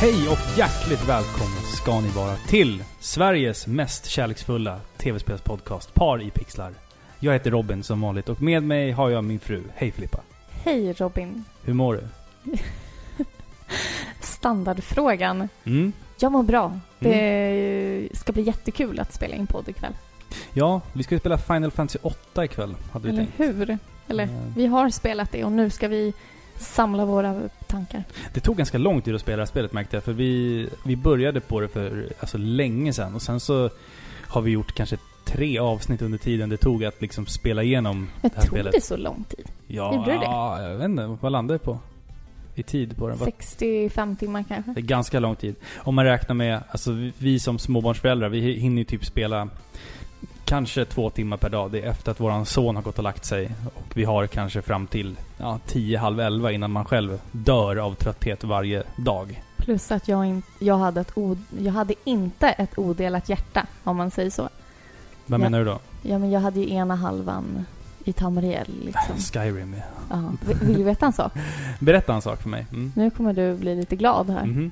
Hej och hjärtligt välkomna ska ni vara till Sveriges mest kärleksfulla tv-spelspodcast Par i pixlar. Jag heter Robin som vanligt och med mig har jag min fru. Hej Filippa. Hej Robin. Hur mår du? Standardfrågan. Mm? Jag mår bra. Det ska bli jättekul att spela in podd ikväll. Ja, vi ska ju spela Final Fantasy 8 ikväll, hade vi Eller tänkt. hur? Eller, Mm. vi har spelat det och nu ska vi samla våra tankar. Det tog ganska lång tid att spela det här spelet märkte jag, för vi, vi började på det för alltså, länge sedan och sen så har vi gjort kanske tre avsnitt under tiden det tog att liksom spela igenom Men det här tog spelet. det så lång tid? Ja, Gjorde det? ja, jag vet inte. Vad landade det på? I tid på den? Vad- 65 timmar kanske? Det är ganska lång tid. Om man räknar med, alltså vi- vi som småbarnsföräldrar, vi hinner ju typ spela kanske två timmar per dag. Det är efter att våran son har gått och lagt sig. Och vi har kanske fram till ja, tio, halv elva innan man själv dör av trötthet varje dag. Plus att jag, in, jag, hade ett o, jag hade inte ett odelat hjärta, om man säger så. Vad Ja. menar du då? Ja, men jag hade ju ena halvan i Tamriel liksom. Skyrim, ja. Ja. Vill vill du veta en sak? Berätta en sak för mig. Mm. Nu kommer du bli lite glad här. Mhm.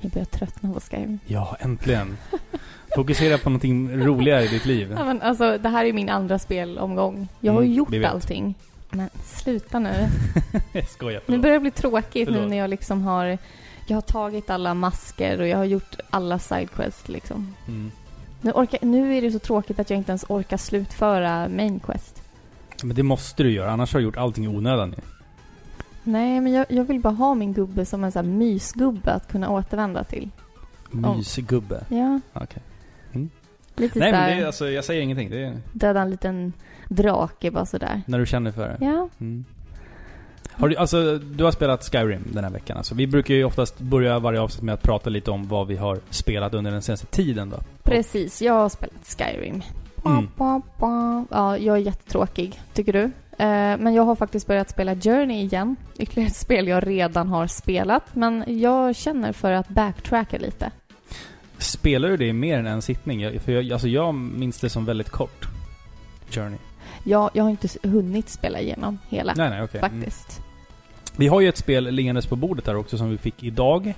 Jag börjar tröttna på Skyrim. Ja, äntligen. Fokusera på någonting roligare i ditt liv. Ja, men alltså, det här är min andra spelomgång. Jag har ju Mm, gjort vi vet. allting. Men sluta nu. Jag skojar, Nu förlåt. börjar det bli tråkigt nu Förlåt. när jag liksom har... Jag har tagit alla masker och jag har gjort alla sidequests liksom. Mm. Nu, orkar, nu är det så tråkigt att jag inte ens orkar slutföra main quest. Men det måste du göra, annars har du gjort allting i onödan ju. Nej, men jag, jag vill bara ha min gubbe som en sån här mysgubbe att kunna återvända till. Mysgubbe. Ja. Okej. Lite Nej men det är, alltså, jag säger ingenting. Det är döda en liten drake bara sådär. när du känner för det. Ja, Mm. Har du, alltså, du har spelat Skyrim den här veckan. Alltså, vi brukar ju oftast börja varje avsnitt med att prata lite om vad vi har spelat under den senaste tiden då. precis. Jag har spelat Skyrim. Mm. Ja, jag är jättetråkig, tycker du. Eh, men jag har faktiskt börjat spela Journey igen. Ytterligare ett spel jag redan har spelat. Men jag känner för att backtracka lite. Spelar du det i mer än en sittning? Jag, för jag, alltså, jag minns det som väldigt kort. Journey. Jag, jag har inte hunnit spela igenom hela, Nej, nej, okej. Mm. faktiskt. Vi har ju ett spel liggandes på bordet här också som vi fick idag.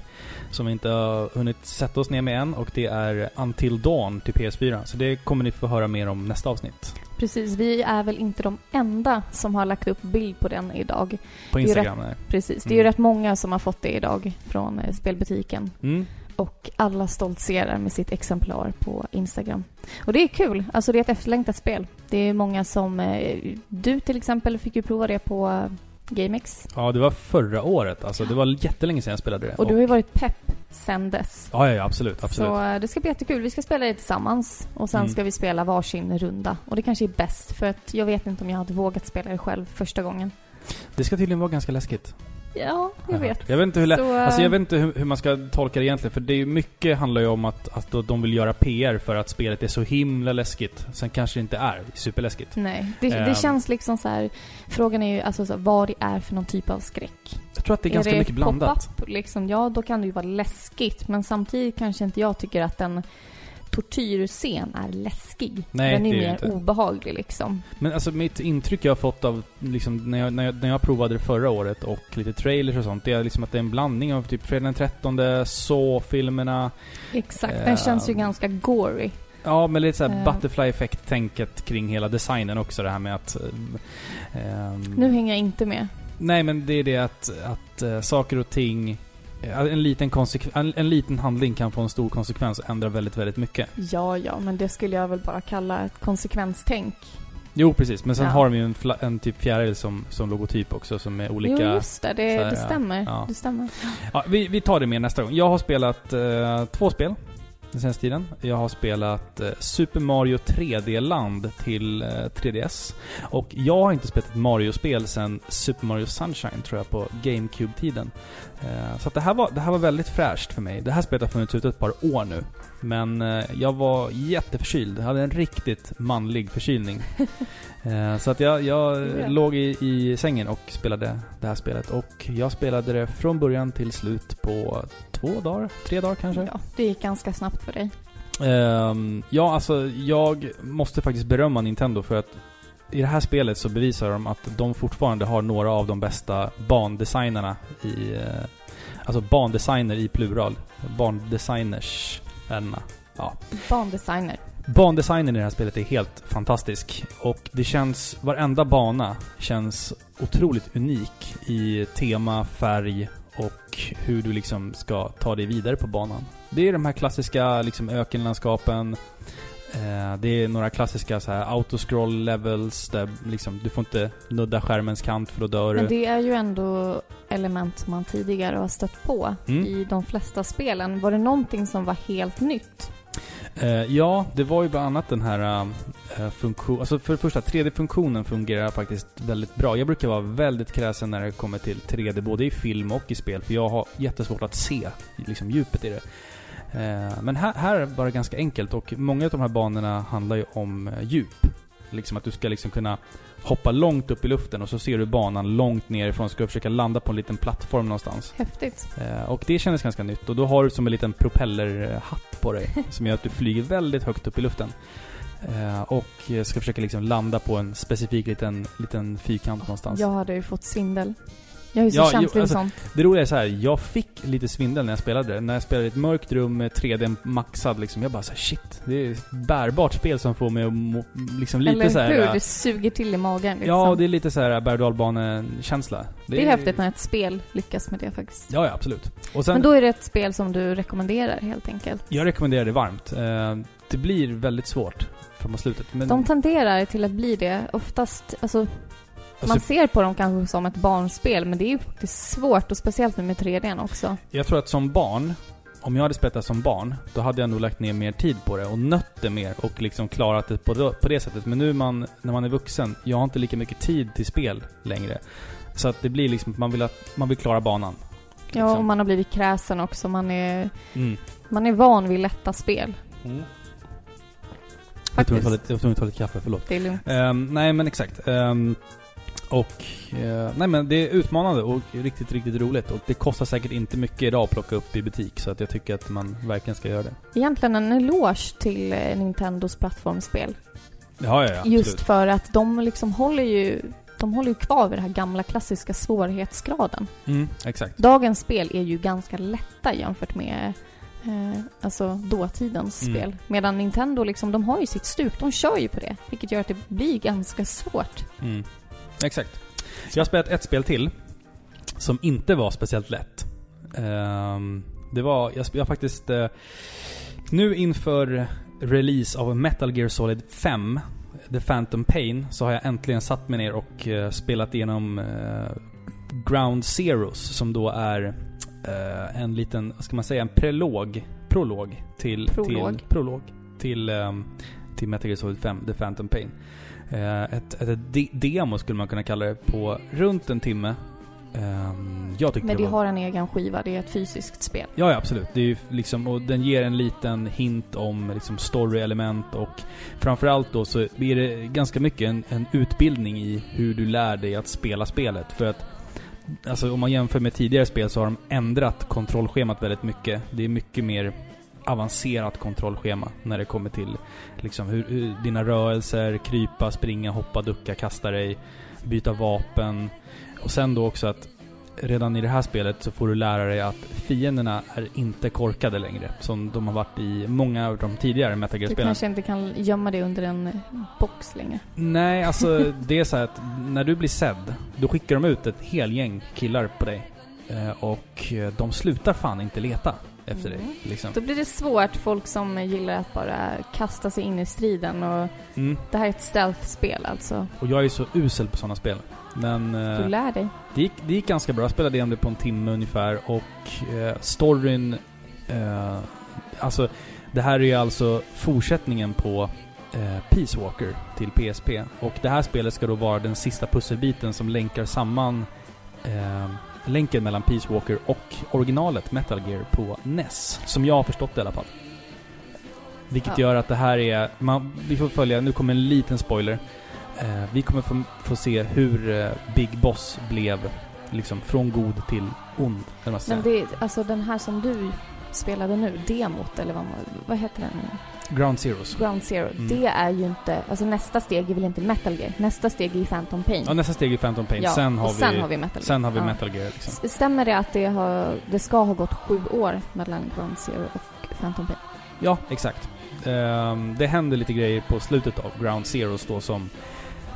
Som vi inte har hunnit sätta oss ner med än. Och det är Until Dawn till PS4. Så det kommer ni få höra mer om nästa avsnitt. Precis, vi är väl inte de enda som har lagt upp bild på den idag. På ju Instagram. nej. Precis, det är ju Mm. rätt många som har fått det idag från eh, spelbutiken. Mm. Och alla stoltserar med sitt exemplar på Instagram. Och det är kul. Alltså det är ett efterlängtat spel. Det är många som... eh, Du till exempel fick ju prova det på eh, GameX. Ja, det var förra året. Alltså, det var jättelänge sedan jag spelade det. Och du har ju varit pepp sen dess. Ja, ja, ja, absolut. absolut. Så eh, det ska bli jättekul. Vi ska spela det tillsammans. Och sen Mm. ska vi spela varsin runda. Och det kanske är bäst. För att jag vet inte om jag hade vågat spela det själv första gången. Det ska tydligen vara ganska läskigt. Ja, jag vet. Jag vet inte hur Så, eh, Alltså jag vet inte hur, hur man ska tolka det egentligen, för det är mycket handlar ju om att, att de vill göra PR för att spelet är så himla läskigt. Sen kanske det inte är superläskigt. Nej, det, Ehm. det känns liksom så här. Frågan är ju alltså så, vad det är för någon typ av skräck. Jag tror att det är ganska mycket blandat. pop-up, liksom, ja då kan det ju vara läskigt. Men samtidigt kanske inte jag tycker att en tortyrscen är läskig. Nej, Den är det är mer inte. obehaglig liksom. Men alltså mitt intryck jag har fått av, liksom, när jag, när jag, när jag provade det förra året och lite trailers och sånt, det är liksom att det är en blandning av typ Fredag den 13, Saw-filmerna. Exakt, den Ehm. känns ju ganska gory. Ja, men lite såhär Eh. butterfly-effekt-tänket kring hela designen också. Det här med att... eh, ehm, Nu hänger jag inte med. Nej, men det är det att, att eh, saker och ting... eh, En liten, en, en liten handling kan få en stor konsekvens och ändra väldigt, väldigt mycket. Ja, ja, men det skulle jag väl bara kalla ett konsekvenstänk. Jo, precis. Men sen Ja. har de ju en, en typ fjäril som, som logotyp också, som är olika... Jo, just det. Det, här, det stämmer. Ja. Det stämmer. Ja, vi, vi tar det med nästa gång. Jag har spelat eh, två spel den senaste tiden. Jag har spelat eh, Super Mario 3D-land till eh, 3DS. Och jag har inte spelat ett Mario-spel sedan Super Mario Sunshine, tror jag, på GameCube-tiden. Eh, så att det, här var, det här var väldigt fräscht för mig. Det här spelet har funnits ute ett par år nu. Men eh, jag var jätteförkyld. Jag hade en riktigt manlig förkylning. Eh, så att jag, jag Ja. låg i, i sängen och spelade det här spelet. Och jag spelade det från början till slut på två dagar, tre dagar kanske. Ja, det gick ganska snabbt för dig. Ehm, ja, alltså jag måste faktiskt berömma Nintendo för att i det här spelet så bevisar de att de fortfarande har några av de bästa bandesignerna i... eh, Alltså bandesigner i plural. Bandesigners. Ja. Bandesigner. Bandesignen i det här spelet är helt fantastisk. Och det känns, varenda bana känns otroligt unik i tema, färg och hur du liksom ska ta dig vidare på banan. Det är de här klassiska liksom ökenlandskapen. Eh, det är några klassiska så här autoscroll levels där liksom du får inte nudda skärmens kant för då dör Men du. det är ju ändå element som man tidigare har stött på Mm. i de flesta spelen. Var det någonting som var helt nytt? Eh, ja, det var ju bland annat den här uh, funktion... Alltså för det första, 3D-funktionen fungerar faktiskt väldigt bra. Jag brukar vara väldigt kräsen när det kommer till 3D, både i film och i spel, för jag har jättesvårt att se liksom, djupet i det. Eh, men här, här är det bara ganska enkelt och många av de här banorna handlar ju om eh, djup. Liksom att du ska liksom kunna hoppa långt upp i luften och så ser du banan långt nerifrån. Ska du försöka landa på en liten plattform någonstans. Häftigt. Eh, och det kändes ganska nytt. Och då har du som en liten propellerhatt på dig. som gör att du flyger väldigt högt upp i luften. Och ska försöka liksom landa på en specifik liten, liten fyrkant någonstans. Jag hade ju fått svindel. Jag är så Ja, känslig alltså- sånt. Det roliga är så här, jag fick lite svindel när jag spelade det. När jag spelade i ett mörkt rum med 3D maxad liksom. Jag bara så här, shit. Det är ett bärbart spel som får mig att må, liksom lite Eller så här. hur? äh, Det suger till i magen liksom. Ja, det är lite så här berg och dalbanekänsla. det är häftigt när ett spel lyckas med det faktiskt. Ja, ja, absolut. Sen, Men då är det ett spel som du rekommenderar helt enkelt. jag rekommenderar det varmt. Eh, det blir väldigt svårt framåt slutet. Men, De tenderar till att bli det. Oftast, alltså, man alltså, ser på dem kanske som ett barnspel, men det är ju faktiskt svårt och speciellt nu med 3D också. jag tror att som barn, om jag hade spelat det som barn, då hade jag nog lagt ner mer tid på det och nött det mer och liksom klarat det på det, på det sättet. Men nu man, när man är vuxen, jag har inte lika mycket tid till spel längre. Så att det blir liksom att man vill, att, man vill klara banan. Ja, liksom. och man har blivit kräsen också. Man är, Mm. man är van vid lätta spel. Jag tror Faktiskt. ta lite, jag tror ta lite kaffe, förlåt. Det är lugnt. Ehm, nej men exakt. Ehm, och, eh, nej men det är utmanande och riktigt, riktigt roligt. Och det kostar säkert inte mycket idag att plocka upp i butik. Så att jag tycker att man verkligen ska göra det. Egentligen en eloge till eh, Nintendos plattformsspel. Ja, ja, ja. Just absolut. för att de liksom håller ju de håller ju kvar vid den här gamla klassiska svårighetsgraden. Mm, exakt. Dagens spel är ju ganska lätta jämfört med eh, alltså dåtidens Mm. spel. Medan Nintendo liksom, de har ju sitt stuk. De kör ju på det. Vilket gör att det blir ganska svårt. Mm. Exakt. Jag har spelat ett spel till. Som inte var speciellt lätt. Ehm, det var, jag, jag faktiskt... eh, nu inför release av Metal Gear Solid 5, The Phantom Pain, så har jag äntligen satt mig ner och eh, spelat igenom eh, Ground Zeroes, som då är en liten, vad ska man säga, en prolog, prolog till... Prolog. Till, prolog till, ehm, till Metal Gear Solid 5, The Phantom Pain. Eh, ett, ett, de- demo skulle man kunna kalla det på runt en timme. Ehm, jag tyckte Men det det var... har en egen skiva. Det är ett fysiskt spel. Ja, ja, absolut. Det är liksom, och den ger en liten hint om liksom story-element och framförallt då så blir det ganska mycket en, en utbildning i hur du lär dig att spela spelet. För att Alltså om man jämför med tidigare spel så har de ändrat kontrollschemat väldigt mycket. Det är mycket mer avancerat kontrollschema när det kommer till liksom hur, hur dina rörelser, krypa, springa, hoppa, ducka, kasta dig, byta vapen. Och sen då också att redan i det här spelet så får du lära dig att fienderna är inte korkade längre. Som de har varit i många av de tidigare Metal Du kanske inte kan gömma det under en box längre. Nej, alltså det är så här att när du blir sedd, då skickar de ut ett hel gäng killar på dig. Eh, och eh, de slutar fan inte leta efter Mm. dig. Liksom. Då blir det svårt. Folk som gillar att bara kasta sig in i striden. Och Mm. det här är ett stealth-spel alltså. Och jag är så usel på sådana spel. Men eh, Du lär dig. det, gick, det gick ganska bra. Jag spelade igenom det på en timme ungefär och eh, storyn... Eh, alltså, det här är alltså fortsättningen på eh, Peace Walker till PSP. Och det här spelet ska då vara den sista pusselbiten som länkar samman eh, länken mellan Peace Walker och originalet Metal Gear på NES. Som jag har förstått det i alla fall. Vilket Ja. gör att det här är... Man, vi får följa, nu kommer en liten spoiler. Eh, vi kommer få, få se hur eh, Big Boss blev liksom från god till ond. Men det, alltså den här som du spelade nu, demot eller vad, vad heter den? Ground Zeroes. Ground Zero. Mm. Det är ju inte, alltså nästa steg är väl inte Metal Gear? Nästa steg är ju Phantom Pain. Ja, nästa steg är Phantom Pain. Ja, sen, har och sen vi, har vi Metal Gear. sen har vi Ja. Metal Gear liksom. Stämmer det att det, har, det ska ha gått sju år mellan Ground Zero och Phantom Pain? Ja, exakt. Ehm, det händer lite grejer på slutet av Ground Zeroes då som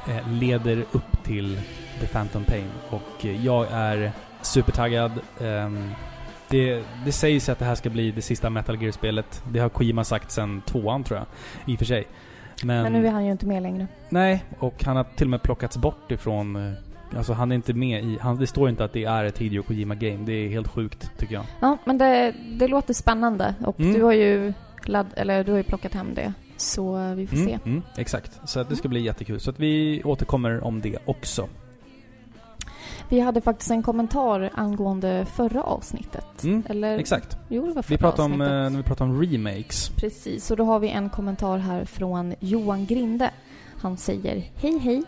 eh, leder upp till The Phantom Pain. Och eh, jag är supertaggad. Ehm, det, det sägs att det här ska bli det sista Metal Gear-spelet. Det har Kojima sagt sen tvåan tror jag. I och för sig. Men, Men nu är han ju inte med längre. Nej, och han har till och med plockats bort ifrån... eh, Alltså han är inte med i... Han, det står inte att det är ett Hideo Kojima-game. Det är helt sjukt, tycker jag. Ja, men det, det låter spännande och Mm. du har ju ladd, eller du har ju plockat hem det. Så vi får se. Mm, mm, exakt. Så att det ska bli jättekul. Så att vi återkommer om det också. Vi hade faktiskt en kommentar angående förra avsnittet. Mm, Eller? Exakt. Jo, det var förra Vi pratar om, eh, när vi pratar om remakes. Precis, och då har vi en kommentar här från Johan Grinde. Han säger Hej hej!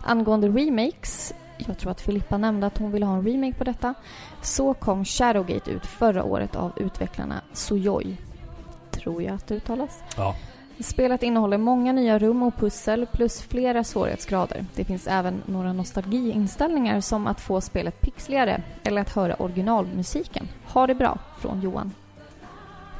Angående remakes, jag tror att Filippa nämnde att hon ville ha en remake på detta, så kom Shadowgate ut förra året av utvecklarna Sojoi. Tror jag att det uttalas. Ja. Spelet innehåller många nya rum och pussel plus flera svårighetsgrader. Det finns även några nostalgiinställningar som att få spelet pixligare eller att höra originalmusiken. Ha det bra, från Johan.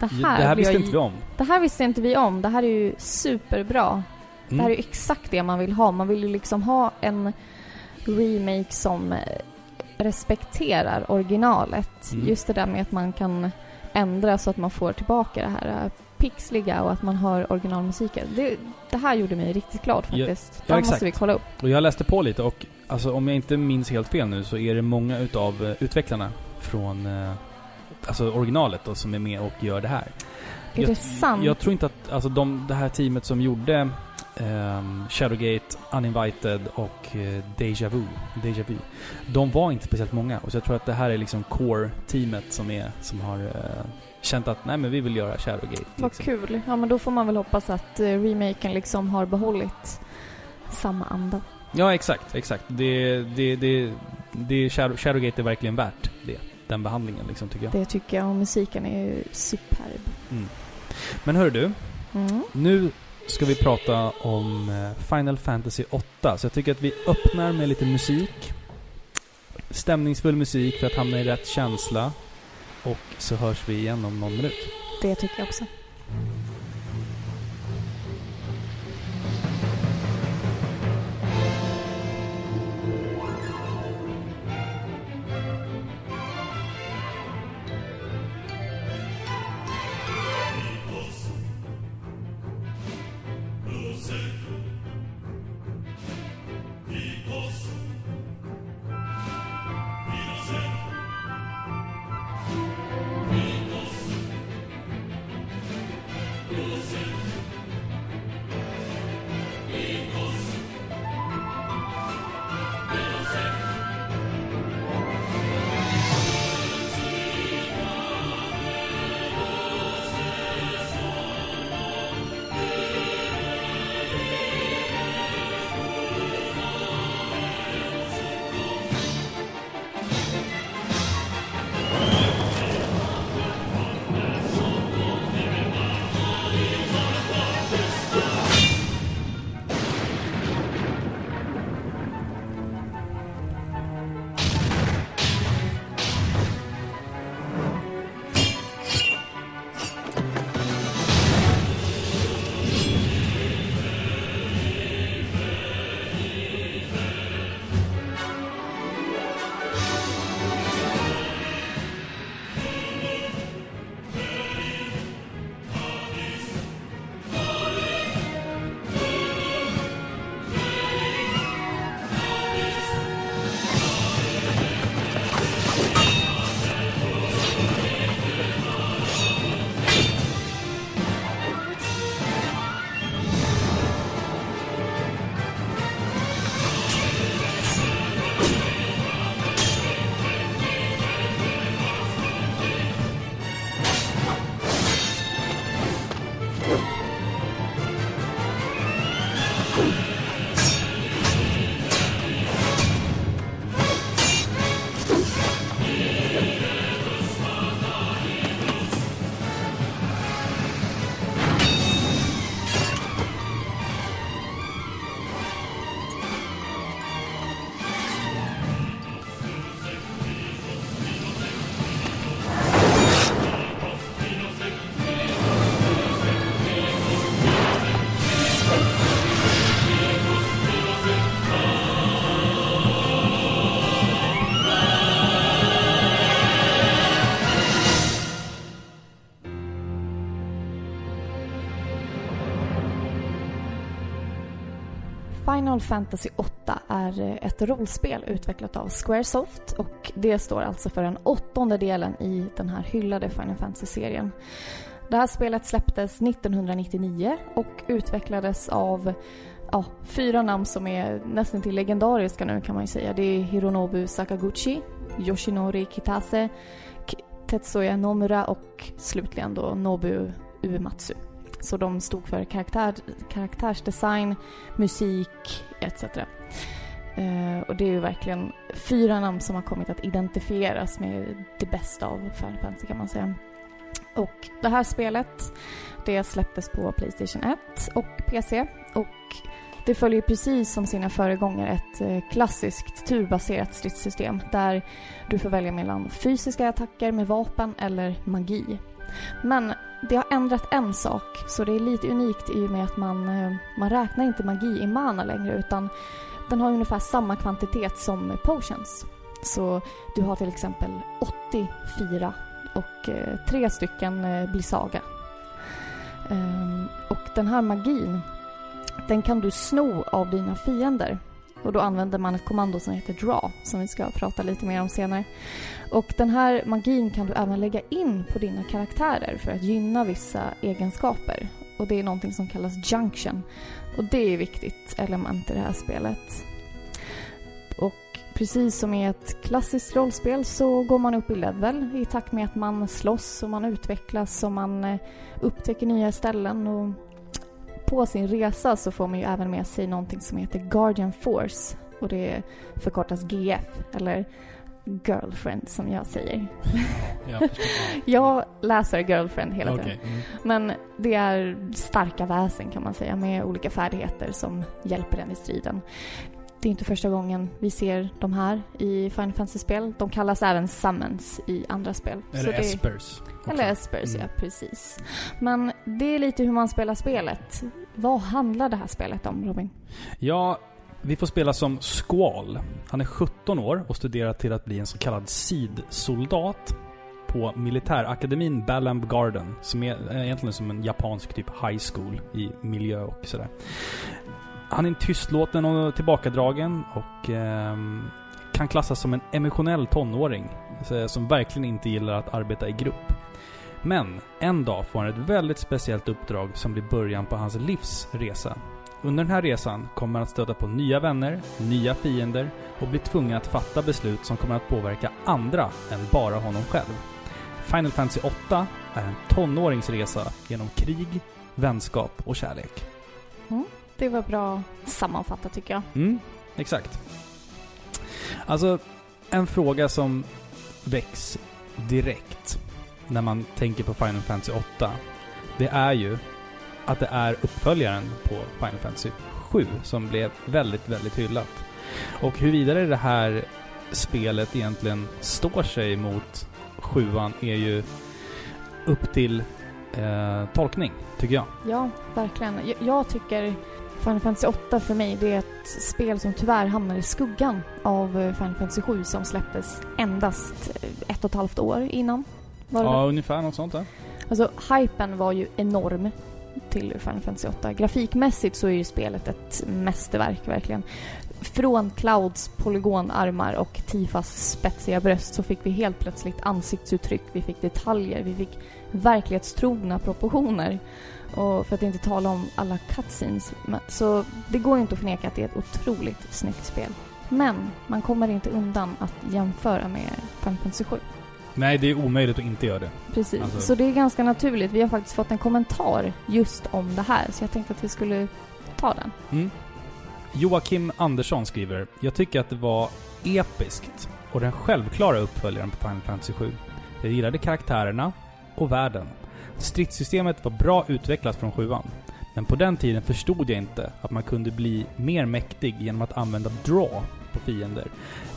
Det här, det här visste jag inte vi om. det här visste inte vi om. Det här är ju superbra. Det här är Mm. ju exakt det man vill ha. Man vill ju liksom ha en remake som eh, respekterar originalet. Mm. Just det där med att man kan ändra så att man får tillbaka det här eh, pixliga och att man hör originalmusiken. Det, det här gjorde mig riktigt glad faktiskt. ja, det här måste vi kolla upp. Och jag läste på lite och alltså, om jag inte minns helt fel nu så är det många utav eh, utvecklarna från eh, alltså originalet då, som är med och gör det här. Är jag, det sant? Jag tror inte att alltså, de, det här teamet som gjorde ehm, Shadowgate, Uninvited och eh, Deja Vu, Deja Vu. De var inte speciellt många. Och så jag tror att det här är liksom core-teamet som, är, som har eh, känt att nej men vi vill göra Shadowgate. Vad liksom. kul. Ja, men då får man väl hoppas att eh, remaken liksom har behållit samma anda. Ja, exakt, exakt. Det, det, det, det Shadow, Shadowgate är verkligen värt det. Den behandlingen liksom, tycker jag. Det tycker jag. Och musiken är ju superb. Mm. Men hör du, Mm. nu ska vi prata om eh, Final Fantasy 8. Så jag tycker att vi öppnar med lite musik. Stämningsfull musik för att hamna i rätt känsla. Och så hörs vi igen om någon minut. Det tycker jag också. Final Fantasy 8 är eh, ett rollspel utvecklat av Squaresoft och det står alltså för den åttonde delen i den här hyllade Final Fantasy-serien. Det här spelet släpptes 1999 och utvecklades av ja, fyra namn som är nästan till legendariska nu kan man ju säga. Det är Hironobu Sakaguchi, Yoshinori Kitase, Tetsuya Nomura och slutligen då Nobu Uematsu. Så de stod för karaktär, karaktärsdesign, musik etc. Uh, eh, och det är ju verkligen fyra namn som har kommit att identifieras med det bästa av Final Fantasy kan man säga. Och det här spelet, det släpptes på Playstation 1 och PC och det följer precis som sina föregångare ett eh, klassiskt turbaserat stridssystem där du får välja mellan fysiska attacker med vapen eller magi. Men det har ändrat en sak, så det är lite unikt i och med att man, eh, man räknar inte magi i mana längre utan den har ungefär samma kvantitet som potions. Så du har till exempel 84 och eh, tre stycken eh, blir saga. Ehm, och den här magin den kan du sno av dina fiender. Och då använder man ett kommando som heter Draw, som vi ska prata lite mer om senare. Och den här magin kan du även lägga in på dina karaktärer för att gynna vissa egenskaper. Och det är någonting som kallas Junction. Och det är ett viktigt element i det här spelet. Och precis som i ett klassiskt rollspel så går man upp i level i takt med att man slåss och man utvecklas och man eh, upptäcker nya ställen och på sin resa så får man ju även med sig någonting som heter Guardian Force och det förkortas GF eller Girlfriend som jag säger. jag, jag läser Girlfriend hela okay. tiden. Mm. Men det är starka väsen kan man säga med olika färdigheter som hjälper en i striden. Det är inte första gången vi ser de här i Final Fantasy-spel. De kallas även Summons i andra spel. Eller det... Espers. Eller Espers, mm. ja precis. Men det är lite hur man spelar spelet. Vad handlar det här spelet om, Robin? Ja, vi får spela som Squall. Han är 17 år och studerar till att bli en så kallad sidsoldat på militärakademin Balamb Garden. Som är egentligen som en japansk typ high school i miljö och sådär. Han är tystlåten och tillbakadragen och eh, kan klassas som en emotionell tonåring. Som verkligen inte gillar att arbeta i grupp. Men en dag får han ett väldigt speciellt uppdrag som blir början på hans livs resa. Under den här resan kommer han att stöta på nya vänner, nya fiender och bli tvungen att fatta beslut som kommer att påverka andra än bara honom själv. Final Fantasy 8 är en tonårings resa genom krig, vänskap och kärlek. Mm, det var bra sammanfattat tycker jag. Mm, exakt. Alltså, en fråga som väcks direkt när man tänker på Final Fantasy 8, det är ju att det är uppföljaren på Final Fantasy 7 som blev väldigt, väldigt hyllat. Och hur vidare det här spelet egentligen står sig mot sjuan är ju upp till eh, tolkning, tycker jag. Ja, verkligen. Jag, jag tycker Final Fantasy 8 för mig, det är ett spel som tyvärr hamnar i skuggan av Final Fantasy 7 som släpptes endast ett och ett halvt år innan. Ja, det? ungefär något sånt där. Alltså, hypen var ju enorm till Final Fantasy 8. Grafikmässigt så är ju spelet ett mästerverk, verkligen. Från Clouds polygonarmar och Tifas spetsiga bröst så fick vi helt plötsligt ansiktsuttryck, vi fick detaljer, vi fick verklighetstrogna proportioner. Och för att inte tala om alla cutscenes. Så det går ju inte att förneka att det är ett otroligt snyggt spel. Men man kommer inte undan att jämföra med Final Fantasy 7. Nej, det är omöjligt att inte göra det. Precis, alltså. så det är ganska naturligt. Vi har faktiskt fått en kommentar just om det här, så jag tänkte att vi skulle ta den. Mm. Joakim Andersson skriver Jag tycker att det var episkt och den självklara uppföljaren på Final Fantasy 7. Jag gillade karaktärerna och världen. Stridssystemet var bra utvecklat från sjuan. Men på den tiden förstod jag inte att man kunde bli mer mäktig genom att använda draw på fiender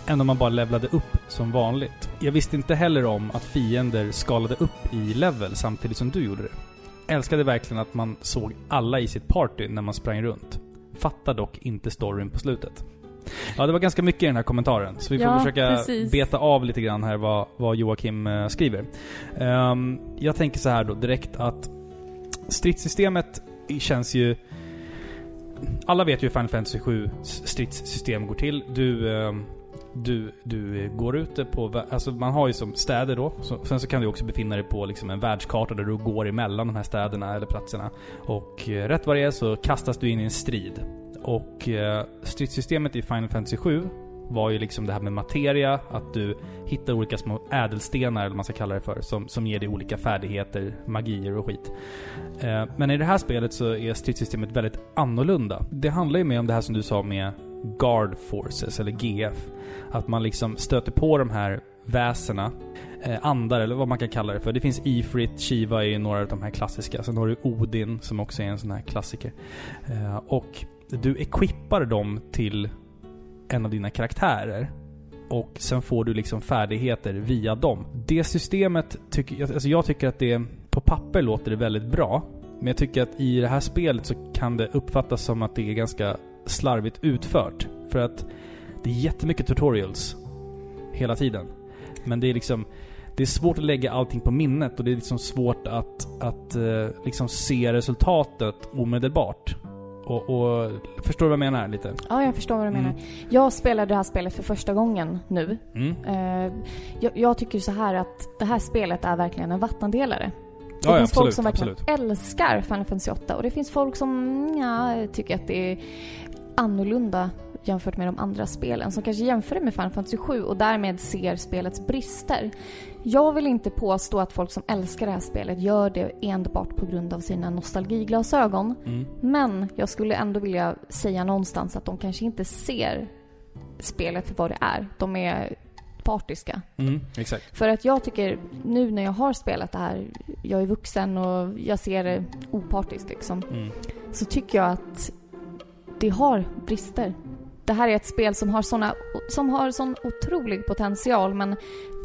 än om man bara levlade upp som vanligt. Jag visste inte heller om att fiender skalade upp i level samtidigt som du gjorde det. Älskade verkligen att man såg alla i sitt party när man sprang runt. Fattar dock inte storyn på slutet. Ja, det var ganska mycket i den här kommentaren. Så vi får ja, försöka precis. beta av lite grann här vad, vad Joakim uh, skriver. Um, jag tänker så här då direkt att stridssystemet känns ju alla vet ju hur Final Fantasy 7 stridssystem går till. Du, ehm, du, du eh, går ute på... Alltså man har ju som städer då. Så, sen så kan du också befinna dig på liksom en världskarta där du går emellan de här städerna eller platserna. Och eh, rätt vad det är så kastas du in i en strid. Och eh, stridssystemet i Final Fantasy 7 var ju liksom det här med materia, att du hittar olika små ädelstenar, eller vad man ska kalla det för, som, som ger dig olika färdigheter, magier och skit. Eh, men i det här spelet så är stridssystemet väldigt annorlunda. Det handlar ju mer om det här som du sa med Guard Forces, eller GF. Att man liksom stöter på de här väsena, eh, andar eller vad man kan kalla det för. Det finns Ifrit, Shiva är ju några av de här klassiska. Sen har du Odin som också är en sån här klassiker. Eh, och du equippar dem till en av dina karaktärer. Och sen får du liksom färdigheter via dem. Det systemet tycker jag, alltså jag tycker att det på papper låter det väldigt bra. Men jag tycker att i det här spelet så kan det uppfattas som att det är ganska slarvigt utfört. För att det är jättemycket tutorials hela tiden. Men det är liksom det är svårt att lägga allting på minnet och det är liksom svårt att, att eh, liksom se resultatet omedelbart. Och, och förstår du vad jag menar lite? Ja, jag förstår vad du Mm. menar. Jag spelade det här spelet för första gången nu. Mm. Eh, jag, jag tycker så här att det här spelet är verkligen en vattendelare. Det Ja, ja, finns folk absolut, som verkligen absolut. älskar Final Fantasy 8 och det finns folk som ja, tycker att det är annorlunda jämfört med de andra spelen. Som kanske jämför det med Final Fantasy 7 och därmed ser spelets brister. Jag vill inte påstå att folk som älskar det här spelet gör det enbart på grund av sina nostalgiglasögon. Mm. Men jag skulle ändå vilja säga någonstans att de kanske inte ser spelet för vad det är. De är partiska. Mm. För att jag tycker, nu när jag har spelat det här, jag är vuxen och jag ser det opartiskt liksom, Mm. så tycker jag att det har brister. Det här är ett spel som har, såna, som har sån otrolig potential men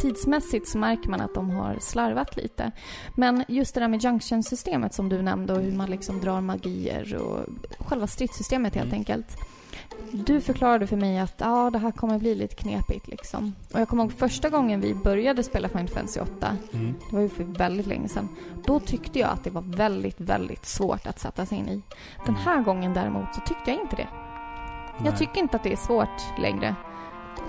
tidsmässigt så märker man att de har slarvat lite. Men just det där med junction-systemet som du nämnde och hur man liksom drar magier och själva stridssystemet helt Mm. enkelt. Du förklarade för mig att ja, det här kommer bli lite knepigt liksom. Och jag kommer ihåg första gången vi började spela Final Fantasy 8 Mm. det var ju för väldigt länge sedan. Då tyckte jag att det var väldigt, väldigt svårt att sätta sig in i. Den här gången däremot så tyckte jag inte det. Nej. Jag tycker inte att det är svårt längre.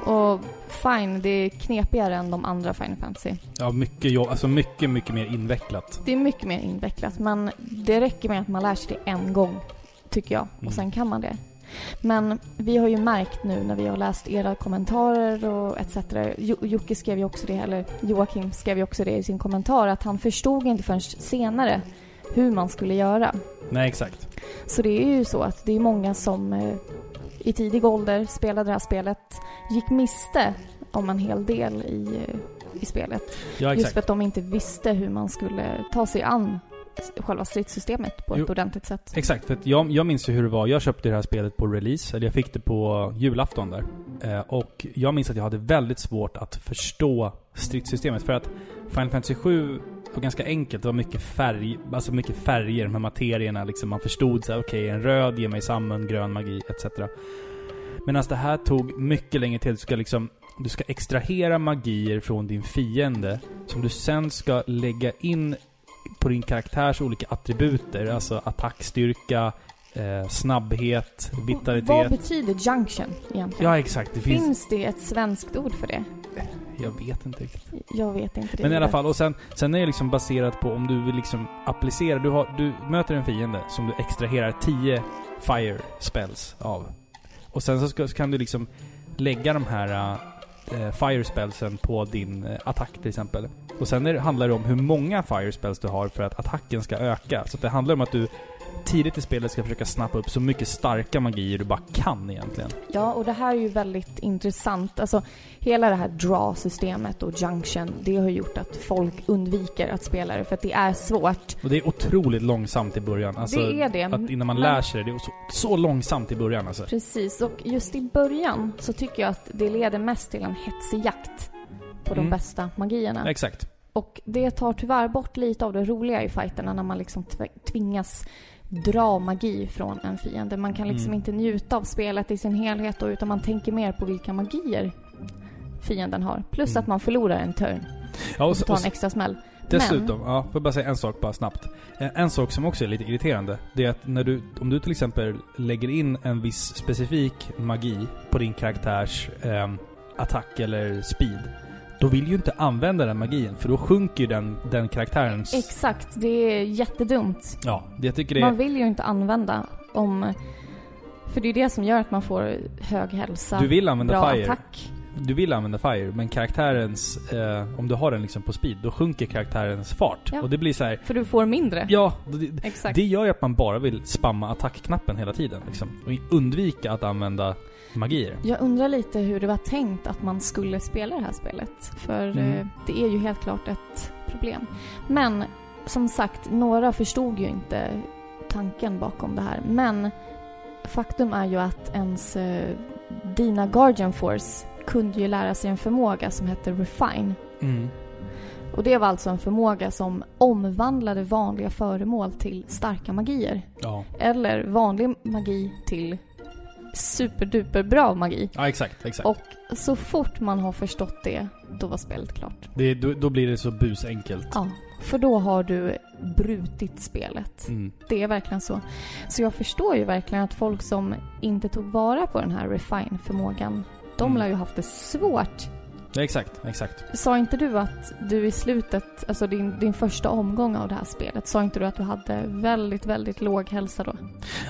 Och fine, det är knepigare än de andra Final Fantasy. Ja, mycket jobb. Alltså mycket, mycket mer invecklat. Det är mycket mer invecklat, men det räcker med att man lär sig det en gång, tycker jag. Mm. Och sen kan man det. Men vi har ju märkt nu när vi har läst era kommentarer och etc. Jo- Jocke skrev ju också det, eller Joakim skrev ju också det i sin kommentar, att han förstod inte förrän senare hur man skulle göra. Nej, exakt. Så det är ju så att det är många som eh, i tidig ålder spelade det här spelet, gick miste om en hel del i, i spelet. Ja, Just för att de inte visste hur man skulle ta sig an själva stridssystemet på ett Jo. ordentligt sätt. Exakt, för jag, jag minns ju hur det var. Jag köpte det här spelet på release, eller jag fick det på julafton där. Eh, och jag minns att jag hade väldigt svårt att förstå stridssystemet. För att Final Fantasy 7 var ganska enkelt. Det var mycket färg, alltså mycket färger, de här materierna liksom. Man förstod så här, okej, en röd ger mig samman, grön magi, etc. Medan det här tog mycket längre tid. Du ska liksom du ska extrahera magier från din fiende som du sen ska lägga in på din karaktärs olika attributer. Alltså attackstyrka, eh, snabbhet, Vad vitalitet. betyder junction egentligen? Ja, exakt. Det finns... Finns det ett svenskt ord för det? Jag vet inte riktigt. Jag vet inte det. Men i alla fall, och sen, sen är det liksom baserat på om du vill liksom applicera. Du, har, du möter en fiende som du extraherar 10 fire spells av. Och sen så, ska, så kan du liksom lägga de här eh, fire spellsen på din eh, attack till exempel. Och sen är handlar det om hur många fire spells du har för att attacken ska öka. Så det handlar om att du tidigt i spelet ska försöka snappa upp så mycket starka magier du bara kan egentligen. Ja, och det här är ju väldigt intressant. Alltså, hela det här draw-systemet och junction, det har gjort att folk undviker att spela det för att det är svårt. Och det är otroligt långsamt i början. Alltså, det är det. Att innan man Men- lär sig det, det är så, så långsamt i början alltså. Precis, och just i början så tycker jag att det leder mest till en hetsig jakt på de Mm. bästa magierna. Exakt. Och det tar tyvärr bort lite av det roliga i fighterna när man liksom tv- tvingas dra magi från en fiende. Man kan liksom Mm. inte njuta av spelet i sin helhet då, utan man tänker mer på vilka magier fienden har. Plus Mm. att man förlorar en turn Ja, och, och tar en extra smäll. Dessutom, ja, får jag bara säga en sak bara snabbt. En, en sak som också är lite irriterande, det är att när du, om du till exempel lägger in en viss specifik magi på din karaktärs eh, attack eller speed, då vill ju inte använda den magin, för då sjunker ju den, den karaktärens... Exakt, det är jättedumt. Ja, jag tycker det Man är... vill ju inte använda om... För det är det som gör att man får hög hälsa, Du vill använda bra fire. attack. Du vill använda fire, men karaktärens... Eh, om du har den liksom på speed, då sjunker karaktärens fart. Ja. Och det blir så här. För du får mindre. Ja, det, Exakt. det gör ju att man bara vill spamma attackknappen hela tiden liksom. Och undvika att använda magier. Jag undrar lite hur det var tänkt att man skulle spela det här spelet. För Mm. eh, det är ju helt klart ett problem. Men som sagt, några förstod ju inte tanken bakom det här. Men faktum är ju att ens eh, dina Guardian Force kunde ju lära sig en förmåga som hette Refine. Mm. Och det var alltså en förmåga som omvandlade vanliga föremål till starka magier. Ja. Eller vanlig magi till superduper bra magi. ja, exakt, exakt. Och så fort man har förstått det, då var spelet klart. Det, då, då blir det så busenkelt. Ja, för då har du brutit spelet. Mm. Det är verkligen så. Så jag förstår ju verkligen att folk som inte tog vara på den här refine-förmågan, de Mm. lär ju haft det svårt. Exakt, exakt. Sa inte du att du i slutet, alltså din, din första omgång av det här spelet, sa inte du att du hade väldigt, väldigt låg hälsa då?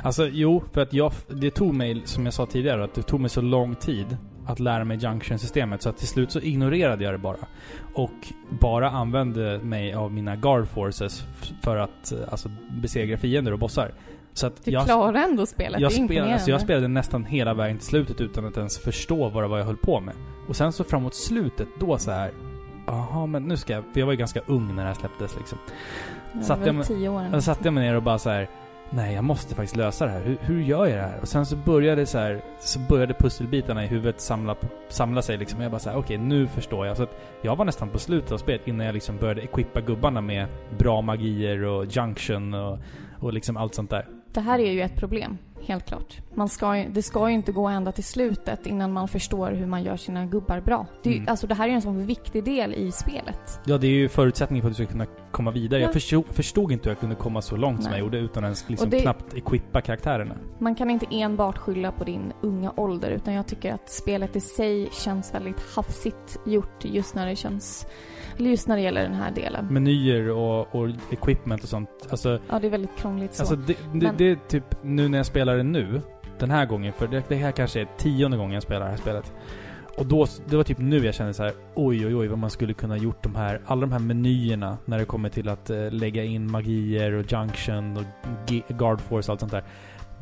Alltså jo, för att jag, det tog mig, som jag sa tidigare, att det tog mig så lång tid att lära mig junction-systemet så att till slut så ignorerade jag det bara. Och bara använde mig av mina guard forces för att alltså, besegra fiender och bossar. Så att Du jag, klarar ändå spelet, jag, det är spelade, alltså jag spelade nästan hela vägen till slutet utan att ens förstå vad det var jag höll på med. Och sen så framåt slutet, då så här. Jaha, men nu ska jag... För jag var ju ganska ung när det här släpptes liksom. Jag satt jag med- tio år. Då satte jag mig ner och bara så här. Nej, jag måste faktiskt lösa det här. Hur, hur gör jag det här? Och sen så började så här, så började pusselbitarna i huvudet samla, samla sig liksom. Och jag bara så här, okej, nu förstår jag. Så att jag var nästan på slutet av spelet innan jag liksom började equippa gubbarna med bra magier och junction och, och liksom allt sånt där. Det här är ju ett problem, helt klart. Man ska, det ska ju inte gå ända till slutet innan man förstår hur man gör sina gubbar bra. Det, är Mm. alltså, det här är en sån viktig del i spelet. Ja, det är ju förutsättningen för att du ska kunna komma vidare. Ja. Jag förstod, förstod inte hur jag kunde komma så långt som Nej. jag gjorde utan ens liksom det- knappt equippa karaktärerna. Man kan inte enbart skylla på din unga ålder utan jag tycker att spelet i sig känns väldigt hafsigt gjort just när det känns... Just när det gäller den här delen. Menyer och, och equipment och sånt. Alltså, Ja, det är väldigt krångligt så. Alltså det, det, Men- det är typ nu när jag spelar det nu, den här gången, för det, det här kanske är tionde gången jag spelar det här spelet. Och då, det var typ nu jag kände så här: oj oj oj vad man skulle kunna gjort de här, alla de här menyerna när det kommer till att eh, lägga in magier och junction och guard force och allt sånt där.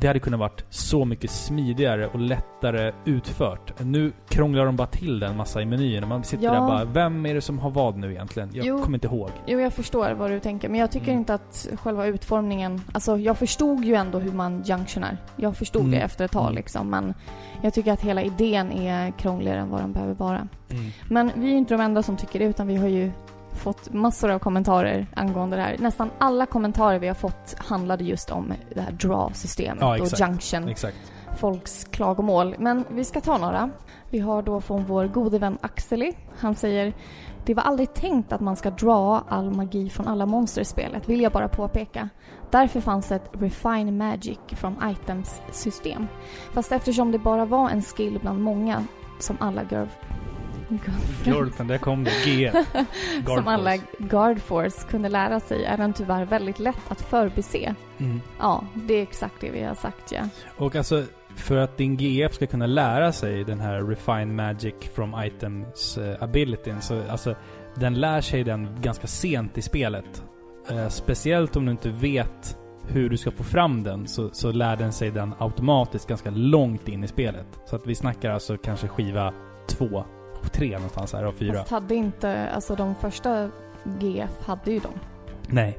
Det hade kunnat varit så mycket smidigare och lättare utfört. Nu krånglar de bara till den massa i menyerna. Man sitter Ja. där bara, vem är det som har vad nu egentligen? Jag Jo. kommer inte ihåg. Jo, jag förstår vad du tänker. Men jag tycker Mm. inte att själva utformningen... Alltså, jag förstod ju ändå hur man junctionar. Jag förstod Mm. det efter ett tag Mm. liksom. Men jag tycker att hela idén är krångligare än vad den behöver vara. Mm. Men vi är ju inte de enda som tycker det, utan vi har ju fått massor av kommentarer angående det här. Nästan alla kommentarer vi har fått handlade just om det här draw-systemet Ja, och junction. Exakt. folks klagomål. Men vi ska ta några. Vi har då från vår gode vän Axeli. Han säger det var aldrig tänkt att man ska dra all magi från alla monster i spelet, vill jag bara påpeka. Därför fanns ett Refine Magic from Items-system. Fast eftersom det bara var en skill bland många som alla girl... Girlfriend, där kom det. G. Guard som alla. Guard Force kunde lära sig är den tyvärr väldigt lätt att förbise. Mm. Ja, det är exakt det vi har sagt ja. Och alltså, för att din GF ska kunna lära sig den här Refine Magic from Items uh, abilityn, så alltså, den lär sig den ganska sent i spelet. Eh, speciellt om du inte vet hur du ska få fram den, så, så lär den sig den automatiskt ganska långt in i spelet. Så att vi snackar alltså kanske skiva två, tre någonstans här av fyra. Fast hade inte, alltså de första GF hade ju dem. Nej,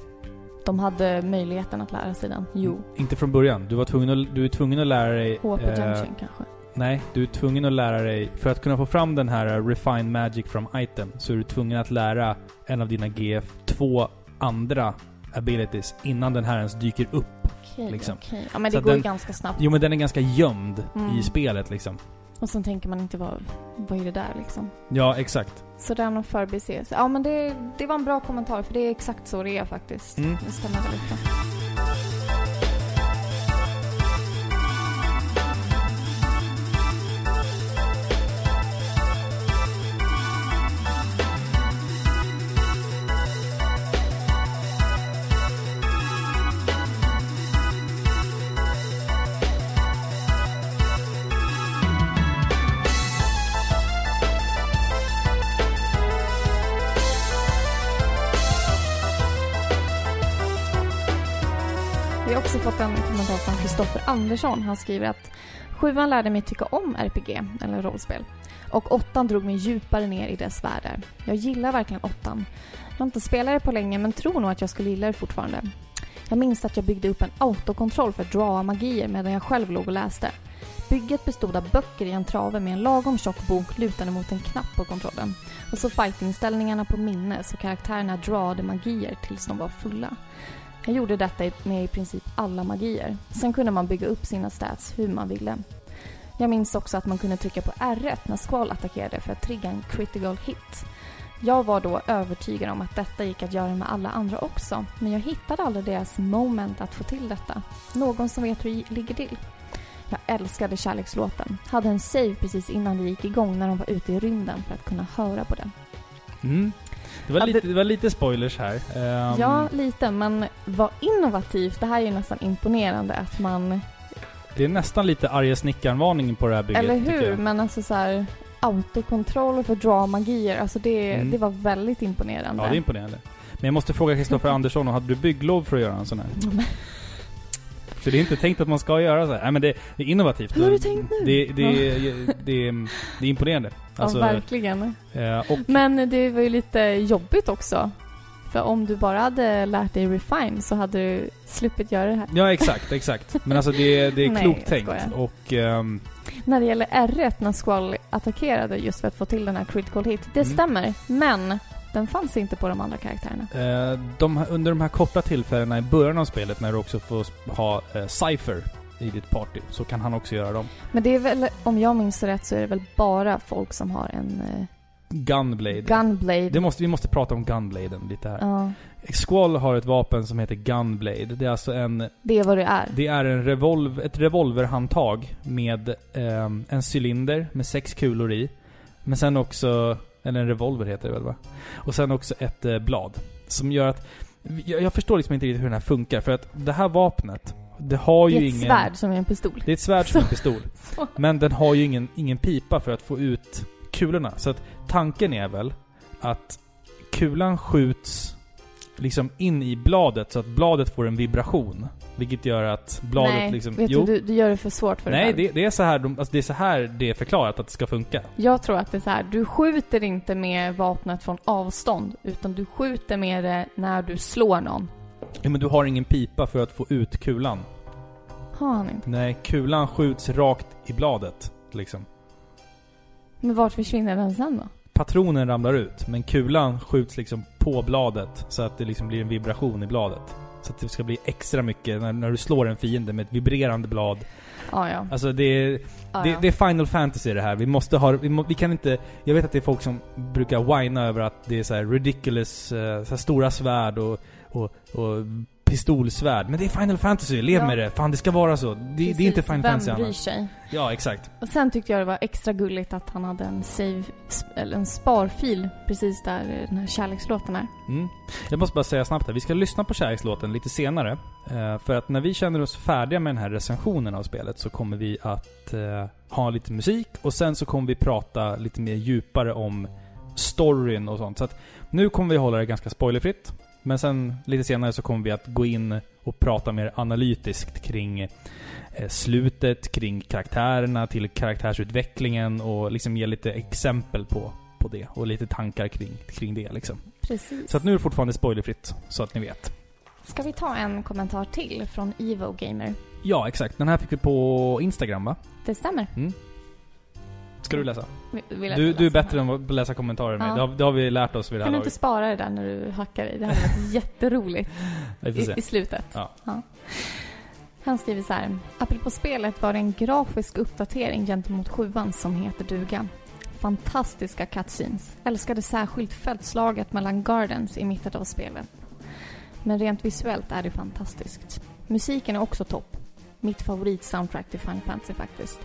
De hade möjligheten att lära sig den. Jo. inte från början. Du, var tvungen att, du är tvungen att lära dig... HP eh, Junction kanske. Nej, du är tvungen att lära dig... För att kunna få fram den här uh, Refine Magic from Item så är du tvungen att lära en av dina GF två andra abilities innan den här ens dyker upp. Okej, liksom. okej. Ja men Så det går ju den- ganska snabbt. Jo men den är ganska gömd Mm. i spelet liksom. Och sen tänker man inte vad, vad är det där liksom. Ja, exakt. Så det är nog förbises. Ja men det, det var en bra kommentar för det är exakt så det är faktiskt. Mm. Det stämmer väldigt bra. Också fått en kommentar från Kristoffer Andersson. Han skriver att sjuan lärde mig tycka om RPG, eller rollspel. Och åttan drog mig djupare ner i dess världar. Jag gillar verkligen åttan. Jag har inte spelat det på länge men tror nog att jag skulle gilla det fortfarande. Jag minns att jag byggde upp en autokontroll för att dra magier medan jag själv låg och läste. Bygget bestod av böcker i en trave med en lagom tjock bok lutande mot en knapp på kontrollen. Och så fightingställningarna på minne så karaktärerna drawade magier tills de var fulla. Jag gjorde detta med i princip alla magier. Sen kunde man bygga upp sina stats hur man ville. Jag minns också att man kunde trycka på R1 när Squall attackerade för att trigga en critical hit. Jag var då övertygad om att detta gick att göra med alla andra också, men jag hittade aldrig deras moment att få till detta. Någon som vet hur det ligger till? Jag älskade kärlekslåten. Hade en save precis innan det gick igång när de var ute i rymden för att kunna höra på den. Mm. Det, var lite, det- var lite spoilers här. Ehm, Ja, lite, men vad innovativt. Det här är ju nästan imponerande att man Det är nästan lite arga snickaren-varning på det här bygget. Eller hur? Men alltså så här autokontroll för draw magier. Alltså det, Mm. det var väldigt imponerande. Ja, det är imponerande. Men jag måste fråga Kristoffer Andersson, hade du bygglov för att göra en sån här? För det är inte tänkt att man ska göra så här. Nej men det, det är innovativt. Hur har du tänkt nu? Det, det, det, det, är- det är imponerande. Alltså, ja, verkligen. eh, och Men det var ju lite jobbigt också. För om du bara hade lärt dig refine så hade du sluppit göra det här. Ja, exakt, exakt. Men alltså det, det är Nej, klokt jag tänkt. skojar. Och ehm, När det gäller R1 när Squall attackerade just för att få till den här critical hit. Det Mm. stämmer, men den fanns inte på de andra karaktärerna. eh, de, under de här korta tillfällena i början av spelet när du också får ha eh, Cypher i ditt party, så kan han också göra dem. Men det är väl, om jag minns rätt så är det väl bara folk som har en eh, Gunblade. gunblade. det måste, vi måste prata om Gunbladen lite här. Ja, Squall har ett vapen som heter Gunblade. Det är alltså en... det är vad det är. Det är en revolv, ett revolverhandtag med ehm, en cylinder med sex kulor i. Men sen också... Eller en revolver heter det väl va? Och sen också ett eh, blad. Som gör att... Jag, jag förstår liksom inte riktigt hur den här funkar. För att det här vapnet, det har Det ju är ett ingen... svärd som är en pistol. Det är ett svärd som en Så- pistol. Så. Men den har ju ingen, ingen pipa för att få ut kulorna. Så att tanken är väl att kulan skjuts liksom in i bladet så att bladet får en vibration. Vilket gör att bladet Nej, liksom... vet jo, du, du, gör det för svårt för dig nej själv. det, det, är så här de, alltså det är så här det är förklarat att det ska funka. Jag tror att det är så här, du skjuter inte med vapnet från avstånd, utan du skjuter med det när du slår någon. Ja, men du har ingen pipa för att få ut kulan. Har han inte? Nej, kulan skjuts rakt i bladet. Liksom. Men vart försvinner den sen då? Patronen ramlar ut, men kulan skjuts liksom på bladet så att det liksom blir en vibration i bladet. Så att det ska bli extra mycket när, när du slår en fiende med ett vibrerande blad. Ja, ja. Alltså det är, ja, det, ja. det är Final Fantasy det här. Vi måste ha, vi, må, vi kan inte... Jag vet att det är folk som brukar whina över att det är så här ridiculous, eh, så stora svärd och, och, och pistolsvärd. Men det är Final Fantasy, lev Ja. med det. Fan det ska vara så. Det, det är inte Final Vem Fantasy bryr annars. sig? Ja, exakt. Och sen tyckte jag det var extra gulligt att han hade en save, eller en sparfil precis där den här kärlekslåten är. Mm. Jag måste bara säga snabbt här, vi ska lyssna på kärlekslåten lite senare. Eh, för att när vi känner oss färdiga med den här recensionen av spelet så kommer vi att eh, ha lite musik och sen så kommer vi prata lite mer djupare om storyn och sånt. Så att nu kommer vi hålla det ganska spoilerfritt. Men sen lite senare så kommer vi att gå in och prata mer analytiskt kring eh, slutet, kring karaktärerna, till karaktärsutvecklingen och liksom ge lite exempel på, på det. Och lite tankar kring, kring det liksom. Precis. Så att nu är det fortfarande spoilerfritt, så att ni vet. Ska vi ta en kommentar till från Evo Gamer? Ja, exakt. Den här fick vi på Instagram va? Det stämmer. Ska du läsa? Vill- vill jag Du, du är läsa? bättre än att läsa kommentarer än mig. Ja. Det, har, det har vi lärt oss vid det här Kan du inte spara det där när du hackar i? Det hade varit jätteroligt i, i slutet. Ja. Han skriver så här. Apropå spelet var det en grafisk uppdatering gentemot sjuan som heter duga. Fantastiska cutscenes. Älskade särskilt fältslaget mellan gardens i mitten av spelet. Men rent visuellt är det fantastiskt. Musiken är också topp. Mitt favorit-soundtrack till Final Fantasy faktiskt.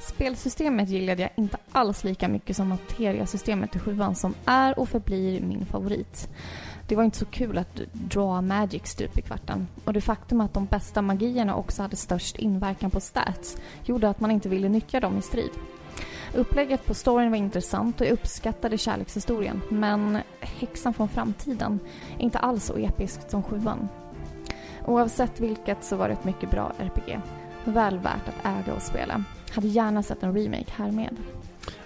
Spelsystemet gillade jag inte alls lika mycket som materiasystemet i sjuan som är och förblir min favorit. Det var inte så kul att draw magic stup i kvarten och det faktum att de bästa magierna också hade störst inverkan på stats gjorde att man inte ville nyttja dem i strid. Upplägget på storyn var intressant och jag uppskattade kärlekshistorien men häxan från framtiden är inte alls så episkt som sjuan. Oavsett vilket så var det ett mycket bra RPG. Väl värt att äga och spela. Hade gärna sett en remake härmed.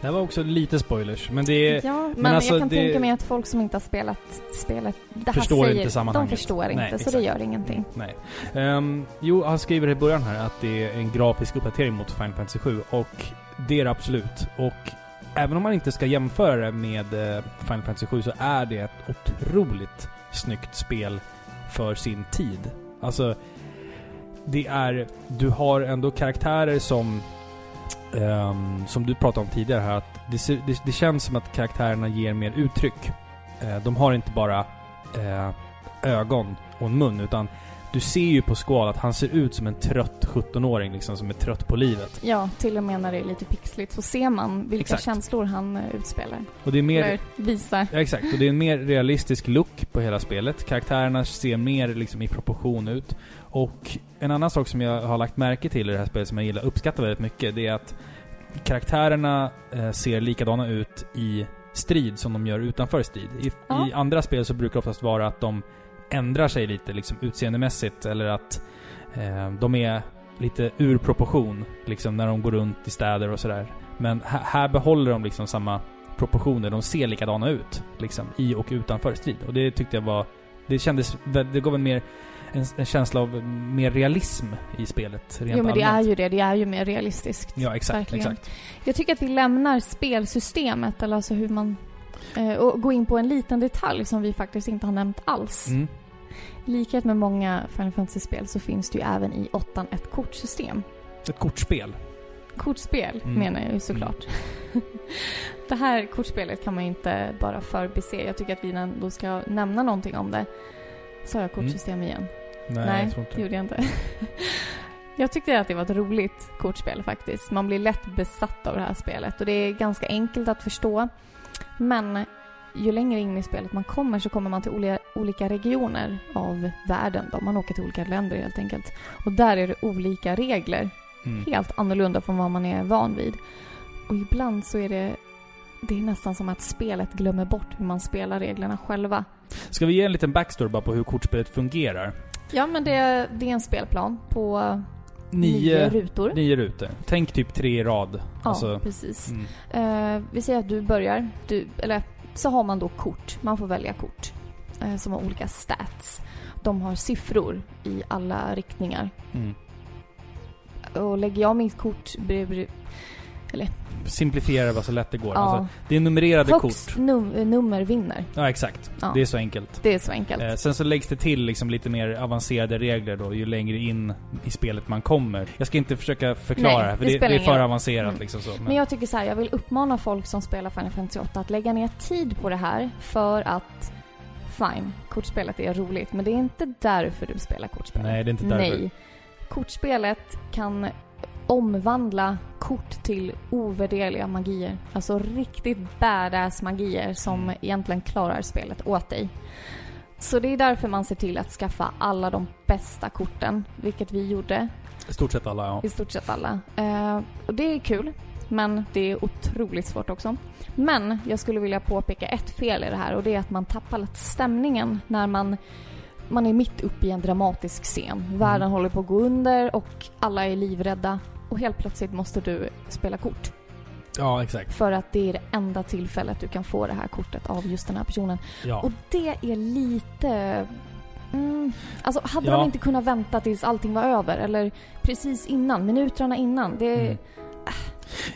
Det här var också lite spoilers, men det är... Ja, men, alltså, jag kan det- tänka mig att folk som inte har spelat spelet, det här Förstår säger, inte sammanhanget. De förstår inte, Nej, så exakt. det gör ingenting. Nej. Um, jo, han skriver i början här att det är en grafisk uppdatering mot Final Fantasy 7 och det är det absolut. Och även om man inte ska jämföra det med eh, Final Fantasy 7 så är det ett otroligt snyggt spel för sin tid. Alltså, det är... Du har ändå karaktärer som... ehm, som du pratade om tidigare här, att det, det, det känns som att karaktärerna ger mer uttryck. Eh, de har inte bara eh, ögon och en mun, utan du ser ju på Squall att han ser ut som en trött 17-åring liksom, som är trött på livet. Ja, till och med när det är lite pixligt så ser man vilka Exakt. känslor han eh, utspelar. Och det är mer... Eller visar. Ja, exakt. Och det är en mer realistisk look på hela spelet. Karaktärerna ser mer liksom i proportion ut. Och en annan sak som jag har lagt märke till i det här spelet som jag gillar, uppskattar väldigt mycket, det är att karaktärerna eh, ser likadana ut i strid som de gör utanför strid. I, Ja. I andra spel så brukar det oftast vara att de ändrar sig lite liksom utseendemässigt eller att eh, de är lite ur proportion liksom när de går runt i städer och sådär. Men här, här behåller de liksom samma proportioner. De ser likadana ut liksom i och utanför strid. Och det tyckte jag var... Det kändes... Det gav en mer... En, en känsla av mer realism i spelet. Rent Jo men det är allmänt. ju det, det är ju mer realistiskt. Ja, exakt. Verkligen. Exakt. Jag tycker att vi lämnar spelsystemet, eller alltså hur man... Eh, och går in på en liten detalj som vi faktiskt inte har nämnt alls. Mm. I likhet med många Final Fantasy-spel så finns det ju även i åttan ett kortsystem. Ett kortspel. Kortspel Mm. menar jag ju såklart. det här kortspelet kan man ju inte bara förbise. Jag tycker att vi ändå ska nämna någonting om det. Sa jag kortsystem igen? Nej, Nej, jag det gjorde jag inte. jag tyckte att det var ett roligt kortspel faktiskt. Man blir lätt besatt av det här spelet och det är ganska enkelt att förstå. Men ju längre in i spelet man kommer så kommer man till oli- olika regioner av världen. Då. Man åker till olika länder helt enkelt. Och där är det olika regler. Mm. Helt annorlunda från vad man är van vid. Och ibland så är det det är nästan som att spelet glömmer bort hur man spelar reglerna själva. Ska vi ge en liten backstory bara på hur kortspelet fungerar? Ja, men det, det är en spelplan på nio, Nio, rutor. nio rutor. Tänk typ tre i rad. Ja, Alltså, precis. mm. Eh, vi säger att du börjar, du, eller så har man då kort. Man får välja kort eh, som har olika stats. De har siffror i alla riktningar. Mm. Och lägger jag mitt kort bredvid... Simplifiera bara så lätt det går. Ja, Alltså, det är numrerade högst kort. num- nummer vinner. Ja, exakt. Ja. Det är så enkelt. Det är så enkelt. Eh, sen så läggs det till liksom lite mer avancerade regler då, ju längre in i spelet man kommer. Jag ska inte försöka förklara Nej, för det det, det är för avancerat Mm. liksom så. Men, Men jag tycker så här, jag vill uppmana folk som spelar Final Fantasy 8 att lägga ner tid på det här för att Fine, kortspelet är roligt, men det är inte därför du spelar kortspel. Nej, det är inte därför. Nej. Kortspelet kan omvandla kort till ovärderliga magier. Alltså riktigt badass magier som Mm. egentligen klarar spelet åt dig. Så det är därför man ser till att skaffa alla de bästa korten, vilket vi gjorde I stort sett alla, ja. i stort sett alla. Eh, och det är kul, men det är otroligt svårt också. Men jag skulle vilja påpeka ett fel i det här och det är att man tappar lite stämningen när man man är mitt uppe i en dramatisk scen. Världen håller på att gå under och alla är livrädda. Och helt plötsligt måste du spela kort. Ja, exakt. För att det är det enda tillfället du kan få det här kortet av just den här personen. Ja. Och det är lite... Mm, alltså hade Ja. de inte kunnat vänta tills allting var över? Eller precis innan, minuterna innan? Det, Mm.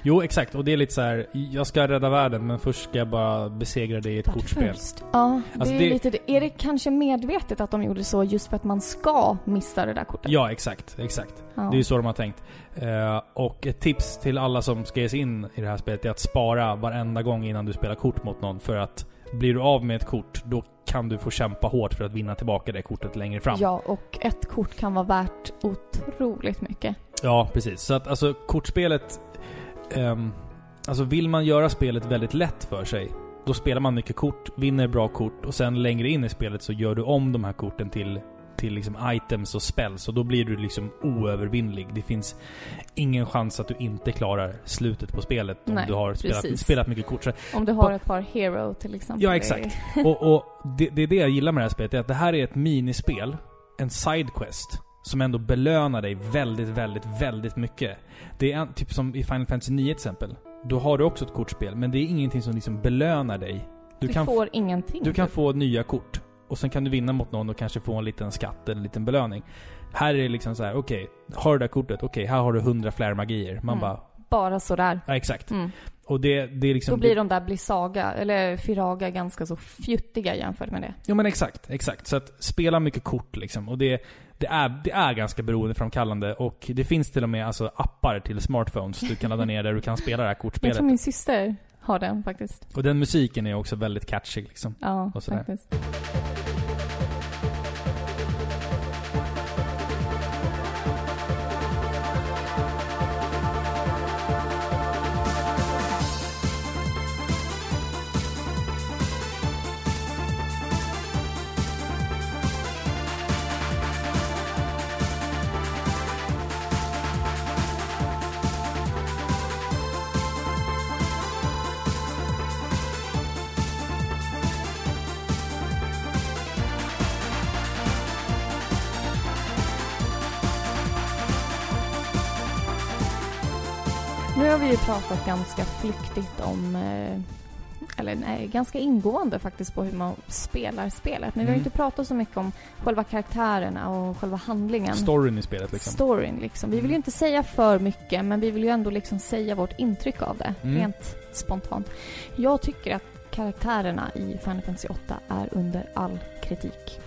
Jo, exakt. Och det är lite så här, jag ska rädda världen men först ska jag bara besegra dig i ett kortspel. first. Ja, det Alltså är det- lite det. Är det kanske medvetet att de gjorde så just för att man ska missa det där kortet? Ja, exakt. Exakt. Ja. Det är ju så de har tänkt. Eh, och ett tips till alla som ska ge sig in i det här spelet är att spara varenda gång innan du spelar kort mot någon. För att blir du av med ett kort, då kan du få kämpa hårt för att vinna tillbaka det kortet längre fram. Ja, och ett kort kan vara värt otroligt mycket. Ja, precis. Så att alltså kortspelet... ehm, alltså vill man göra spelet väldigt lätt för sig, då spelar man mycket kort, vinner bra kort och sen längre in i spelet så gör du om de här korten till, till liksom items och spells och då blir du liksom oövervinnlig. Det finns ingen chans att du inte klarar slutet på spelet om Nej, du har spelat, spelat mycket kort. Så, Om du har ett par hero till exempel. Ja, exakt. och och det, det är det jag gillar med det här spelet, är att det här är ett minispel, en sidequest, som ändå belönar dig väldigt, väldigt, väldigt mycket. Det är typ som i Final Fantasy 9 till exempel. Då har du också ett kortspel, men det är ingenting som liksom belönar dig. Du, Du, kan, får ingenting. du kan få nya kort. Och sen kan du vinna mot någon och kanske få en liten skatt, en liten belöning. Här är det liksom så här: okej, har du det där kortet, okej, här har du 100 fler magier. Man Mm. bara, Bara sådär. ja exakt. Mm. Och det, det är liksom... Då blir de där Blissaga, eller Firaga, ganska så fjuttiga jämfört med det. Ja men exakt, exakt. Så att spela mycket kort liksom. Och det, det, är, det är ganska beroendeframkallande. Och det finns till och med alltså, appar till smartphones du kan ladda ner där du kan spela det här Jag kortspelet. tror min syster har den faktiskt. Och den musiken är också väldigt catchy liksom. Ja, Och sådär. faktiskt. Pratat ganska flyktigt om, eh, eller nej, ganska ingående faktiskt på hur man spelar spelet. Men vi har Mm. inte pratat så mycket om själva karaktärerna och själva handlingen. Storyn i spelet liksom. Storyn liksom. Vi vill ju inte säga för mycket, men vi vill ju ändå liksom säga vårt intryck av det. Mm. Rent spontant. Jag tycker att karaktärerna i Final Fantasy 8 är under all kritik.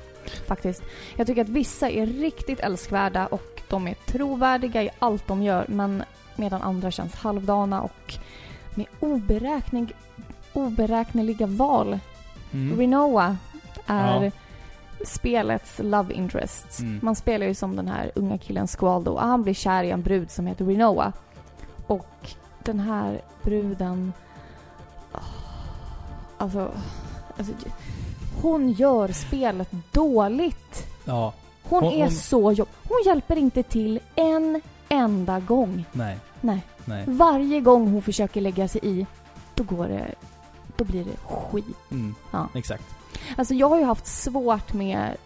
Faktiskt. Jag tycker att vissa är riktigt älskvärda och de är trovärdiga i allt de gör, men medan andra känns halvdana och med oberäkning, oberäkneliga val. Mm. Rinoa är Ja. spelets love interest. Mm. Man spelar ju som den här unga killen Squaldo och han blir kär i en brud som heter Rinoa. Och den här bruden... Alltså... alltså hon gör spelet dåligt. Ja. Hon, Hon- är hon- så jobb. Hon hjälper inte till en enda gång. Nej. Nej. Nej. Varje gång hon försöker lägga sig i, då går det... Då blir det skit. Mm. Ja. Exakt. Alltså jag har ju haft svårt med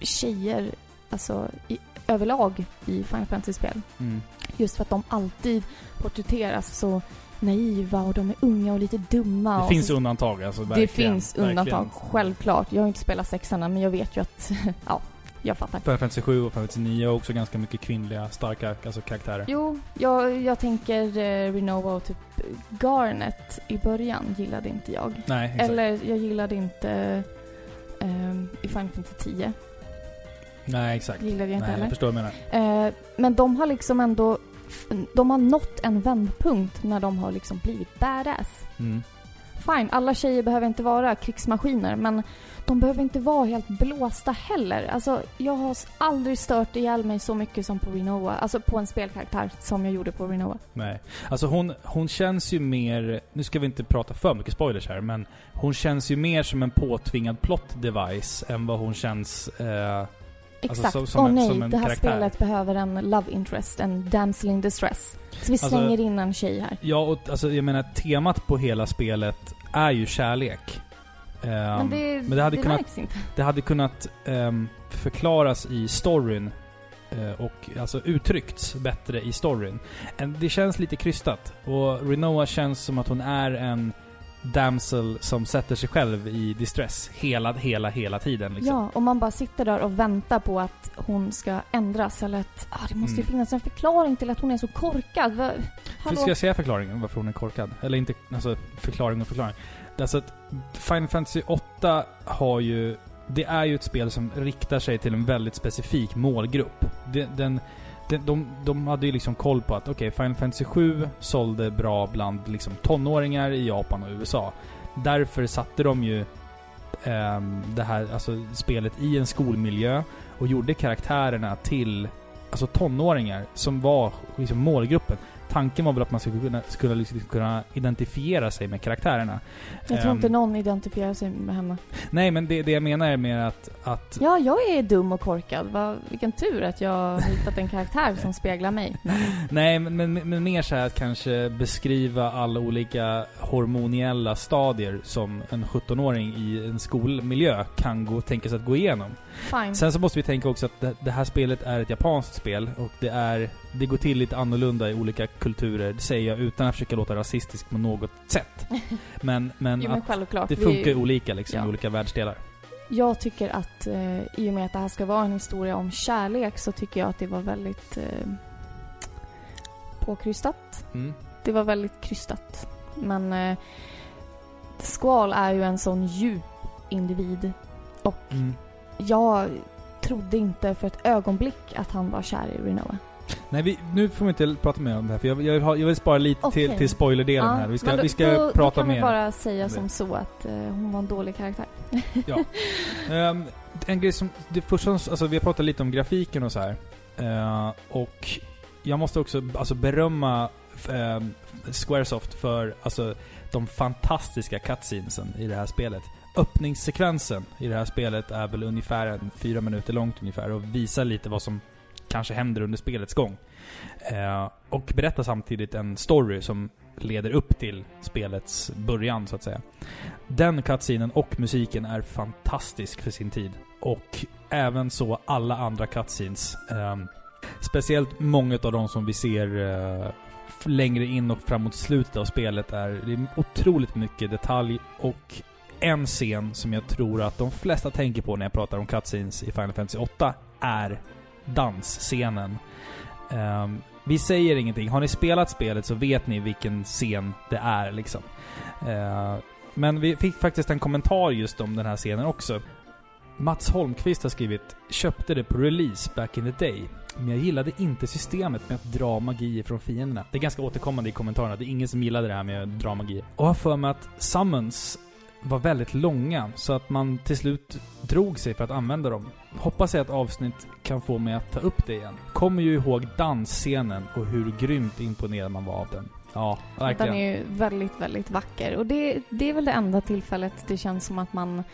tjejer, alltså i, överlag i Final Fantasy-spel. Mm. Just för att de alltid porträtteras så naiva och de är unga och lite dumma. Det finns så, undantag alltså. Det finns undantag, Verkligen. självklart. Jag har inte spelat sexarna men jag vet ju att, ja, jag fattar. Final Fantasy 7 och Final Fantasy 9 har också ganska mycket kvinnliga, starka alltså, karaktärer. Jo, jag, jag tänker eh, Renova och typ Garnet i början gillade inte jag. Nej, exakt. Eller jag gillade inte ehm, i Final Fantasy 10. Nej, exakt. Gillade jag inte Nej, jag heller. förstår vad du menar. Eh, men de har liksom ändå... De har nått en vändpunkt när de har liksom blivit badass. Mm. Fine, alla tjejer behöver inte vara krigsmaskiner, men de behöver inte vara helt blåsta heller. Alltså, jag har aldrig stört ihjäl mig så mycket som på Rinoa. Alltså på en spelkaraktär som jag gjorde på Rinoa. Nej. Alltså hon, hon känns ju mer... Nu ska vi inte prata för mycket spoilers här, men hon känns ju mer som en påtvingad plot device än vad hon känns... Eh, Exakt. som- Åh som en- nej, som en det här karaktär. spelet behöver en love interest, en damsel in distress. Så vi Alltså- slänger in en tjej här. ja, och alltså jag menar temat på hela spelet är ju kärlek. Ehm, Men det, men det hade kunnat- märks inte. det hade kunnat ehm, förklaras i storyn eh, och alltså uttryckts bättre i storyn. Det känns lite krystat. Och Renoa känns som att hon är en damsel som sätter sig själv i distress hela, hela, hela tiden. Liksom. Ja, och man bara sitter där och väntar på att hon ska ändras eller att ah, det måste ju Mm. finnas en förklaring till att hon är så korkad. Va- hallå? Ska jag säga förklaringen varför hon är korkad? Eller inte, alltså förklaring och förklaring. Alltså att Final Fantasy 8 har ju... Det är ju ett spel som riktar sig till en väldigt specifik målgrupp. Den, den, de, de hade ju liksom koll på att okej, Final Fantasy 7 sålde bra bland liksom tonåringar i Japan och USA. Därför satte de ju ehm, det här alltså, spelet i en skolmiljö och gjorde karaktärerna till alltså tonåringar som var liksom målgruppen. Tanken var väl att man skulle kunna, skulle liksom kunna identifiera sig med karaktärerna. Jag tror Ehm, inte någon identifierar sig med henne. Nej, men det, det jag menar är mer att... att Ja, jag är dum och korkad. Va, vilken tur att jag har hittat en karaktär som speglar mig. nej, men, men, men mer så att kanske beskriva alla olika hormoniella stadier som en 17-åring i en skolmiljö kan gå, tänka sig att gå igenom. Fine. Sen så måste vi tänka också att det, det här spelet är ett japanskt spel och det är... Det går till lite annorlunda i olika kulturer, det säger jag utan att försöka låta rasistisk på något sätt. Men, men jo, men att självklart. det funkar ju olika liksom ja. i olika världsdelar. Jag tycker att eh, i och med att det här ska vara en historia om kärlek så tycker jag att det var väldigt eh, påkrystat. Mm. Det var väldigt krystat. Men eh, Squall är ju en sån djup individ. Och Mm. jag trodde inte för ett ögonblick att han var kär i Rinoa. Nej, vi, nu får vi inte prata mer om det här för jag, jag, jag vill spara lite till, Okej. till spoilerdelen Ja, här. Vi ska, då, vi ska då, prata då kan mer. vi bara säga som så att eh, hon var en dålig karaktär. Ehm, en grej som... Det första, alltså vi har pratat lite om grafiken och så här. Eh, och jag måste också alltså, berömma ehm, Squaresoft för alltså, de fantastiska cutscenesen i det här spelet. Öppningssekvensen i det här spelet är väl ungefär en, fyra minuter långt ungefär och visar lite vad som kanske händer under spelets gång. Eh, och berättar samtidigt en story som leder upp till spelets början, så att säga. Den cutscenen och musiken är fantastisk för sin tid. Och även så alla andra cutscenes. Eh, speciellt många av de som vi ser eh, längre in och framåt slutet av spelet är, det är otroligt mycket detalj och en scen som jag tror att de flesta tänker på när jag pratar om cutscenes i Final Fantasy 8 är dansscenen. Um, vi säger ingenting. Har ni spelat spelet så vet ni vilken scen det är liksom. Uh, men vi fick faktiskt en kommentar just om den här scenen också. Mats Holmqvist har skrivit “Köpte det på release back in the day, men jag gillade inte systemet med att dra magi från fienderna”. Det är ganska återkommande i kommentarerna. Det är ingen som gillade det här med att dra magi. Och har för mig att summons var väldigt långa, så att man till slut drog sig för att använda dem. Hoppas jag att avsnitt kan få mig att ta upp det igen. Kommer ju ihåg dansscenen och hur grymt imponerad man var av den. Ja, verkligen. Den är ju väldigt, väldigt vacker. Och det, det är väl det enda tillfället det känns som att man,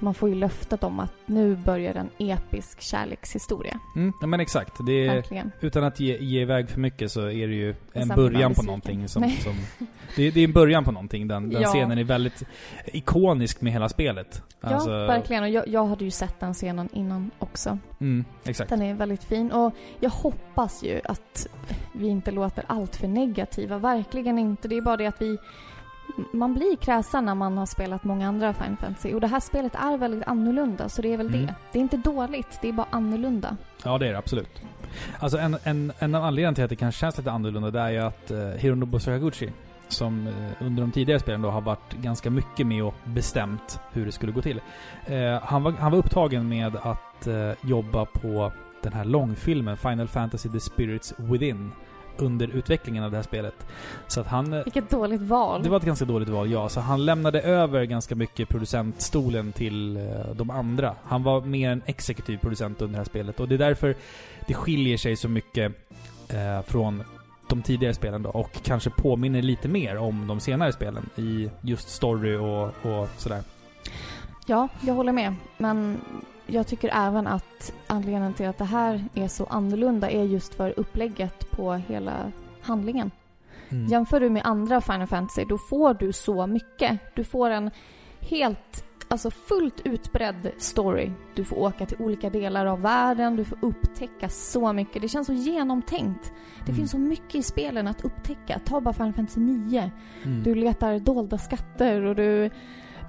man får ju löftet om att nu börjar en episk kärlekshistoria. Mm, ja, men exakt. Det är, Verkligen. utan att ge, ge iväg för mycket så är det ju en sen början på någonting som... Som det, är- det är en början på någonting. Den, den Ja. scenen är väldigt ikonisk med hela spelet. Alltså, Ja, verkligen. Och jag, jag hade ju sett den scenen innan också. Mm, exakt. Den är väldigt fin. Och jag hoppas ju att vi inte låter allt för negativa. Verkligen inte. Det är bara det att vi... Man blir kräsen när man har spelat många andra Final Fantasy. Och det här spelet är väldigt annorlunda, så det är väl Mm. det. Det är inte dåligt, det är bara annorlunda. Ja, det är det absolut. Alltså en, en, en av anledningarna till att det kanske känns lite annorlunda, det är ju att uh, Hironobu Sakaguchi, som eh, under de tidigare spelen då har varit ganska mycket med och bestämt hur det skulle gå till. Eh, han, var, han var upptagen med att eh, jobba på den här långfilmen Final Fantasy The Spirits Within under utvecklingen av det här spelet. Så att han... eh, Vilket dåligt val. Det var ett ganska dåligt val, ja. Så han lämnade över ganska mycket producentstolen till eh, de andra. Han var mer en exekutiv producent under det här spelet. Och det är därför det skiljer sig så mycket eh, från de tidigare spelen då. Och kanske påminner lite mer om de senare spelen i just story och, och sådär. Ja, jag håller med. Men jag tycker även att anledningen till att det här är så annorlunda är just för upplägget på hela handlingen. Mm. Jämför du med andra Final Fantasy, då får du så mycket. Du får en helt, alltså fullt utbredd story. Du får åka till olika delar av världen, du får upptäcka så mycket. Det känns så genomtänkt. Det Mm. finns så mycket i spelen att upptäcka. Ta bara Final Fantasy 9. Mm. Du letar dolda skatter och du,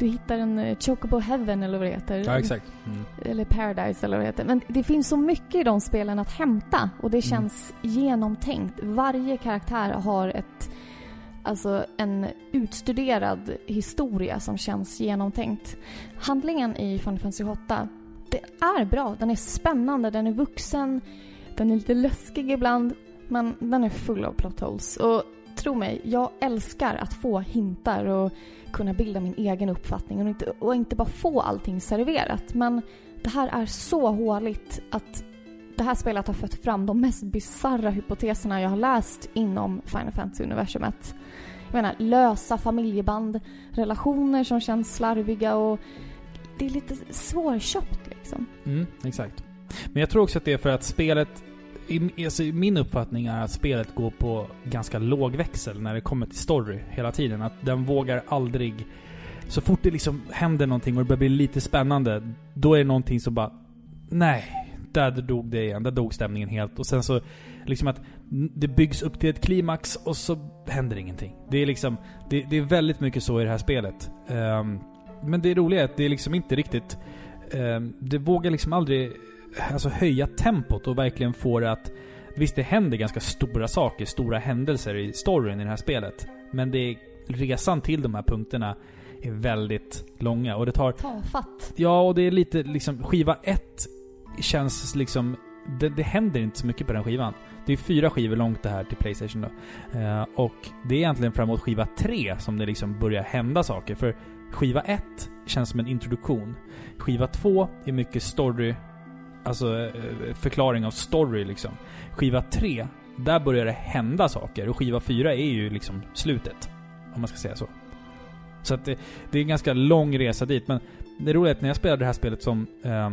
du hittar en eh, Chocobo Heaven eller vad det heter. Ja, exakt. Mm. Eller Paradise eller vad det heter. Men det finns så mycket i de spelen att hämta och det Mm. känns genomtänkt. Varje karaktär har ett alltså en utstuderad historia som känns genomtänkt. Handlingen i Final Fantasy 8, det är bra. Den är spännande, den är vuxen, den är lite läskig ibland, men den är full av plot holes. Och tro mig, jag älskar att få hintar och kunna bilda min egen uppfattning och inte, och inte bara få allting serverat. Men det här är så håligt att det här spelet har fött fram de mest bizarra hypoteserna jag har läst inom Final Fantasy-universumet. Jag menar, lösa familjeband, relationer som känns slarviga och det är lite svårköpt liksom. Mm, exakt. Men jag tror också att det är för att spelet i, alltså, min uppfattning är att spelet går på ganska låg växel när det kommer till story hela tiden. Att den vågar aldrig... Så fort det liksom händer någonting och det börjar bli lite spännande, då är det någonting som bara... Nej, där dog det igen. Där dog stämningen helt. Och sen så... Liksom att det byggs upp till ett klimax och så händer ingenting. Det är liksom... Det, det är väldigt mycket så i det här spelet. Um, men det roliga är att det är liksom inte riktigt... Um, det vågar liksom aldrig alltså höja tempot och verkligen få det att... Visst, det händer ganska stora saker, stora händelser i storyn i det här spelet. Men det är, resan till de här punkterna är väldigt långa och det tar... Tafatt. Ja, och det är lite liksom... Skiva 1 känns liksom... Det, det händer inte så mycket på den skivan. Det är fyra skivor långt det här till Playstation då. Uh, och det är egentligen framåt skiva 3 som det liksom börjar hända saker. För skiva 1 känns som en introduktion. Skiva 2 är mycket story alltså eh, förklaring av story liksom. Skiva 3, där börjar det hända saker. Och skiva 4 är ju liksom slutet. Om man ska säga så. Så att det, det är en ganska lång resa dit. Men det roliga är att när jag spelade det här spelet som eh,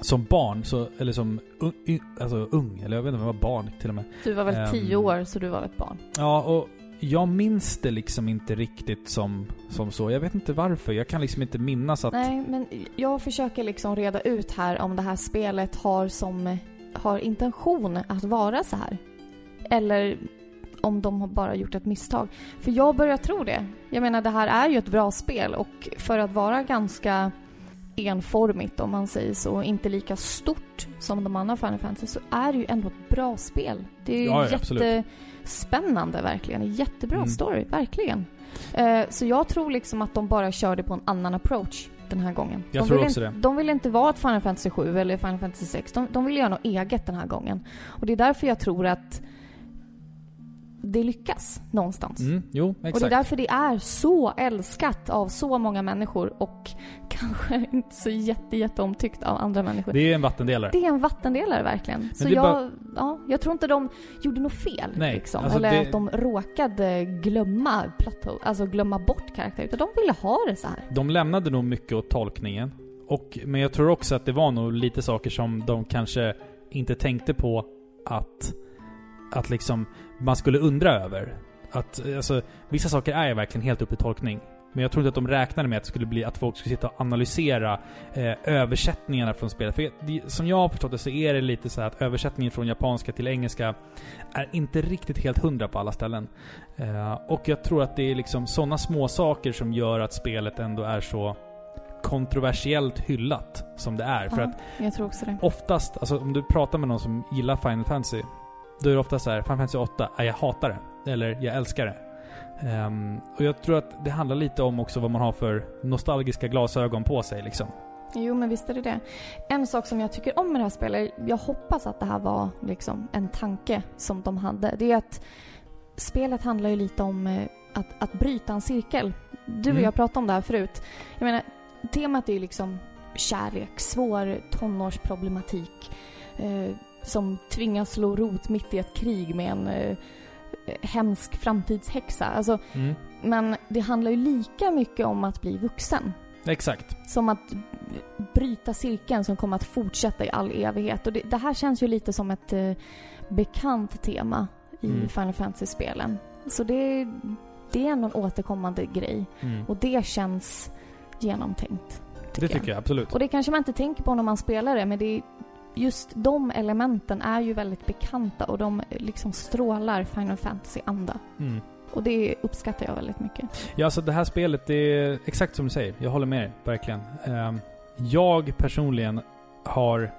som barn, så, eller som un, alltså ung, eller jag vet inte om jag var barn till och med. Du var väl um, tio år, så du var ett barn? Ja, och jag minns det liksom inte riktigt som, som så. Jag vet inte varför. Jag kan liksom inte minnas att... Nej, men jag försöker liksom reda ut här om det här spelet har som... Har intention att vara så här. Eller om de har bara gjort ett misstag. För jag börjar tro det. Jag menar, det här är ju ett bra spel och för att vara ganska enformigt om man säger så, inte lika stort som de andra Final Fantasy så är det ju ändå ett bra spel. Det är ju ja, jättespännande verkligen. Jättebra mm. story, verkligen. Uh, så jag tror liksom att de bara körde på en annan approach den här gången. Jag de tror också inte, det. De vill inte vara ett Final Fantasy 7 eller Final Fantasy 6. De, de vill göra något eget den här gången. Och det är därför jag tror att det lyckas någonstans. Mm, jo, exakt. Och det är därför det är så älskat av så många människor och kanske inte så jätte, jätte omtyckt av andra människor. Det är en vattendelare. Det är en vattendelare verkligen. Men så jag, bara... ja, jag tror inte de gjorde något fel. Nej, liksom. alltså Eller det... att de råkade glömma plot alltså glömma bort karaktärer. Utan de ville ha det så här. De lämnade nog mycket åt tolkningen. Och, men jag tror också att det var nog lite saker som de kanske inte tänkte på att att liksom man skulle undra över. Att, alltså, vissa saker är ju verkligen helt upp i tolkning. Men jag tror inte att de räknade med att det skulle bli att folk skulle sitta och analysera eh, översättningarna från spelet. För som jag har förstått det så är det lite så att översättningen från japanska till engelska är inte riktigt helt hundra på alla ställen. Eh, och jag tror att det är liksom sådana små saker som gör att spelet ändå är så kontroversiellt hyllat som det är. Ja, för att jag tror också det. oftast, alltså om du pratar med någon som gillar Final Fantasy då är det ofta så här, Final Fantasy 8, jag hatar det. Eller jag älskar det. Um, och jag tror att det handlar lite om också vad man har för nostalgiska glasögon på sig liksom. Jo, men visst är det det. En sak som jag tycker om med det här spelet, jag hoppas att det här var liksom en tanke som de hade. Det är att spelet handlar ju lite om eh, att, att bryta en cirkel. Du och mm. jag pratade om det här förut. Jag menar, temat är ju liksom kärlek, svår tonårsproblematik. Eh, som tvingas slå rot mitt i ett krig med en eh, hemsk framtidshäxa. Alltså, mm. Men det handlar ju lika mycket om att bli vuxen. Exakt. Som att bryta cirkeln som kommer att fortsätta i all evighet. Och det, det här känns ju lite som ett eh, bekant tema i mm. Final Fantasy-spelen. Så det, det är ändå en återkommande grej. Mm. Och det känns genomtänkt. Tycker det tycker jag. jag. absolut. Och det kanske man inte tänker på när man spelar det, men det, just de elementen är ju väldigt bekanta och de liksom strålar Final Fantasy-anda. Mm. Och det uppskattar jag väldigt mycket. Ja, alltså det här spelet, det är exakt som du säger. Jag håller med dig, verkligen. Um, jag personligen har...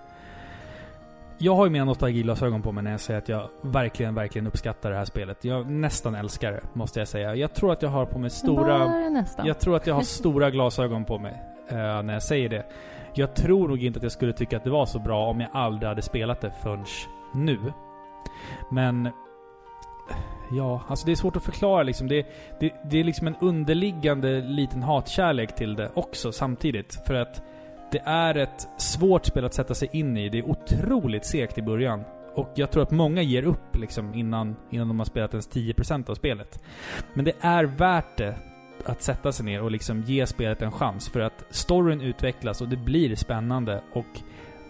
jag har ju mina nostalgiglasögon på mig när jag säger att jag verkligen, verkligen uppskattar det här spelet. Jag nästan älskar det, måste jag säga. Jag tror att jag har på mig stora... Bara nästan. Jag tror att jag har stora glasögon på mig eh, när jag säger det. Jag tror nog inte att jag skulle tycka att det var så bra om jag aldrig hade spelat det förrän nu. Men... Ja, alltså det är svårt att förklara liksom. Det, det, det är liksom en underliggande liten hatkärlek till det också samtidigt. För att det är ett svårt spel att sätta sig in i. Det är otroligt segt i början. Och jag tror att många ger upp liksom innan, innan de har spelat ens 10% av spelet. Men det är värt det att sätta sig ner och liksom ge spelet en chans. För att storyn utvecklas och det blir spännande och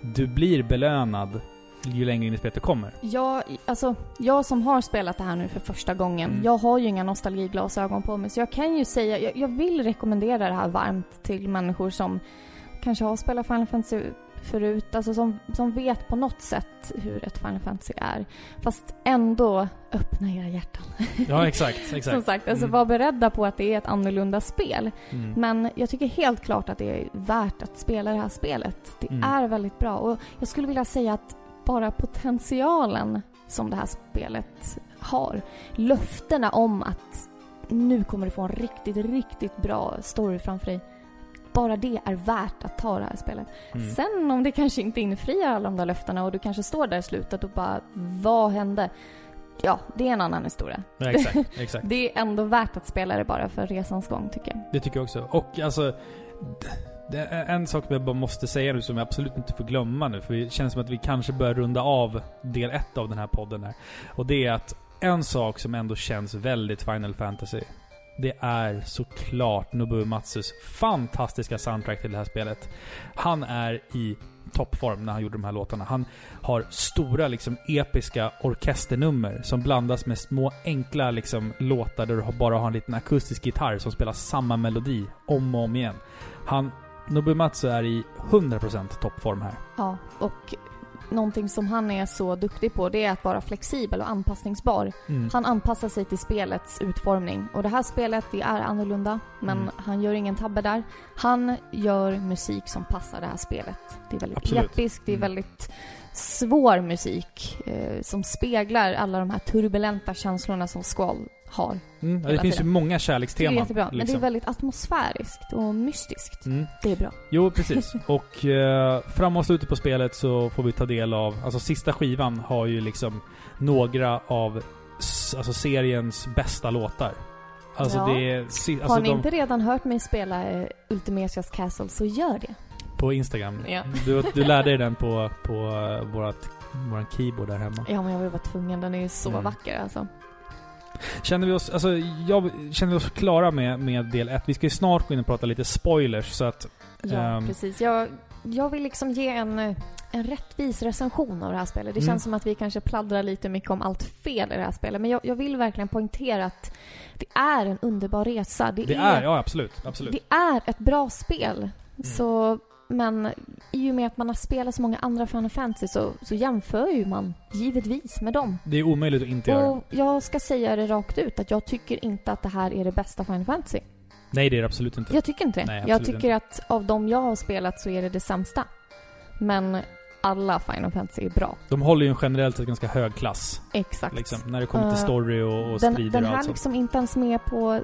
du blir belönad ju längre in i spelet du kommer. Jag, alltså, jag som har spelat det här nu för första gången, Mm. jag har ju inga nostalgiglasögon på mig, så jag kan ju säga, jag, jag vill rekommendera det här varmt till människor som kanske har spelat Final Fantasy förut, alltså som, som vet på något sätt hur ett Final Fantasy är. Fast ändå öppna era hjärtan. Ja, exakt. Som exakt. sagt, alltså Mm. var beredda på att det är ett annorlunda spel. Mm. Men jag tycker helt klart att det är värt att spela det här spelet. Det Mm. är väldigt bra och jag skulle vilja säga att bara potentialen som det här spelet har, löftena om att nu kommer du få en riktigt, riktigt bra story framför dig. Bara det är värt att ta det här spelet. Mm. Sen om det kanske inte infriar alla de där löftena och du kanske står där i slutet och bara vad hände? Ja, det är en annan historia. Ja, exakt. exakt. Det är ändå värt att spela det bara för resans gång tycker jag. Det tycker jag också. Och alltså... Det är en sak jag bara måste säga nu som jag absolut inte får glömma nu. För det känns som att vi kanske börjar runda av del ett av den här podden här. Och det är att en sak som ändå känns väldigt Final Fantasy. Det är såklart Nobuo Matsus fantastiska soundtrack till det här spelet. Han är i toppform när han gjorde de här låtarna. Han har stora liksom episka orkesternummer som blandas med små enkla liksom låtar där du bara har en liten akustisk gitarr som spelar samma melodi om och om igen. Han, Nobuo Matsu är i 100% toppform här. Ja, och någonting som han är så duktig på det är att vara flexibel och anpassningsbar. Mm. Han anpassar sig till spelets utformning. Och det här spelet, det är annorlunda, men Mm. han gör ingen tabbe där. Han gör musik som passar det här spelet. Det är väldigt Absolut. episkt, det är Mm. väldigt svår musik eh, som speglar alla de här turbulenta känslorna som Squall har. Mm. Ja, det finns ju tiden. många Det är kärleksteman. jättebra, men det är liksom. väldigt atmosfäriskt och mystiskt. Mm. Det är bra. Jo, precis. Och eh, framåt slutet på spelet så får vi ta del av... Alltså sista skivan har ju liksom några av alltså, seriens bästa låtar. Alltså Ja. det är... Alltså Har ni de, inte redan hört mig spela eh, Ultimatias Castle så gör det. På Instagram. Ja. Du, du lärde dig den på, på uh, vårat, våran keyboard där hemma. Ja, men jag var ju bara tvungen. Den är ju så Mm. vacker alltså. Känner vi oss, alltså, jag, känner vi oss klara med, med del 1? Vi ska ju snart gå in och prata lite spoilers så att... Ja, Ehm. precis. Jag, jag vill liksom ge en, en rättvis recension av det här spelet. Det Mm. känns som att vi kanske pladdrar lite mycket om allt fel i det här spelet. Men jag, jag vill verkligen poängtera att det är en underbar resa. Det, Det är, ja absolut. absolut. det är ett bra spel. Mm. Så, men i och med att man har spelat så många andra Final Fantasy så, så jämför ju man givetvis med dem. Det är omöjligt att inte göra. Och jag ska säga det rakt ut att jag tycker inte att det här är det bästa Final Fantasy. Nej, det är det absolut inte. Jag tycker inte det. Nej, jag tycker att av de jag har spelat så är det det sämsta. Men alla Final Fantasy är bra. De håller ju en generellt sett ganska hög klass. Exakt. Liksom, när det kommer till Eh, story och, och den, strider den och här allt sånt. liksom inte ens med på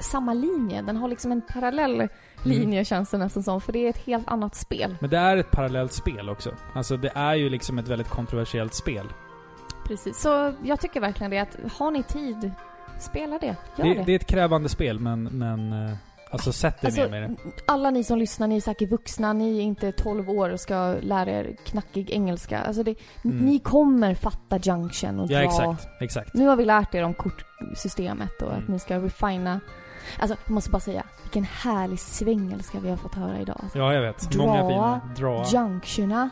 samma linje. Den har liksom en parallell Mm. linje känns det nästan som. För det är ett helt annat spel. Men det är ett parallellt spel också. Alltså det är ju liksom ett väldigt kontroversiellt spel. Precis. Så jag tycker verkligen det att har ni tid, spela det. Gör Det, det. det är ett krävande spel, men... men eh, alltså sätt dig Alltså, ner med det. alla ni som lyssnar, ni är säkert vuxna, ni är inte 12 år och ska lära er knackig engelska. Alltså det, Mm. Ni kommer fatta junction och Ja, dra. exakt. Exakt. Nu har vi lärt er om kortsystemet och Mm. att ni ska refina. Alltså, jag måste bara säga, vilken härlig svengelska vi har fått höra idag. Alltså, Ja, jag vet. Dra, Många fina. Dra. Junctiona.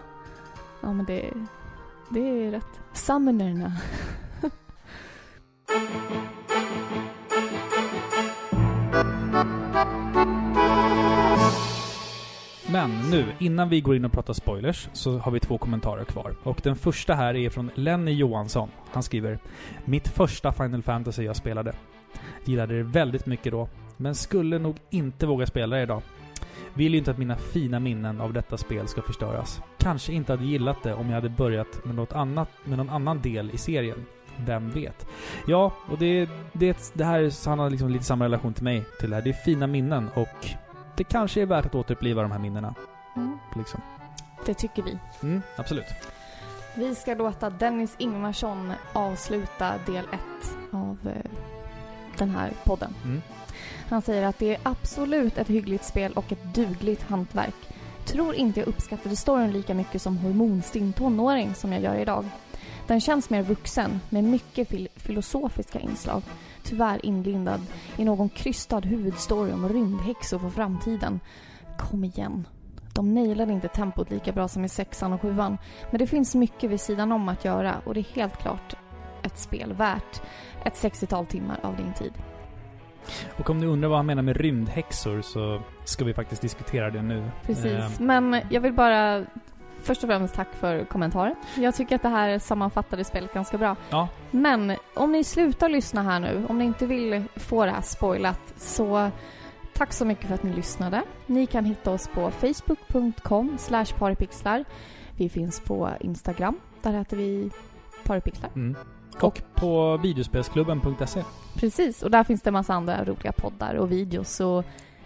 Ja, men det, det är rätt. Summonerna. Men nu, innan vi går in och pratar spoilers, så har vi två kommentarer kvar. Och den första här är från Lenny Johansson. Han skriver Mitt första Final Fantasy jag spelade. Gillade det väldigt mycket då, men skulle nog inte våga spela det idag. Vill ju inte att mina fina minnen av detta spel ska förstöras. Kanske inte hade gillat det om jag hade börjat med något annat, med någon annan del i serien. Vem vet? Ja, och det, det, det här, han har liksom lite samma relation till mig till det här. Det är fina minnen och det kanske är värt att återuppliva de här minnena. Mm, Liksom. det tycker vi. Mm, absolut. Vi ska låta Dennis Ingvarsson avsluta del ett av eh, den här podden. Mm. Han säger att det är absolut ett hyggligt spel och ett dugligt hantverk. Tror inte jag uppskattade storyn lika mycket som hormonstinn tonåring som jag gör idag. Den känns mer vuxen med mycket fil- filosofiska inslag. Tyvärr inlindad i någon krystad huvudstory om rymdhäxor för framtiden. Kom igen. De nailade inte tempot lika bra som i sexan och sjuan. Men det finns mycket vid sidan om att göra och det är helt klart ett spel värt ett 60-tal timmar av din tid. Och om ni undrar vad han menar med rymdhäxor så ska vi faktiskt diskutera det nu. Precis. Eh, Men jag vill bara först och främst tack för kommentaren. Jag tycker att det här sammanfattade spelet ganska bra. Ja. Men om ni slutar lyssna här nu, om ni inte vill få det här spoilat, så tack så mycket för att ni lyssnade. Ni kan hitta oss på facebook.com paripixlar. Vi finns på Instagram, där heter vi paripixlar. Mm. Och på videospelsklubben.se. Precis, och där finns det en massa andra roliga poddar och videos och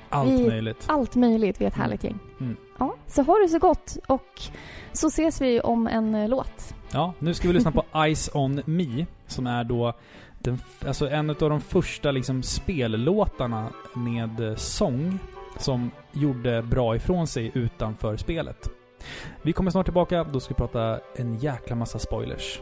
Allt Vi- möjligt. allt möjligt. Vi är ett Mm. härligt gäng. Mm. Ja, så ha det så gott och så ses vi om en eh, låt. Ja, nu ska vi lyssna på Ice On Me, som är då den, alltså en av de första liksom spellåtarna med eh, sång som gjorde bra ifrån sig utanför spelet. Vi kommer snart tillbaka, då ska vi prata en jäkla massa spoilers.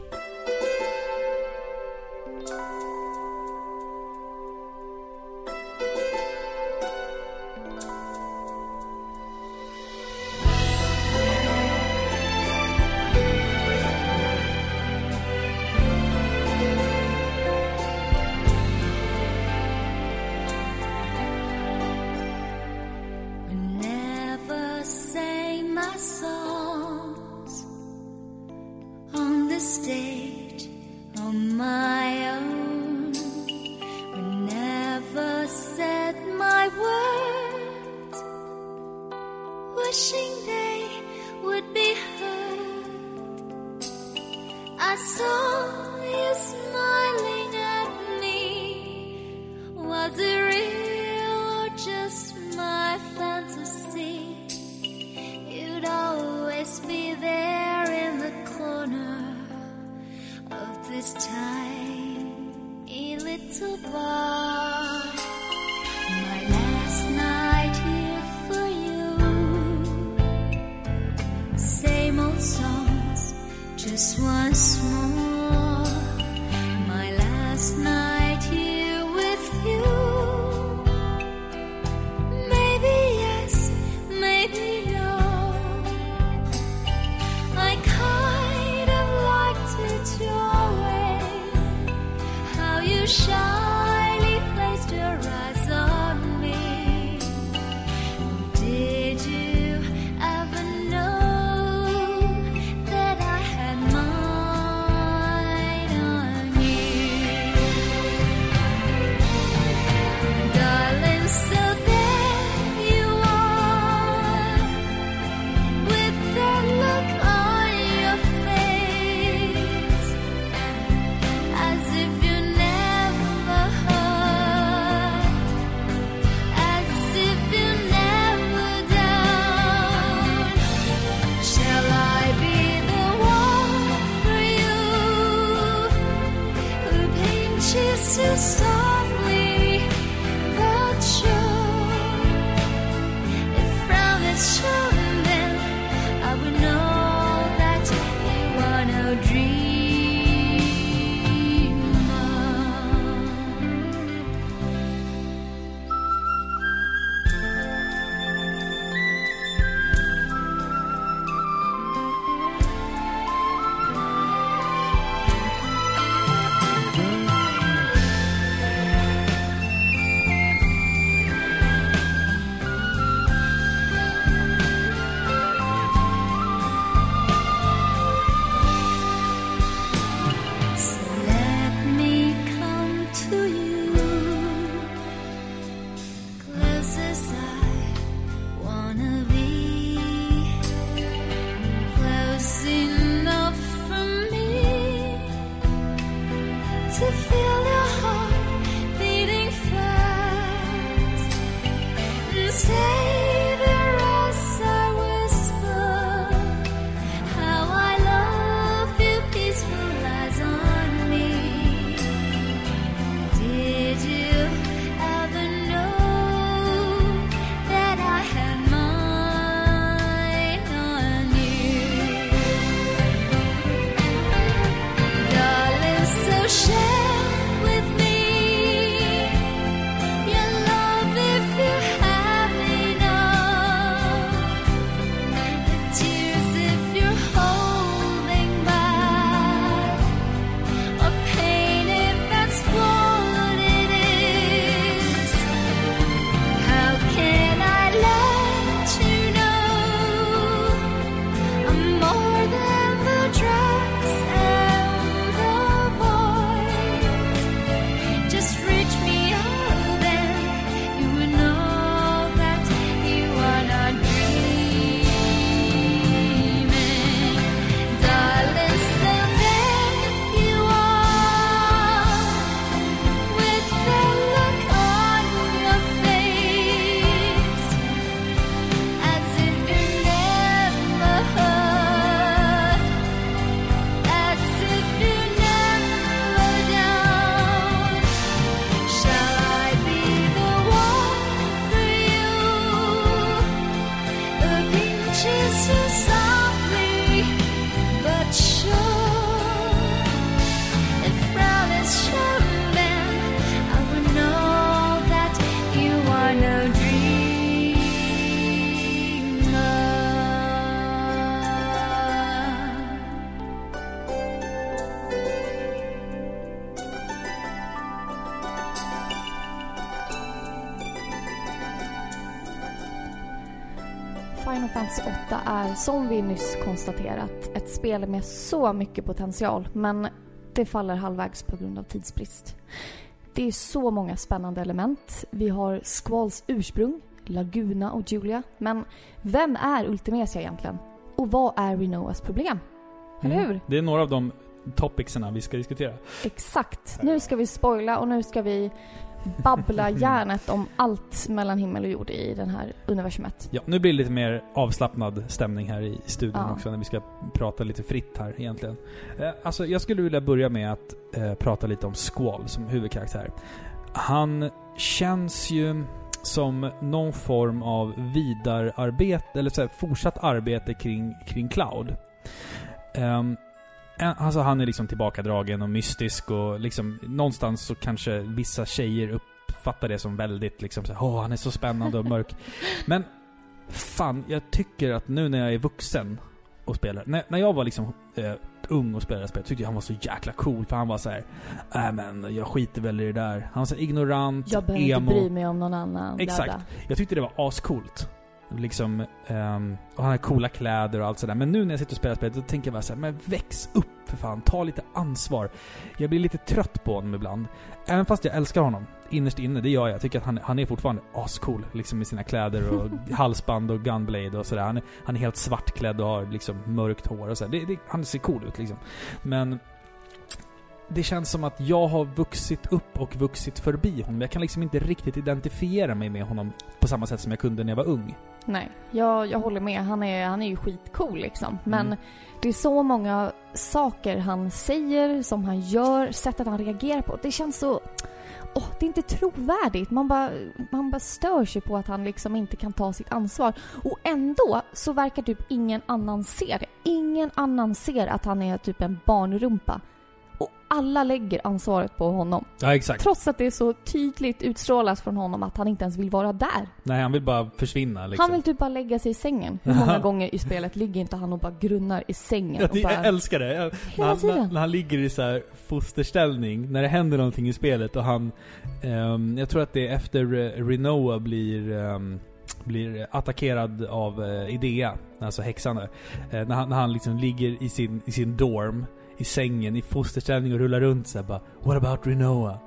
Som vi nyss konstaterat, ett spel med så mycket potential, men det faller halvvägs på grund av tidsbrist. Det är så många spännande element. Vi har Squalls ursprung, Laguna och Julia, men vem är Ultimesia egentligen? Och vad är Renoas problem? Eller hur? Mm. Det är några av de topicserna vi ska diskutera. Exakt. Nu ska vi spoila och nu ska vi babbla järnet om allt mellan himmel och jord i den här universumet. Ja, nu blir det lite mer avslappnad stämning här i studion Ja. också när vi ska prata lite fritt här egentligen. Eh, alltså, jag skulle vilja börja med att eh, prata lite om Squall som huvudkaraktär. Han känns ju som någon form av vidararbete, eller så här, fortsatt arbete kring, kring Cloud. En- alltså han är liksom tillbakadragen och mystisk och liksom någonstans så kanske vissa tjejer uppfattar det som väldigt liksom så åh han är så spännande och mörk. Men fan, jag tycker att nu när jag är vuxen och spelar, när, när jag var liksom eh, ung och spelade spel, tyckte jag han var så jäkla cool för han var så här, äh men jag skiter väl i det där. Han var så ignorant, Jag behöver emo. inte bry mig om någon annan. Exakt. bla. Jag tyckte det var ascoolt. Liksom, ehm, och han har coola kläder och allt sådär. Men nu när jag sitter och spelar spelet, då tänker jag bara såhär, men väx upp för fan. Ta lite ansvar. Jag blir lite trött på honom ibland. Även fast jag älskar honom. Innerst inne, det gör jag. Jag tycker att han, han är fortfarande ascool. Liksom med sina kläder och halsband och gunblade och sådär. Han är, han är helt svartklädd och har liksom mörkt hår och sådär. Han ser cool ut liksom. Men det känns som att jag har vuxit upp och vuxit förbi honom. Jag kan liksom inte riktigt identifiera mig med honom på samma sätt som jag kunde när jag var ung. Nej, jag, jag håller med. Han är, han är ju skitcool liksom. Men Mm. det är så många saker han säger, som han gör, sättet han reagerar på. Det känns så... Åh, det är inte trovärdigt. Man bara, man bara stör sig på att han liksom inte kan ta sitt ansvar. Och ändå så verkar typ ingen annan se det. Ingen annan ser att han är typ en barnrumpa. Alla lägger ansvaret på honom. Ja, exakt. Trots att det är så tydligt utstrålat från honom att han inte ens vill vara där. Nej, han vill bara försvinna liksom. Han vill typ bara lägga sig i sängen. Hur många gånger i spelet ligger inte han och bara grunnar i sängen Ja, det, jag bara... älskar det. Jag, när, han, när, när han ligger i så här fosterställning, när det händer någonting i spelet och han... ehm, jag tror att det är efter eh, Renoa blir, ehm, blir attackerad av uh, Idea, alltså häxan där. Eh, när, han, när han liksom ligger i sin, i sin dorm, i sängen, i fosterställning och rullar runt så här bara What about Renoa?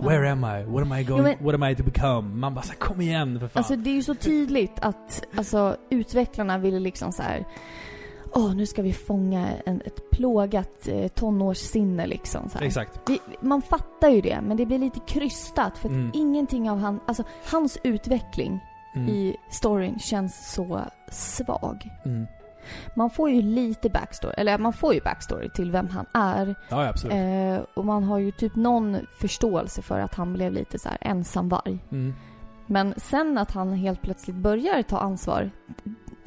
Where Ja. am I? What am I going... men- what am I to become? Man bara så här, kom igen för fan. Alltså det är ju så tydligt att alltså, utvecklarna ville liksom så här. åh nu ska vi fånga en, ett plågat eh, tonårssinne liksom. Så här. Exakt. Vi, man fattar ju det, men det blir lite krystat för att Mm. ingenting av han, alltså hans utveckling Mm. i storyn känns så svag. Mm. Man får ju lite backstory, eller man får ju backstory till vem han är. Ja, absolut. Eh, och man har ju typ någon förståelse för att han blev lite så här ensamvarg. Mm. Men sen att han helt plötsligt börjar ta ansvar,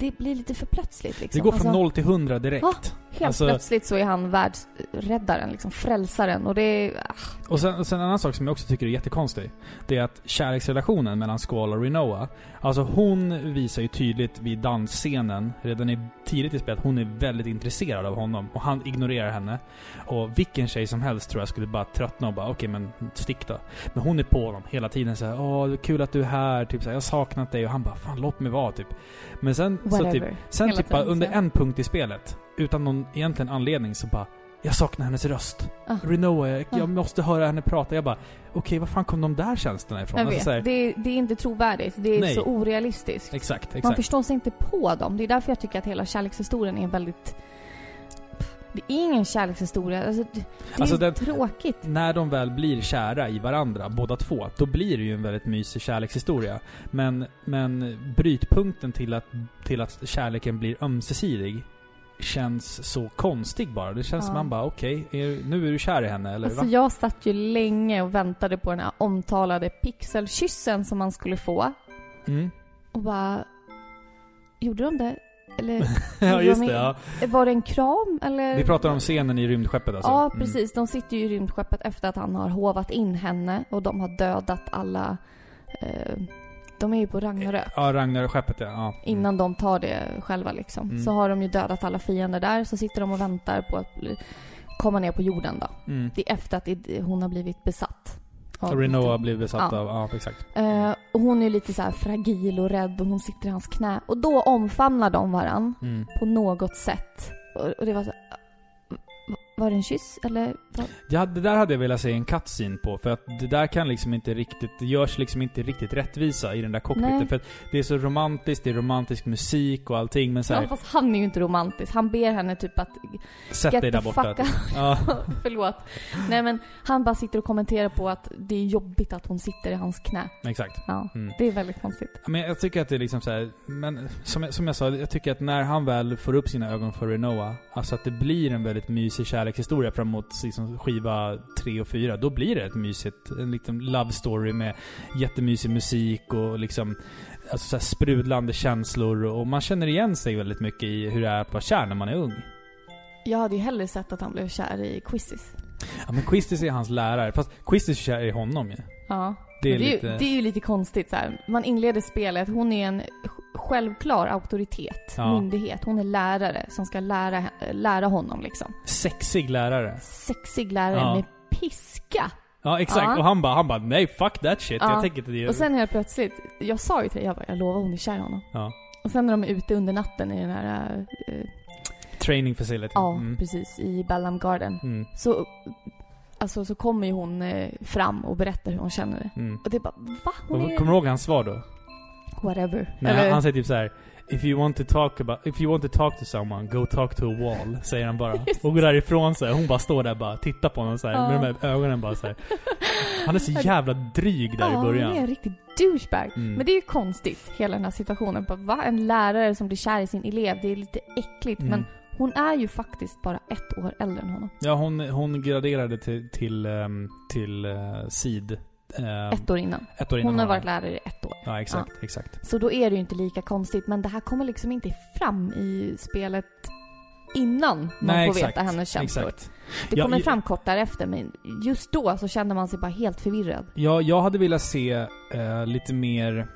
det blir lite för plötsligt liksom. Det går från Alltså, 0 till 100 direkt. Ja. Helt alltså- plötsligt så är han världsräddaren, liksom frälsaren och det är... ah, Och sen, sen en annan sak som jag också tycker är jättekonstig. Det är att kärleksrelationen mellan Squall och Renoa. Alltså hon visar ju tydligt vid dansscenen, redan i, tidigt i spelet, hon är väldigt intresserad av honom. Och han ignorerar henne. Och vilken tjej som helst tror jag skulle bara tröttna och bara okej men stick då. Men hon är på honom hela tiden såhär åh kul att du är här, typ såhär, jag har saknat dig. Och han bara fan låt mig vara typ. Men sen så Whatever. typ, sen Hela typ bara under en punkt i spelet, utan någon egentligen anledning så bara jag saknar hennes röst. Ah. Renoa, jag, jag Ah. måste höra henne prata. Jag bara, okej, var fan kom de där tjänsterna ifrån? Jag Alltså, vet. så här, det, är, det är inte trovärdigt. Det är Nej. så orealistiskt. Exakt, Man exakt. förstår sig inte på dem. Det är därför jag tycker att hela kärlekshistorien är väldigt... Det är ingen kärlekshistoria. Alltså, det det är Alltså, ju den- tråkigt. När de väl blir kära i varandra, båda två, då blir det ju en väldigt mysig kärlekshistoria. Men, men brytpunkten till att, till att kärleken blir ömsesidig känns så konstig bara. Det känns Ja. som man bara, okej, är- nu är du kär i henne, eller Alltså va? jag satt ju länge och väntade på den här omtalade pixelkyssen som man skulle få. Mm. Och bara... Gjorde de det? Eller ja, just de det. Ja. var det en kram? Eller? Vi pratar om scenen i rymdskeppet alltså. Ja, Mm. precis. De sitter ju i rymdskeppet efter att han har hovat in henne och de har dödat alla... Eh, de är ju på Ragnarök. Ja, Ragnar-skeppet ja. ja. Mm. Innan de tar det själva liksom. Mm. Så har de ju dödat alla fiender där. Så sitter de och väntar på att bli, komma ner på jorden då. Mm. Det är efter att hon har blivit besatt. av- Renoa blir besatt Ja. av, ja exakt. Eh, och hon är lite så här fragil och rädd och hon sitter i hans knä. Och då omfamnar de varann Mm. på något sätt. Och, och det var så var det en kyss eller? Ja, det där hade jag velat se en cutscene på, för att det där kan liksom inte riktigt, det görs liksom inte riktigt rättvisa i den där cockpiten. Nej. För att det är så romantiskt, det är romantisk musik och allting, men så här, Ja, fast han är ju inte romantisk. Han ber henne typ att sätt dig där borta. typ. Ja, Förlåt. Nej men han bara sitter och kommenterar på att det är jobbigt att hon sitter i hans knä. exakt. Ja, Mm. det är väldigt konstigt. Men jag tycker att det är liksom så här, men som jag, som jag sa, jag tycker att när han väl får upp sina ögon för Renoa, alltså att det blir en väldigt mysig kärlekshistoria framåt liksom skiva 3 och 4, då blir det ett mysigt, en liten love story med jättemysig musik och liksom Alltså så sprudlande känslor och man känner igen sig väldigt mycket i hur det är att vara kär när man är ung. Jag hade ju hellre sett att han blev kär i Quizis. Ja men Quistis är hans lärare, fast Quistis är kär i honom ju. Ja. Det är det, är lite... ju, det är ju lite konstigt så här. Man inleder spelet, hon är en självklar auktoritet, Ja. myndighet. Hon är lärare som ska lära, lära honom liksom. Sexig lärare. Sexig lärare Ja. med piska. Ja exakt, Ja. och han bara, han bara nej fuck that shit. Ja. Jag tänker inte det. Och sen helt plötsligt, jag sa ju till dig, jag bara, jag lovar hon är kär i honom. Ja. Och sen när de är ute under natten i den här, eh, Training facility. ja Mm. precis, i Bellam Garden. Mm. Så, alltså, så kommer ju hon eh, fram och berättar hur hon känner. Mm. Och det är bara, va? Hon Och är... Kommer du ihåg hans svar då? Whatever. Nej, Eller, han säger typ så här. If you want to talk about, if you want to talk to someone, go talk to a wall. Säger han bara. Och går därifrån så här. Hon bara står där bara, tittar på honom så här, Ja. med de här ögonen bara så här. Han är så jävla dryg där ja, i början. hon är en riktig douchebag. Mm. Men det är ju konstigt, hela den här situationen. Bara, va? En lärare som blir kär i sin elev, det är lite äckligt. Mm. Men hon är ju faktiskt bara ett år äldre än honom. Ja, hon, hon graderade till, till, um, till uh, SID. Ehm, Ett år innan. ett år innan Hon har varit lärare i ett år. Ja, exakt, exakt. Så då är det ju inte lika konstigt. Men det här kommer liksom inte fram i spelet innan man Nej, får exakt, veta hennes känslor. Exakt. Det Ja, kommer i- fram kort därefter, men just då så kände man sig bara helt förvirrad. Ja, jag hade velat se eh, lite mer...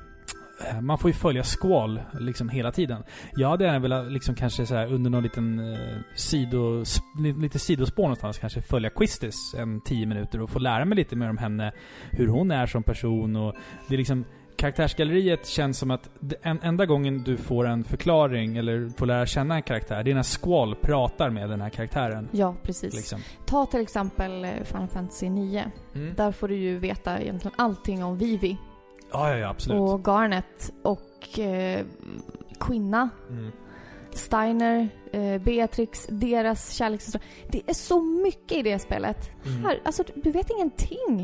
eh, Man får ju följa Squall liksom hela tiden. Jag hade gärna velat liksom kanske så här under någon liten eh, sido, s- li- lite sidospår någonstans kanske följa Quistis en tio minuter och få lära mig lite mer om henne. Hur hon är som person och det är liksom Karaktärsgalleriet känns som att en enda gången du får en förklaring eller får lära känna en karaktär, det är när Squall pratar med den här karaktären. Ja, precis. Liksom. Ta till exempel eh, Final Fantasy 9. Mm. Där får du ju veta egentligen allting om Vivi Ja, ja, ja, absolut. och Garnet och eh, Quinna. Mm. Steiner, eh, Beatrix, deras kärlekshistoria. Det är så mycket i det spelet. Mm. Här, alltså du- vet ingenting.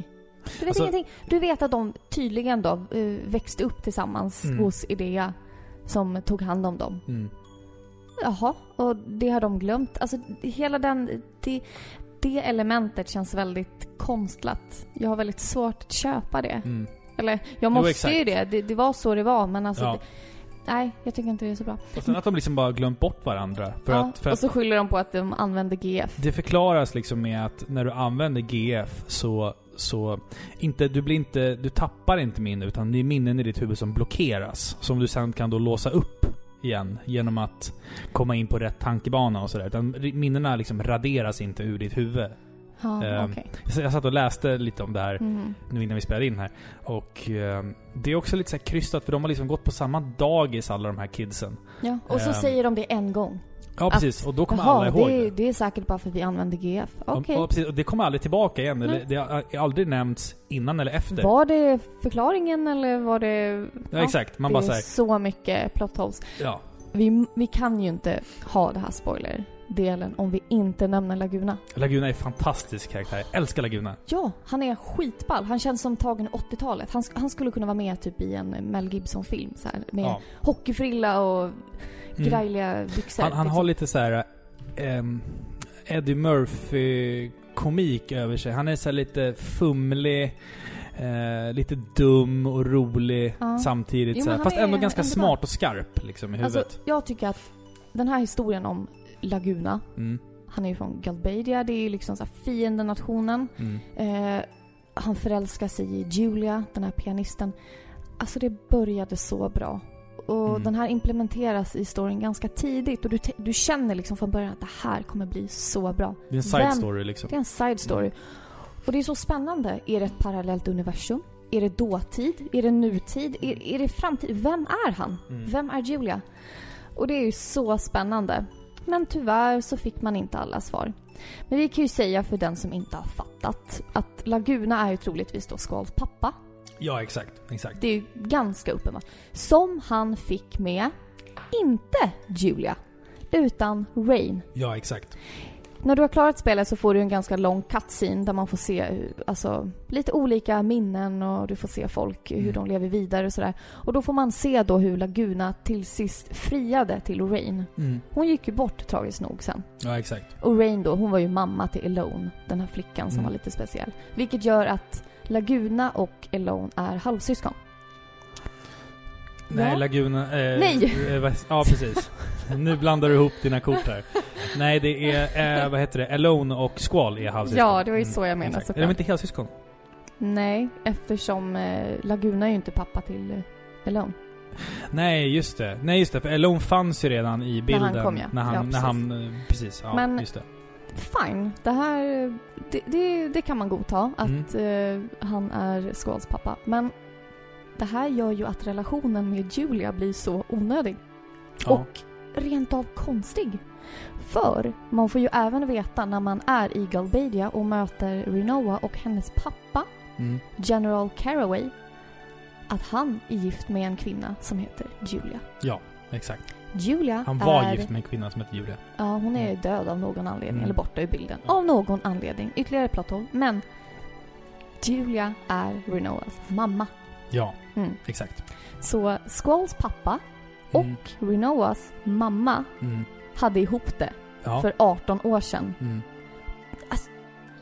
Du vet Alltså- ingenting. Du vet att de tydligen då eh, växte upp tillsammans Mm. hos Idea som tog hand om dem. Mm. Jaha, och det har de glömt. Alltså hela den... Det, det elementet känns väldigt konstlat. Jag har väldigt svårt att köpa det. Mm. Eller jag måste exakt. ju det. det. Det var så det var men alltså... Ja. Det, nej, jag tycker inte det är så bra. Och sen att de liksom bara glömt bort varandra. För ja, att, för och så skyller de på att de använder GF. det förklaras liksom med att när du använder GF så, så inte, du blir inte, du tappar inte minne utan det är minnen i ditt huvud som blockeras. Som du sen kan då låsa upp igen genom att komma in på rätt tankebana och sådär. Utan minnena liksom raderas inte ur ditt huvud. Ja, Ehm, okej. Jag satt och läste lite om det här Mm. nu innan vi spelade in här. Och eh, det är också lite så här krystat för de har liksom gått på samma dagis alla de här kidsen. Ja, och så Ehm, säger de det en gång. Ja precis, och då kommer Jaha, alla ihåg det, är, det är säkert bara för att vi använder GF. Okej. Och, och, precis, och det kommer aldrig tillbaka igen. Eller, det har aldrig nämnts innan eller efter. Var det förklaringen eller var det... Ja, exakt. Man det bara är säger så mycket plot holes. ja. Vi, vi kan ju inte ha det här spoiler-delen om vi inte nämner Laguna. Laguna är fantastisk karaktär. Jag älskar Laguna. Ja, han är skitball. Han känns som tagen 80-talet. Han, han skulle kunna vara med typ i en Mel Gibson-film så här, med Ja. hockeyfrilla och Mm. grejliga byxor. Han, han liksom. har lite så här ehm, Eddie Murphy-komik över sig. Han är så lite fumlig, eh, lite dum och rolig Ja. samtidigt. Jo, så Fast är ändå ganska smart och skarp liksom i huvudet. Alltså, jag tycker att den här historien om Laguna, mm, han är ju från Galbadia, det är ju liksom så fiendenationen. mm, Eh, han förälskar sig i Julia, den här pianisten. Alltså det började så bra. Och Mm. den här implementeras i storyn ganska tidigt och du, du känner liksom från början att det här kommer bli så bra. det är en side Vem- story liksom. Det är en side story. Och det är så spännande. Är det ett parallellt universum? Är det dåtid? Är det nutid? Är, är det framtid? Vem är han? Mm. Vem är Julia? Och det är ju så spännande. Men tyvärr så fick man inte alla svar. Men vi kan ju säga för den som inte har fattat att Laguna är ju troligtvis då Squalls pappa. Ja, exakt. Exakt. Det är ju ganska uppenbart. Som han fick med, inte Julia, utan Rain. Ja, exakt. När du har klarat spelet så får du en ganska lång cutscene där man får se alltså, lite olika minnen och du får se folk, hur Mm. de lever vidare och sådär. Och då får man se då hur Laguna till sist friade till Rain. Mm. Hon gick ju bort tragiskt nog sen. Ja, exakt. Och Rain då, hon var ju mamma till Elone, den här flickan som Mm. var lite speciell. Vilket gör att Laguna och Elone är halvsyskon. Nej, Ja. Laguna... Eh, Nej! Eh, ja, precis. nu blandar du ihop dina kort här. Nej, det är, eh, vad heter det, Alone och Squall är halvsyskon. Ja, det var ju så jag menade exakt. såklart. Är de inte helsyskon? Nej, eftersom eh, Laguna är ju inte pappa till eh, Elone. Nej, just det. Nej, just det. För Alone fanns ju redan i bilden. kom, ja. När han, Ja, när precis. han eh, precis. Ja, Men- just det. Fine, det här... Det, det, det kan man godta, att Mm. eh, han är Squalls pappa. Men det här gör ju att relationen med Julia blir så onödig. Ja. Och rent av konstig. För man får ju även veta när man är i Galbadia och möter Renoa och hennes pappa, Mm. General Caraway, att han är gift med en kvinna som heter Julia. ja, exakt. Julia Han var är... gift med en kvinna som hette Julia. Ja, hon är Mm. död av någon anledning, Mm. eller borta ur bilden. Av någon anledning. Ytterligare plot hole. Men Julia är Renoas mamma. Ja, Mm. exakt. Så Squalls pappa och Mm. Renoas mamma Mm. hade ihop det Ja. för 18 år sedan. Mm. Alltså-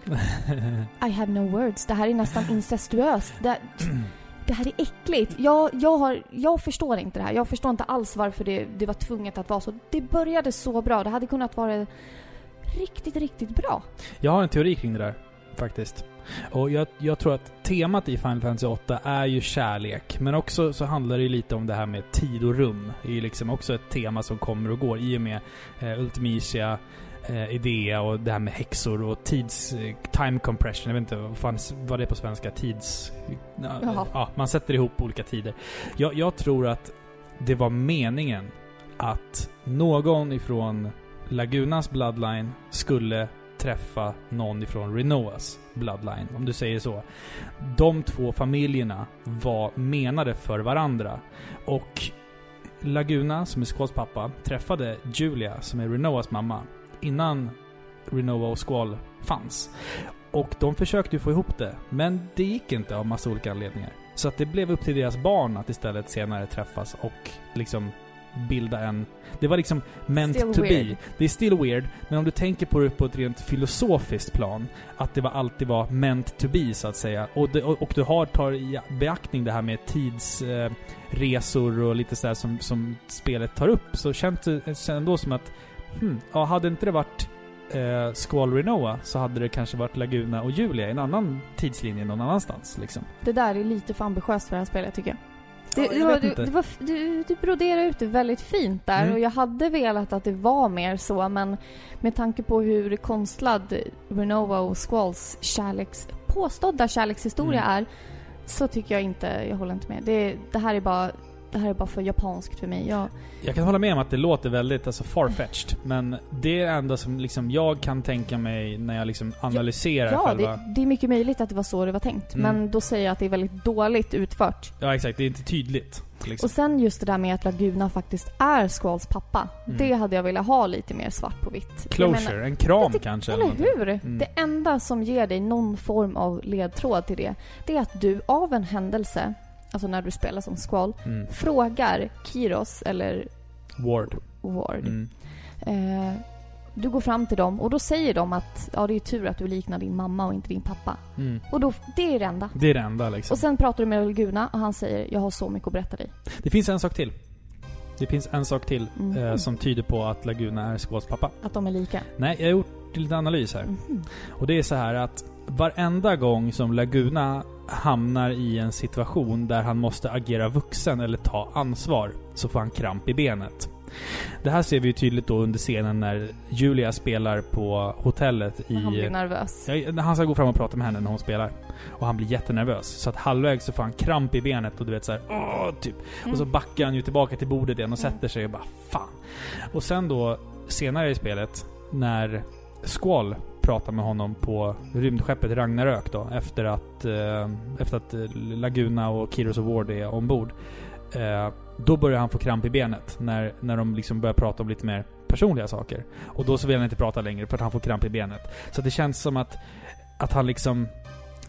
I have no words. Det här är nästan incestuöst. Det, det här är äckligt. Jag, jag, har, jag förstår inte det här. Jag förstår inte alls varför det, det var tvunget att vara så. Det började så bra. Det hade kunnat vara riktigt, riktigt bra. Jag har en teori kring det där, faktiskt. Och jag, jag tror att temat i Final Fantasy 8 är ju kärlek. Men också så handlar det ju lite om det här med tid och rum. Det är ju liksom också ett tema som kommer och går i och med eh, Ultimisia, eh, Idea och det här med häxor och tids... Eh, time compression. Jag vet inte vad, fan, vad det är på svenska. Tids... Ja, Jaha. ja, man sätter ihop olika tider. Jag, jag tror att det var meningen att någon ifrån Lagunas bloodline skulle träffa någon ifrån Renoas bloodline, om du säger så. De två familjerna var menade för varandra. Och Laguna, som är Squalls pappa, träffade Julia, som är Renoas mamma, innan Renoa och Squall fanns. Och de försökte ju få ihop det, men det gick inte av massa olika anledningar. Så att det blev upp till deras barn att istället senare träffas och liksom bilda en... Det var liksom meant Still to weird. be. Det är still weird, men om du tänker på det på ett rent filosofiskt plan, att det var alltid var meant to be, så att säga. Och, det, och, och du har, tar i beaktning det här med tidsresor eh, och lite sådär som, som spelet tar upp, så känns det känns det ändå som att hmm, ja, hade inte det varit eh, Squall Renoa så hade det kanske varit Laguna och Julia i en annan tidslinje någon annanstans liksom. Det där är lite för ambitiöst för det här spelet tycker jag. Det, Ja, det var, du, det var, du, du broderade ut det väldigt fint där Mm. och jag hade velat att det var mer så men med tanke på hur konstlad Renova och Squalls kärleks, påstådda kärlekshistoria Mm. är så tycker jag inte, jag håller inte med. Det, det här är bara det här är bara för japanskt för mig. Jag, Jag kan hålla med om att det låter väldigt alltså farfetched, men det är det enda som liksom jag kan tänka mig när jag liksom analyserar ja, själva... det, det är mycket möjligt att det var så det var tänkt. Mm. Men då säger jag att det är väldigt dåligt utfört. Ja exakt, det är inte tydligt. Liksom. Och sen just det där med att Laguna faktiskt är Squalls pappa. Mm. Det hade jag velat ha lite mer svart på vitt. Closure, menar- en kram det- kanske. Eller någonting. hur? Mm. Det enda som ger dig någon form av ledtråd till det, det är att du av en händelse, alltså när du spelar som Squall, Mm. frågar Kiros eller Ward. Ward. Mm. Eh, du går fram till dem och då säger de att ja, det är tur att du liknar din mamma och inte din pappa. Mm. Och då, det är det enda. Det är det enda liksom. Och sen pratar du med Laguna och han säger jag har så mycket att berätta dig. Det finns en sak till. Det finns en sak till Mhm. eh, som tyder på att Laguna är Squalls pappa. Att de är lika. Nej, jag har gjort lite analys här. Mhm. Och det är så här att varenda gång som Laguna hamnar i en situation där han måste agera vuxen eller ta ansvar så får han kramp i benet. Det här ser vi ju tydligt då under scenen när Julia spelar på hotellet i... Han blir nervös. Ja, han ska gå fram och prata med henne när hon spelar. Och han blir jättenervös. Så att halvvägs så får han kramp i benet och du vet såhär åh, typ. Och så Mm. backar han ju tillbaka till bordet igen och Mm. sätter sig och bara fan. Och sen då senare i spelet när Squall prata med honom på rymdskeppet Ragnarök då efter att, eh, efter att eh, Laguna och Kiros och Ward är ombord. Eh, då börjar han få kramp i benet när, när de liksom börjar prata om lite mer personliga saker. Och då så vill han inte prata längre för att han får kramp i benet. Så det känns som att, att han liksom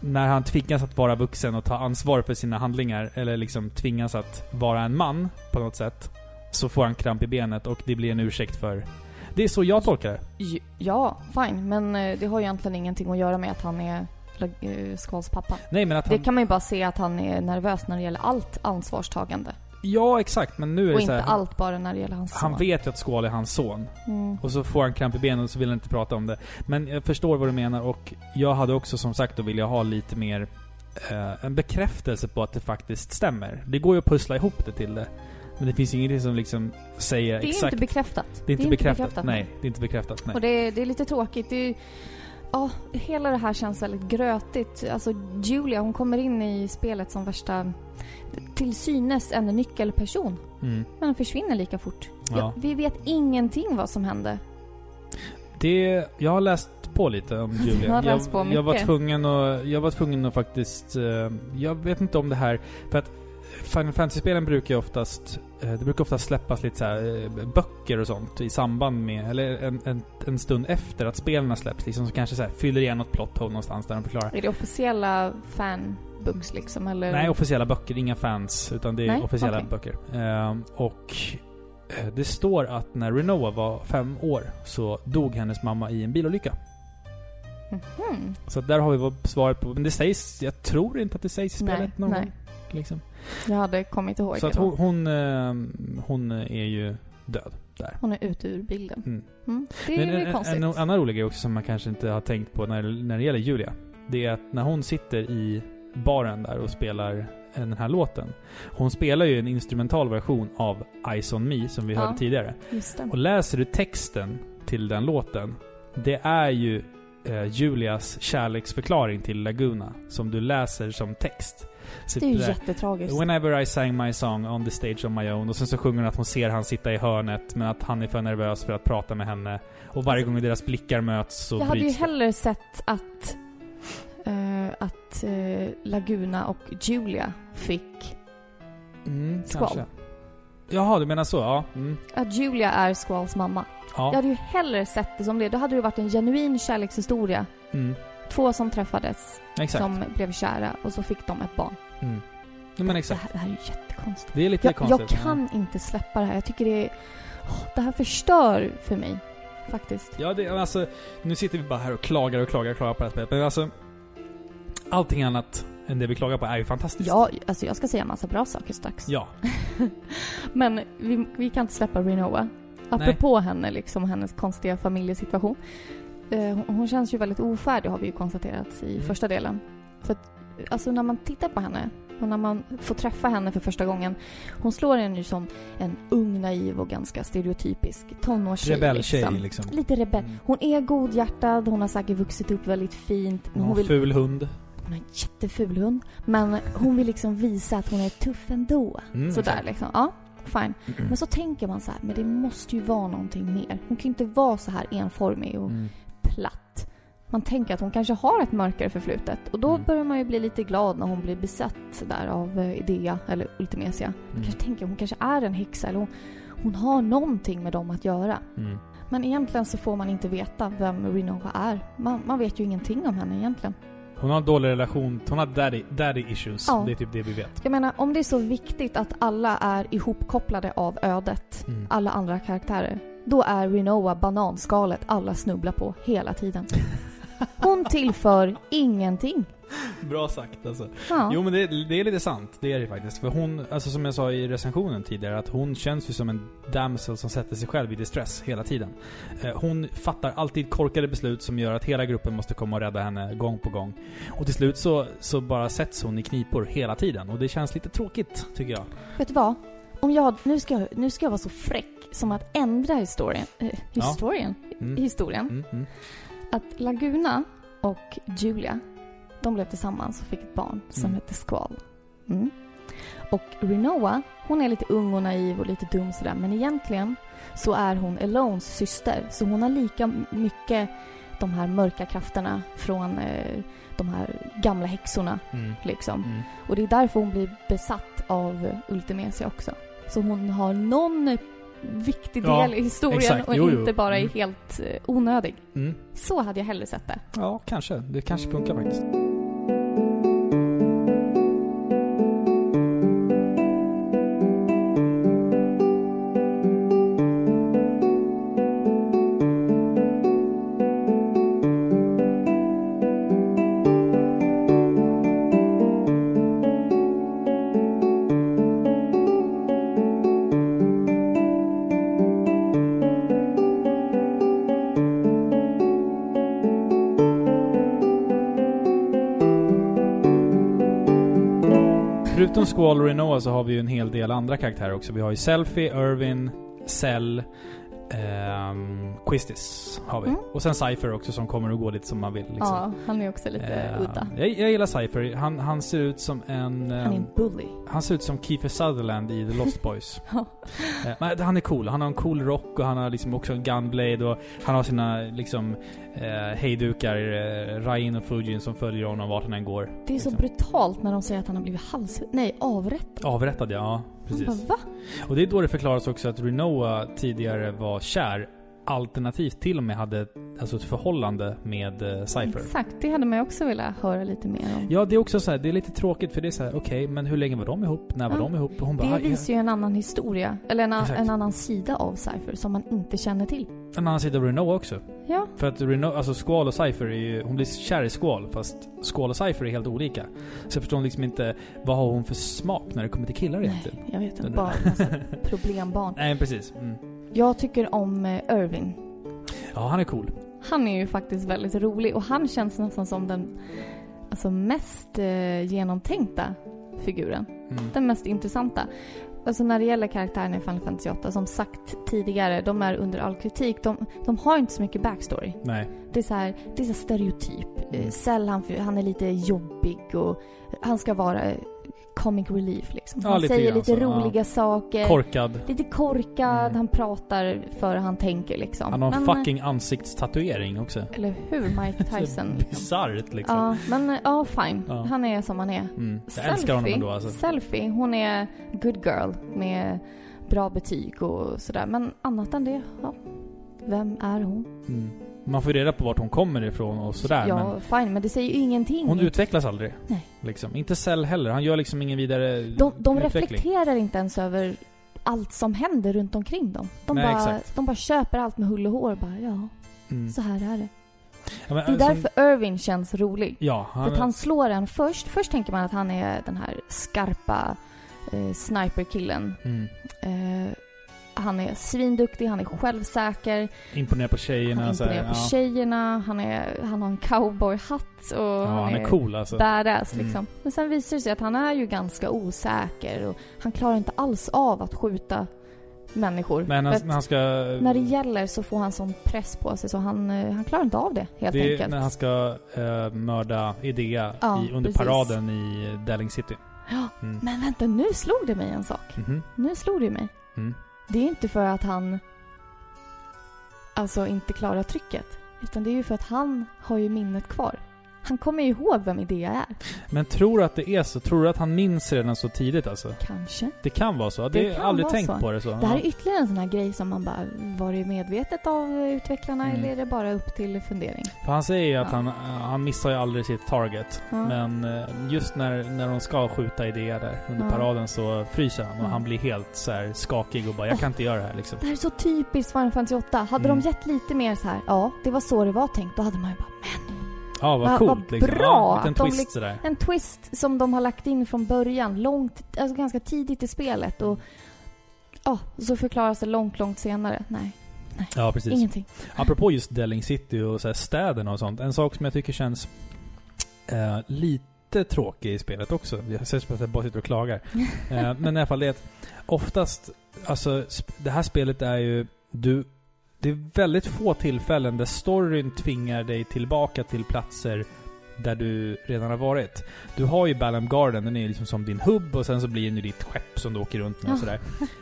när han tvingas att vara vuxen och ta ansvar för sina handlingar, eller liksom tvingas att vara en man på något sätt, så får han kramp i benet och det blir en ursäkt för... Det är så jag tolkar det. Ja, fine. Men eh, det har ju egentligen ingenting att göra med att han är eh, Squalls pappa. Nej men att Det han... kan man ju bara se att han är nervös när det gäller allt ansvarstagande. Ja, exakt. Men nu är Och det så inte här, allt bara när det gäller hans Han son. vet ju att Squall är hans son. Mm. Och så får han kramp i benen och så vill han inte prata om det. Men jag förstår vad du menar och jag hade också som sagt då vilja ha lite mer eh, en bekräftelse på att det faktiskt stämmer. Det går ju att pussla ihop det till det. Men det finns ingenting som liksom säger Det är exakt. inte bekräftat. det är inte bekräftat. Nej, det är inte bekräftat. Nej. Och det är, det är lite tråkigt. Det är, ja, hela det här känns väldigt grötigt. Alltså Julia, hon kommer in i spelet som värsta till synes en nyckelperson. Mm. Men hon försvinner lika fort. Ja. Ja, vi vet ingenting vad som hände. Det, jag har läst på lite om Julia. jag, jag var tvungen att, jag var tvungen att faktiskt, eh, jag vet inte om det här, för att Final Fantasy-spelen brukar ju oftast, eh, det brukar oftast släppas lite så här, eh, böcker och sånt i samband med, eller en, en, en stund efter att spelen har släppts, liksom som kanske så här, fyller igen något plot hole någonstans där de förklarar. Är det officiella fanbooks liksom? Eller? Nej, officiella böcker, inga fans, utan det är Nej, officiella okej. böcker. Ehm, och eh, det står att när Renoa var fem år så dog hennes mamma i en bilolycka. Mhm. Så där har vi svaret på. Men det sägs, jag tror inte att det sägs i Nej, spelet någon nej. gång. Liksom. Jag hade kommit ihåg Så att hon, hon, eh, hon är ju död där. Hon är ute ur bilden. Mm. Mm. Det Men är en, konstigt. en, en annan rolig grej också som man kanske inte har tänkt på när, när det gäller Julia. Det är att när hon sitter i baren där och spelar eh, den här låten. Hon spelar ju en instrumental version av Eyes on Me som vi Ja. hörde tidigare. Och läser du texten till den låten, det är ju eh, Julias kärleksförklaring till Laguna som du läser som text. Så Det är ju jättetragiskt. Whenever I sang my song on the stage on my own. Och sen så sjunger hon att hon ser han sitta i hörnet, men att han är för nervös för att prata med henne. Och varje gång deras blickar möts så Jag hade ju hellre sett att, eh, att eh, Laguna och Julia fick Mm, Squall. kanske. Jaha, du menar så? Ja. Mm. Att Julia är Squalls mamma. Jag Ja. hade ju hellre sett det som det. Då hade det varit en genuin kärlekshistoria. Mm. Två som träffades, Exakt. som blev kära och så fick de ett barn. Mm. Ja, men Det, exakt. här, det här är jättekonstigt. Det är lite Jag, konstigt. jag kan inte släppa det här. Jag tycker det är... åh, det här förstör för mig. Faktiskt. Ja, det, alltså, nu sitter vi bara här och klagar och klagar och klagar på det här spelet. Men alltså, allting annat än det vi klagar på är ju fantastiskt. Ja, alltså jag ska säga massa bra saker strax. Ja. Men vi, vi kan inte släppa Renoa. Apropå henne, liksom hennes konstiga familjesituation. Eh, hon, känns ju väldigt ofärdig har vi ju konstaterat i Mm. första delen. För att, alltså när man tittar på henne och när man får träffa henne för första gången. Hon slår en ju som en ung, naiv och ganska stereotypisk tonårstjej. Rebelltjej liksom. liksom. Lite rebell. Mm. Hon är godhjärtad, hon har säkert vuxit upp väldigt fint. Hon hon, har vill, ful hund. hon har en jätteful hund. Men hon vill liksom visa att hon är tuff ändå. Mm, Sådär exakt. liksom. Ja, fine. Mm. Men så tänker man så här, men det måste ju vara någonting mer. Hon kan ju inte vara så här enformig och Mm. Platt. Man tänker att hon kanske har ett mörkare förflutet. Och då Mm. börjar man ju bli lite glad när hon blir besatt där av eh, Idea, eller Ultimesia. Mm. Kanske tänker hon kanske är en häxa eller hon, hon har någonting med dem att göra. Mm. Men egentligen så får man inte veta vem Rinoa är. Man, man vet ju ingenting om henne egentligen. Hon har en dålig relation. Hon har daddy, daddy issues. Ja. Det är typ det vi vet. Jag menar, om det är så viktigt att alla är ihopkopplade av ödet, Mm. alla andra karaktärer, då är Rinoa bananskalet alla snubblar på hela tiden. Hon tillför ingenting. Bra sagt alltså. Ja. Jo men det, det är lite sant, det är det faktiskt. För hon, alltså som jag sa i recensionen tidigare, att hon känns ju som en damsel som sätter sig själv i distress hela tiden. Eh, hon fattar alltid korkade beslut som gör att hela gruppen måste komma och rädda henne gång på gång. Och till slut så, så bara sätts hon i knipor hela tiden. Och det känns lite tråkigt, tycker jag. Vet du vad? Om jag, nu, ska jag, nu ska jag vara så fräck som att ändra historien. Eh, historien? Mm. Historien. Mm, mm. Att Laguna och Julia, de blev tillsammans och fick ett barn som Mm. hette Squall. Mm. Och Renoa, hon är lite ung och naiv och lite dum sådär. Men egentligen så är hon Elones syster. Så hon har lika mycket de här mörka krafterna från eh, de här gamla häxorna Mm. liksom. Och det är därför hon blir besatt av Ultimesia också. Så hon har någon viktig Ja, del i historien exakt. och Jo, jo. inte bara är Mm. helt eh, onödig. Mm. Så hade jag hellre sett det. Ja, kanske. Det kanske funkar faktiskt. Squall och Renoa så har vi ju en hel del andra karaktärer också. Vi har ju Selfie, Irvin, Cell, ehm, Quistis har vi. Mm. Och sen Cypher också som kommer och går lite som man vill. Liksom. Ja, han är också lite Eh, udda. Jag, jag gillar Cypher. Han, han ser ut som en... Han är en ehm, bully. han ser ut som Kiefer Sutherland i The Lost Boys. Ja. Eh, Men han är cool. Han har en cool rock och han har liksom också en gunblade och han har sina liksom eh, hejdukar, eh, Rain och Fujin som följer honom vart han än går. Det är så liksom. brutalt när de säger att han har blivit hals... Nej, avrättad. Avrättad ja, Man precis. bara, va? Och det är då det förklaras också att Renoa tidigare var kär. Alternativt till och med hade alltså ett förhållande med eh, Cypher. Exakt, det hade man ju också velat höra lite mer om. Ja, det är också så här, det är lite tråkigt för det är så här, okej, men hur länge var de ihop? När var Ja. de ihop? Och hon bara, Det "Ah, visar ju en annan historia, eller en, en annan sida av Cypher som man inte känner till. en annan sida av Renoa också. Ja, För att Reno, alltså Squall och Cypher är ju, hon blir kär i Squall fast Squall och Cypher är helt olika. Så jag förstår liksom inte, vad har hon för smak när det kommer till killar egentligen? nej, jag vet inte. Bara en massa problembarn. Nej, precis. Mm. Jag tycker om eh, Irving. Ja, han är cool. Han är ju faktiskt väldigt rolig och han känns nästan som den alltså, mest eh, genomtänkta figuren. Mm. Den mest intressanta. Alltså när det gäller karaktären i Final Fantasy 8, som sagt tidigare, de är under all kritik. De, de har inte så mycket backstory. Nej. Det är så här, det är så stereotyp. Mm. Mm. Cell, han, han är lite jobbig och han ska vara eh, comic relief liksom. Ja, Han lite säger lite så, ja. roliga saker. Korkad. Lite korkad, Mm. han pratar före han tänker liksom. Han har en Men, fucking ansiktstatuering också. eh, Eller hur, Mike Tyson. Bisarrt liksom. Ja, men eh, ja, fine. Ja. Han är som han är. Mm. Jag älskar honom ändå alltså. Selfie, hon är good girl med bra betyg och sådär. Men annat än det, ja. Vem är hon? Mm. Man får reda på vart hon kommer ifrån och sådär. ja, men fine, men det säger ju ingenting. hon utvecklas aldrig. Nej. Liksom. Inte Cell heller. Han gör liksom ingen vidare de de utveckling. reflekterar inte ens över allt som händer runt omkring dem. De, Nej, bara, exakt. de bara köper allt med hull och hår. Bara, ja, Mm. så här är det. Ja, men, Det är som- därför Irving känns rolig. Ja, För han, att han slår en först. Först tänker man att han är den här skarpa eh, sniperkillen. mm, Eh, han är svinduktig, han är självsäker, imponerar på tjejerna. han imponerar på ja. tjejerna, han, är, han har en cowboyhatt och Ja, han, han är cool alltså. badass Mm. liksom. Men sen visar det sig att han är ju ganska osäker och han klarar inte alls av att skjuta människor. Men han, när han ska... när det gäller så får han sån press på sig så han, eh, han klarar inte av det helt det enkelt. när han ska eh, mörda Idea Ja, i, under precis. paraden i Dalling City. Ja, Mm. Men vänta, nu slog det mig en sak. Mhm. Nu slog det mig. Mm. Det är inte för att han alltså inte klarar trycket. Utan det är ju för att han har ju minnet kvar. Han kommer ju ihåg vem Idea är. Men tror du att det är så? Tror du att han minns redan så tidigt alltså? Kanske. Det kan vara så. Det, Det har jag kan aldrig tänkt så. på det så. Det här är ytterligare en sån här grej som man bara, var det medvetet av utvecklarna Mm. eller är det bara upp till fundering? För han säger ju att Ja. han, han missar ju aldrig sitt target. Ja. Men eh, just när, när de ska skjuta Idea där under Ja. paraden så fryser han och Mm. han blir helt så skakig och bara jag kan inte göra det här liksom. Det här är så typiskt Final Fantasy 8. Hade Mm. de gett lite mer så här, ja, det var så det var tänkt, då hade man ju bara, Ja, vad Vad- coolt vad liksom. bra Ja, en de twist sådär. en twist som de har lagt in från början, långt, alltså ganska tidigt i spelet och ja, så förklaras det långt, långt senare. Nej, Ja, precis. ingenting. Apropå just Delling City och så här städerna och sånt. En sak som jag tycker känns eh, lite tråkig i spelet också. Jag ser som att jag bara sitter och klagar. eh, men i alla fall det är att oftast, alltså det här spelet är ju, du, det är väldigt få tillfällen där storyn tvingar dig tillbaka till platser där du redan har varit. Du har ju Balam Garden, den är liksom som din hubb och sen så blir den ju ditt skepp som du åker runt med och sådär.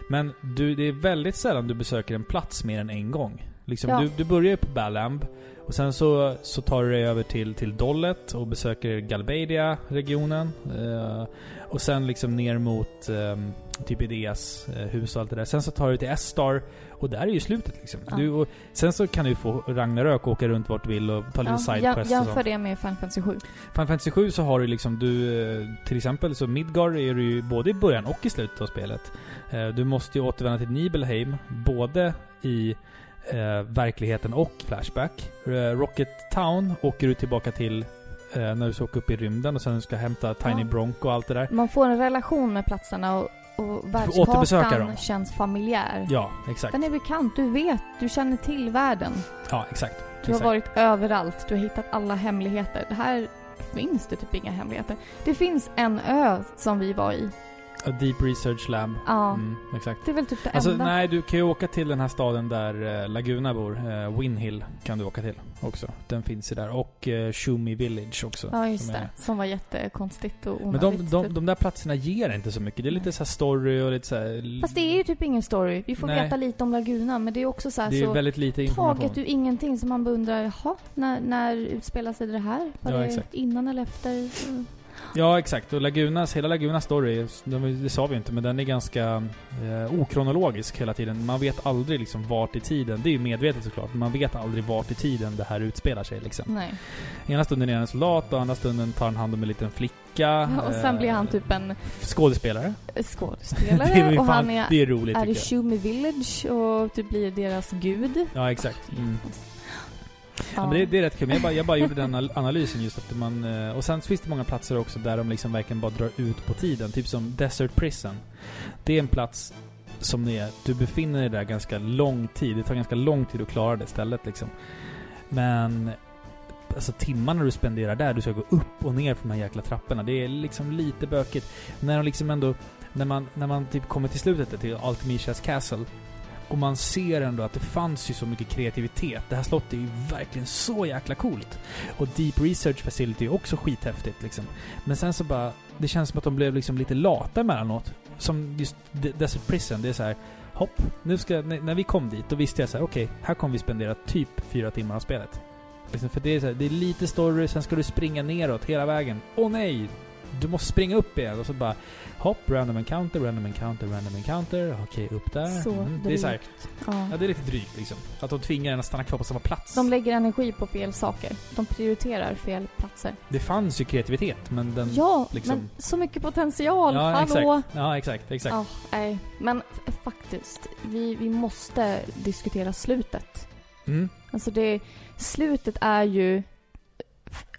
Men du, det är väldigt sällan du besöker en plats mer än en gång. Liksom, Ja. du, du börjar ju på Balamb och sen så, så tar du dig över till, till Dollet och besöker Galbadia-regionen. Eh, och sen liksom ner mot ehm, typ Ideas eh, hus och allt det där. Sen så tar du till S-Star och där är ju slutet liksom. Ja. Du, och, sen så kan du få Ragnarök och åka runt vart du vill och ta lite Ja, sidequests jä- och sånt. det med Final Fantasy 7. Final Fantasy 7 så har du liksom, du, eh, till exempel så Midgard är du ju både i början och i slutet av spelet. Eh, Du måste ju återvända till Nibelheim, både i eh, verkligheten och Flashback. Rocket Town åker du tillbaka till eh, när du ska åka upp i rymden och sen ska hämta Tiny Ja. Bronco och allt det där. Man får en relation med platserna och, och världskartan känns familjär. Ja, exakt. Den är bekant, du vet, du känner till världen. Ja, exakt. Du har exakt. varit överallt, du har hittat alla hemligheter. Det här finns det typ inga hemligheter. Det finns en ö som vi var i. A Deep Research Lab. Ja, Mm, exakt. det är väl typ det Alltså enda. nej, du kan ju åka till den här staden där eh, Laguna bor. Eh, Winhill kan du åka till också. Den finns ju där. Och eh, Shumi Village också. Ja, just som det. är- Som var jättekonstigt och Men onödigt. de, de, typ. de där platserna ger inte så mycket. Det är lite så här story och lite så här, Fast det är ju typ ingen story. Vi får Nej. veta lite om Laguna, men det är också så här Det är så väldigt lite information. taget ur ingenting som man undrar, jaha, när, när utspelar sig det här? Var Ja, det exakt. innan eller efter? Mm. Ja, exakt. Och Lagunas, hela Lagunas story, de, det sa vi inte, men den är ganska eh, okronologisk hela tiden. Man vet aldrig liksom vart i tiden, det är ju medvetet såklart, men man vet aldrig vart i tiden det här utspelar sig liksom. Nej. Ena stunden är han en soldat och andra stunden tar han hand om en liten flicka. Ja, och sen eh, blir han typ en Skådespelare. skådespelare det är, och fan, han är, det är roligt är i. Shumi Village och typ blir deras gud. Ja, exakt. Mm. Ja. Men det, det är rätt kul. Men jag bara, jag bara gjorde den analysen just att man... Eh, och sen så finns det många platser också där de liksom verkligen bara drar ut på tiden. Typ som Desert Prison. Det är en plats som är... Du befinner dig där ganska lång tid. Det tar ganska lång tid att klara det stället liksom. Men... Alltså timmarna du spenderar där, du ska gå upp och ner för de här jäkla trapporna. Det är liksom lite bökigt. När de liksom ändå... När man, när man typ kommer till slutet till Altemishas Castle och man ser ändå att det fanns ju så mycket kreativitet. Det här slottet är ju verkligen så jäkla coolt. Och Deep Research Facility är också skithäftigt liksom. Men sen så bara... Det känns som att de blev liksom lite lata emellanåt. Som just Desert Prison, det är så här. Hopp, nu ska... När, när vi kom dit, då visste jag så här: okej, här kommer vi spendera typ fyra timmar av spelet. Liksom, för det är, så här, det är lite story, sen ska du springa neråt hela vägen. Åh nej! Du måste springa upp igen och så bara hopp, random encounter, random encounter, random encounter. Okej, upp där. Så Mm. Det är så här, Ja. ja det är lite drygt liksom. Att de tvingar en att stanna kvar på samma plats. De lägger energi på fel saker. De prioriterar fel platser. Det fanns ju kreativitet, men den... Ja, liksom- men så mycket potential. ja Hallå! exakt. Ja, exakt, exakt. Ja, nej. Men faktiskt, vi, vi måste diskutera slutet. Mm. Alltså det, slutet är ju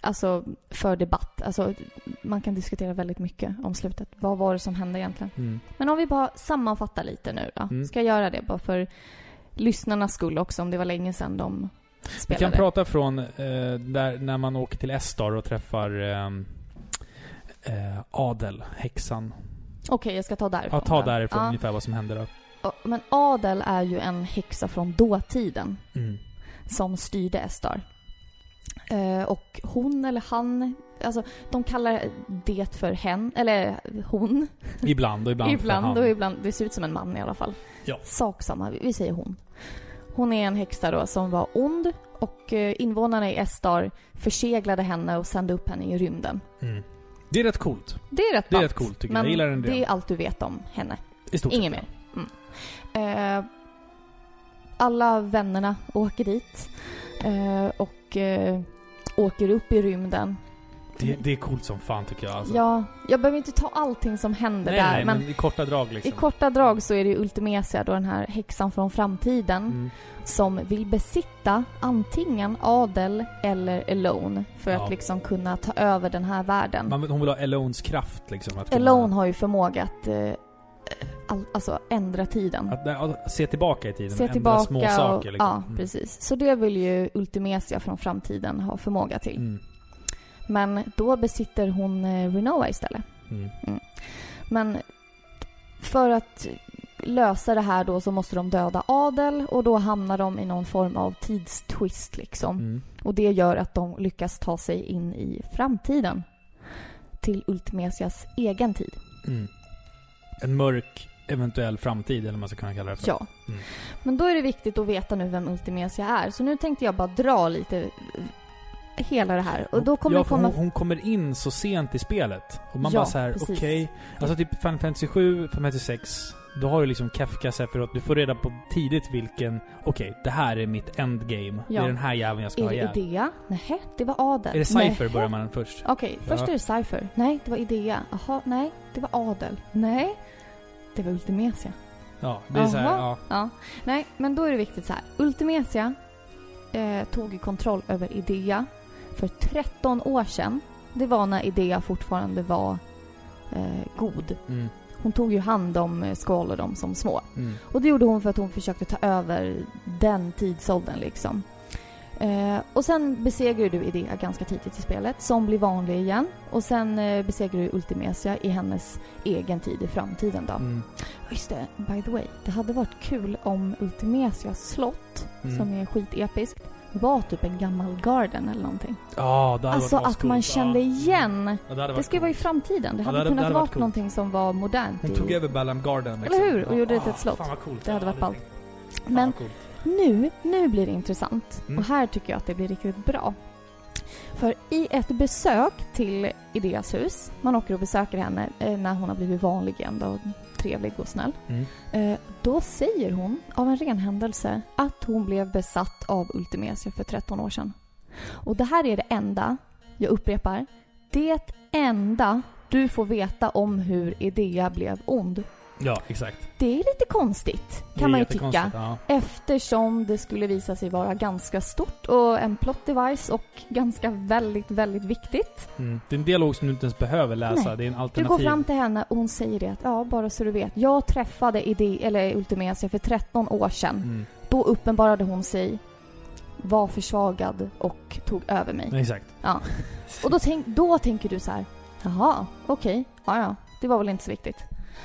alltså för debatt. Alltså man kan diskutera väldigt mycket om slutet. Vad var det som hände egentligen? Mm. Men om vi bara sammanfattar lite nu då. Mm. Ska jag göra det bara för lyssnarnas skull också om det var länge sedan de Vi spelade. kan prata från eh, där när man åker till Estar och träffar ehm, eh, Adel, häxan. Okej, jag ska ta därifrån. Ja, ta då. därifrån Ja. ungefär vad som händer då. Men Adel är ju en häxa från dåtiden Mm. som styrde Estar. Eh, och hon eller han, alltså de kallar det för hen, eller hon. Ibland och ibland för ibland han. och ibland, det ser ut som en man i alla fall. Ja. Sak samma, vi- säger hon. Hon är en häxa då som var ond och eh, invånarna i Estar förseglade henne och sände upp henne i rymden. Mm. Det är rätt coolt. Det är rätt Det är rätt coolt tycker jag. Men Jag gillar den det är allt du vet om henne. I stort Inget sett. mer. Mm. Eh, alla vännerna åker dit och eh, åker upp i rymden. Det, det är coolt som fan tycker jag. Alltså. Ja, jag behöver inte ta allting som händer nej, där, nej, men, men, i korta drag i liksom. korta drag så är det ju Ultimecia, då den här häxan från framtiden, Mm. som vill besitta antingen Adel eller Elone för Ja. att liksom kunna ta över den här världen. Man, hon vill ha Elones kraft liksom. Att kunna- Elone har ju förmåga att eh, all, alltså ändra tiden. Att, att se tillbaka i tiden. Se ändra tillbaka små och, saker liksom. Ja, Mm. precis. Så det vill ju Ultimecia från framtiden ha förmåga till. Mm. Men då besitter hon eh, Renoa istället. Mm. Men för att lösa det här då så måste de döda Adel och då hamnar de i någon form av tidstwist liksom. Mm. Och det gör att de lyckas ta sig in i framtiden. Till Ultimecias egen tid. Mm. En mörk eventuell framtid eller vad man ska kunna kalla det för. Ja. Mm. Men då är det viktigt att veta nu vem Ultimecia är. Så nu tänkte jag bara dra lite eh, hela det här. Och då kommer ja, det komma... hon, hon kommer in så sent i spelet. Och man Ja, bara så här: okej. Alltså typ Final Fantasy 7, Final Fantasy 6. Då har du liksom Kefka Sephiroth. Du får reda på tidigt vilken... Okej, det här är mitt endgame. Det Ja. är den här jäveln jag ska Är ha det ihjäl. Idea? Nej, det var Adel. Är det Cypher Nähä. börjar man först? Okej, först Ja. är det Cypher. Nej, det var Idea. Jaha, nej, det var Adel. Nej, det var Ultimecia. Ja, det är så här, ja. Ja, nej, men då är det viktigt så här. Ultimecia eh, tog kontroll över Idea för 13 år sedan. Det var när Idea fortfarande var eh, god. Mm, Hon tog ju hand om eh, Skål och dem som små. mm. Och det gjorde hon för att hon försökte ta över den tidsåldern liksom. Eh, och sen besegrar du Idea ganska tidigt i spelet, som blir vanlig igen. Och sen eh, besegrar du Ultimecia i hennes egen tid i framtiden då. Mm. Just det, by the way. Det hade varit kul om Ultimecias slott, Mm. som är skitepiskt, var typ en gammal garden eller någonting. Ja, det hade Alltså att man ascoolt. kände Ja. igen. Ja, det, Det ju vara i coolt. framtiden. Det Ja, hade, det hade- kunnat vara coolt. någonting som var modernt. Hon i- tog över Balam Garden liksom. Eller hur? Och gjorde det till ett slott. Fan vad coolt. Det hade Ja, varit ballt. Men coolt. Nu, nu blir det intressant. Mm. Och här tycker jag att det blir riktigt bra. För i ett besök till Ideas hus, man åker och besöker henne eh, när hon har blivit vanlig igen då, trevlig och snäll. Mm. Eh, då säger hon av en ren händelse att hon blev besatt av Ultimecia för 13 år sedan. Och det här är det enda, jag upprepar, det enda du får veta om hur Idea blev ond. Ja, exakt. Det är lite konstigt, kan man ju tycka. Ja. Eftersom det skulle visa sig vara ganska stort och en plot device och ganska väldigt, väldigt viktigt. Mm. Det är en dialog som du inte ens behöver läsa. Nej. Det är en Du alternativ. går fram till henne och hon säger det att ja, bara så du vet. Jag träffade Ide eller Ultimecia för 13 år sedan. Mm. Då uppenbarade hon sig, var försvagad och tog över mig. Exakt. Och då, tänk, då tänker du så här, jaha, okej, ja ja, det var väl inte så viktigt.